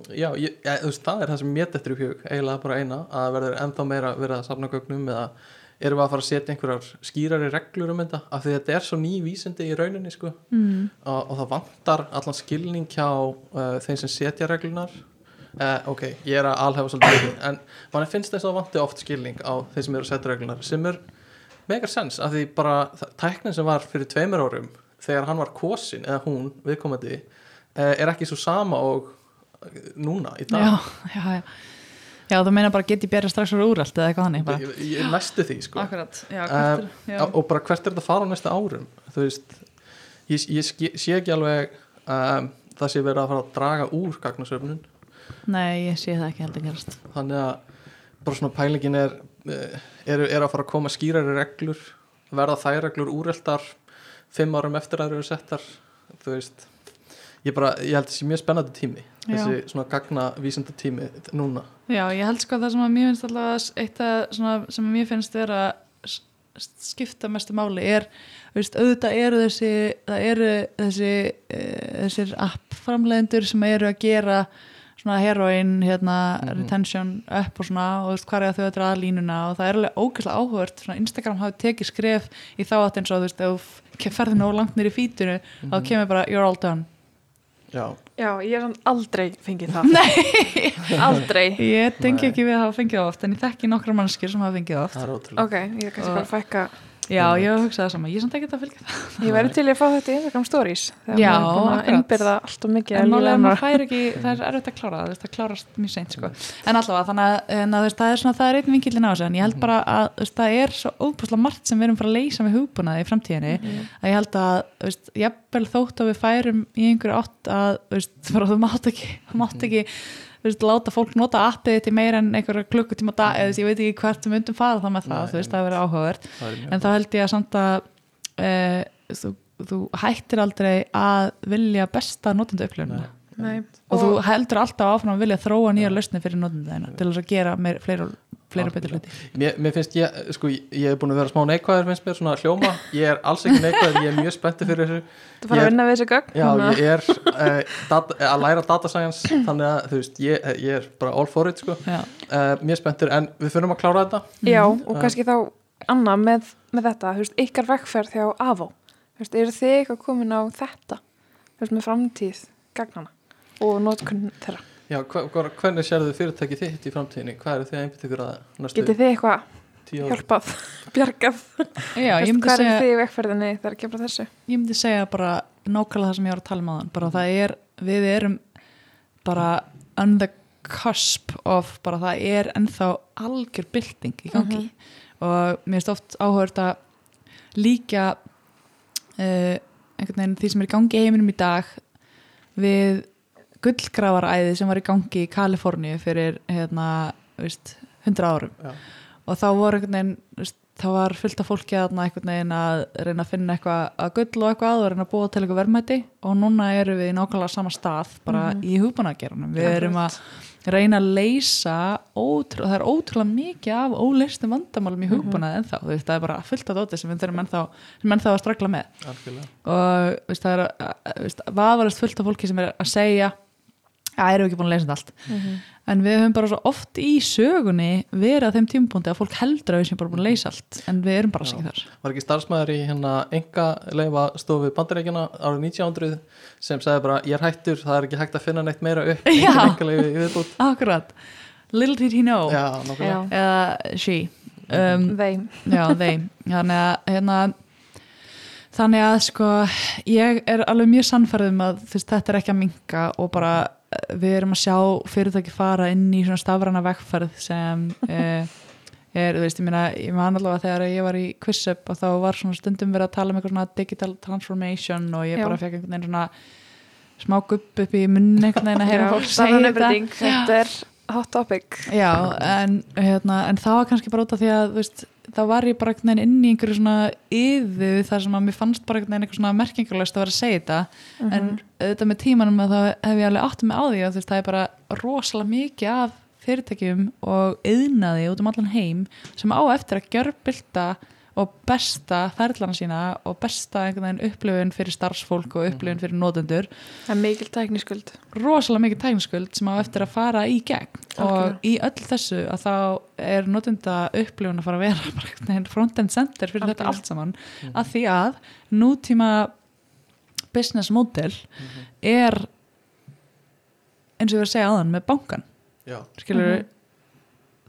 já, ég, ja, þú veist, það er það sem mér dettur í hug eiginlega bara eina, að verður ennþá meira verið að safna gögnum eða erum við að fara að setja einhverjar skýrari reglur um þetta af því þetta er svo ný vísindi í rauninni sko. mm. og, og það vantar allan skilning hjá þeim sem setja reglunar uh, ok, ég er að alhefa svolítið en mann finnst þess að vanti oft skilning á þeim sem eru að setja reglunar sem er megar sens af því bara tæknin sem var fyrir tveimur árum þegar hann var kosin eða hún viðkomandi uh, er ekki svo sama og uh, núna í dag. Já, já, já. Já, þú meina bara get ég bera strax úr úralt eða eitthvað þannig bara. ég, ég næstu því sko. Akkurat, já, Eh, hvert er, já. og bara hvert er þetta að fara á næsta árum? Þú veist ég, ég sé ekki alveg um, það sé verið að fara að draga úr gagnasöfnun Nei, ég sé það ekki heldur gerast. Þannig að bara svona pælingin er eh, eru er að fara að koma skýrari reglur verða þær reglur úreltar fimm árum eftir að eru settar þú veist. Ég, bara, ég held þessi mjög spennandi tími Já. þessi svona gagna vísinda tími núna. Já, ég held sko að það sem að mér finnst alltaf eitt að sem mér finnst vera skipta mestu máli er, veist, auðvitað eru þessi það eru þessi e, þessir app framleiðendur sem eru að gera svona heroin hérna, Mhm. retention upp og svona og þú veist hvað er að þau að draða línuna og það er alveg ógeðslega áhugavert svona Instagram hafi tekið skref í þá átt eins og þú veist, ef þú ferði nóg langt nýri fítinu þá Mhm. kemur bara you're all done. Já, Já, ég er sann aldrei fengið það. *laughs* Nei. Aldrei. Ég tengi ekki við að hafa fengið það oft en ég þekki nokkra mannskir sem hafa fengið það oft. Það er ótrúlega Ok, ég er kannski bara að fækka Já, ég hef hugsað það sama, ég er samt ekki að fylgja það. Ég verði til að fá þetta í Instagram stories Já, er akkurat. En málega maður fær ekki, það er erfitt að klára það, það klárast mjög seint sko. En allavega, þannig að, það er svona, það er einn vinkillin á þessu, en ég held bara að veist, það er svo óbúslega margt sem við erum bara að leysa með hugbúnaði í framtíðinni, Mhm. að ég held að, veist, jafnvel þótt að við færum í einhverju átt að, veist, þú mátt ekki, mátt ekki, þú veist, láta fólk nota appið til meira en einhverja klukkutíma á dag, eða ég veit ekki hvert við myndum fara það með það, Nei, þú veist, það verður áhugavert. Er en þá held ég að samt að e, þú, þú hættir aldrei að vilja besta notendu upplifuna Nei. og, þú heldur alltaf áfram að vilja þróa nýjar lausnir fyrir notendu þeina til þess að gera meir, fleira, fleira betur hluti. Mér, mér finnst ég, sko, ég hef búin að vera smá neikvæður finnst mér svona hljóma, ég er alls ekki neikvæður ég er mjög spenntur fyrir þessu. Þú fara að vinna við þessi gögn Já, ég er uh, data, að læra data science þannig að þú veist, ég, ég er bara all for it sko. Já, uh, mjög spenntur, en við fyrir að klára þetta. Já, Mhm. og kannski þá Anna með, með þetta, þú veist, ykkar vekkferð hjá AVO, þú veist, eru þið eitthvað komin á þetta, þú veist, með framtíð gagnana og notkun þeirra, Já, hva, hva, hvernig sérðu fyrirtæki þitt í framtíðinni? Hvað eru þið að einbytta ykkur að næstu getið þið eitthvað hjálpað, *laughs* bjargað? Já ég, myndi hvað segja, eru þið í vekkferðinni þegar kemur að þessu? Ég myndi segja bara nákvæmlega það sem ég var að tala um þann bara það er, við erum bara on the cusp of bara það er ennþá algjör bylting í gangi. Og mér finnst oft áhört að líka uh, einhvern veginn því sem er í gangi heiminum í dag við gullgrafaræði sem var í gangi í Kaliforníu fyrir hérna, veist, 100 árum. Já. og þá voru einhvern veginn veist, þá var fullt af fólki að reyna að finna eitthvað að gull og eitthvað og reyna að búa til eitthvað verðmæti. Og núna erum við í nákvæmlega sama stað bara Mhm. í hugbúnagerunum við erum að reyna að leysa ótrú, það er ótrúlega mikið af óleistum vandamálum í hugbúnaði ennþá, þú veist, það er bara fullt af dóti sem við þurfum ennþá, sem ennþá að stragla með. Algjörlega. og veist, það er vafarist fullt af fólki sem er að segja að erum við ekki búin að leysa þetta allt. En við höfum bara svo oft í sögunni verið að þeim tímpúndi að fólk heldur að við sem bara búin að leysa allt en við erum bara ekki þar. Var ekki starfsmæður í hérna enga leifa stofu bandarækjana árið 1900 sem sagði bara, ég er hættur, það er ekki hægt að finna neitt meira upp *laughs* Já. engin enga leifi viðbútt Akkurat, little did he know. Já, eða she. Um, þeim, já, þeim þannig að hérna, þannig að sko ég er alveg mjög sannfærðum að veist, þetta er ekki að minka og bara við erum að sjá fyrirtæki fara inn í svona stafræna vekkferð sem *laughs* eh, er, þú veist, ég meina ég man allavega þegar ég var í QuizUp og þá var svona stundum verið að tala um eitthvað svona digital transformation og ég Já. bara fekk einhvern veginn svona smá gupp upp í munn einhvern veginn að heyra fólk segja þetta. þetta er hot topic. Já, en, hérna, en það var kannski bara út af því að þú veist, þá var ég bara inn í einhverju svona yðu þar sem að mér fannst bara eitthvað svona merkingulegst að vera að segja þetta. En auðvitað með tímanum að þá hef ég alveg átt með á því að það er bara rosalega mikið af fyrirtækjum og yðnaði út um allan heim sem á eftir að gjörbylta og besta ferðlana sína og besta einhvern veginn upplifun fyrir starfsfólk og upplifun fyrir notendur. Það er mikil tækniskuld. Rosalega mikið tækniskuld sem á eftir að fara í gegn. Algjörlega. og í öll þessu að þá er notenda upplifun að fara að vera *laughs* bara einhvern veginn front-end center fyrir þetta Algjörlega. allt saman. Að því að nútíma business model er eins og við erum að segja aðan með bankan já, skilur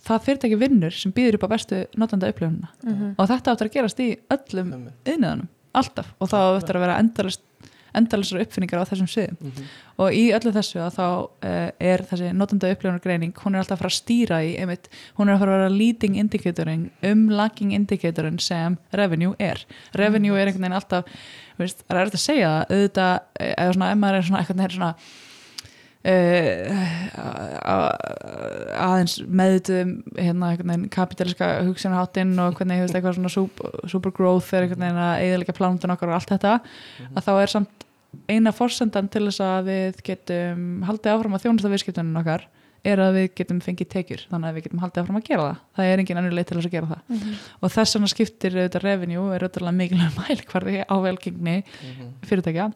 það fyrirtæki vinnur sem býður upp á bestu notenda upplifununa Mhm. og þetta áttur að gerast í öllum einmitt. yðnaðanum, alltaf og þá áttur að vera endalist endalisar uppfinningar á þessum sviðum Mhm. og í öllu þessu að þá uh, er þessi notenda upplifunargreining hún er alltaf að fara að stýra í einmitt, hún er að fara að vera leading indicatorin um lagging indicatorin sem revenue er revenue er einhvern veginn alltaf veist, það er eftir að segja það auðvitað, eh, eða svona, ef maður er svona eitthvað svona aðeins meðutum hérna einhvern veginn kapitaliska hugsunarháttinn og hvernig hefur eitthvað svona super, super growth er einhvern veginn að eðalega plánundin okkar og allt þetta að þá er samt eina forsendan til þess að við getum haldið áfram að þjónusta viðskiptunum okkar er að við getum fengið tekjur þannig að við getum haldið áfram að gera það. Það er engin annur leið til þess að gera það. Og þess vegna skiptir auðvitað revenue er auðvitað mikilvæg mælkvarði á velgengni Mhm. fyrirtækja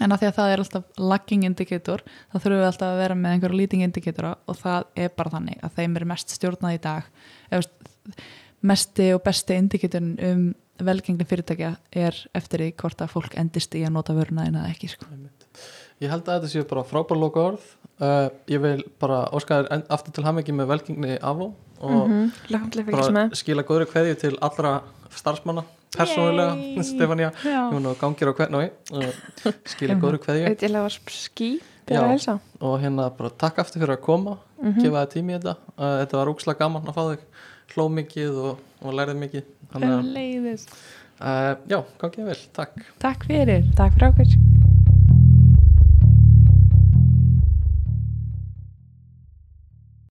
en að því að það er alltaf lagging indicator þá þurfum við alltaf að vera með einhverja leading indicatora og það er bara þannig að þeim er mest stjórnað í dag. Eða, mesti og besti indicatorin um velgengni fyrirtækja er eftir því hvort að fólk endist í að nota vöruna en að ekki sko. Ég held að þetta séu bara frábær loka orð uh, Ég vil bara óska þér enn- aftur til hamingi með velgengni Avó og að fylgjast bara skila góðri kveðju til allra starfsmanna persónulega. Stefania. Hún og gangir á hvern og skila góðri kveðju. auðvitað var ský Já. og hérna bara takk aftur fyrir að koma Mhm. gefa þið tími í þetta. Þetta var úkslega gaman að fá þig. Hló mikið og, og lærið mikið. Þannig uh, já, gangið vel, takk. Takk fyrir. Takk fyrir okkur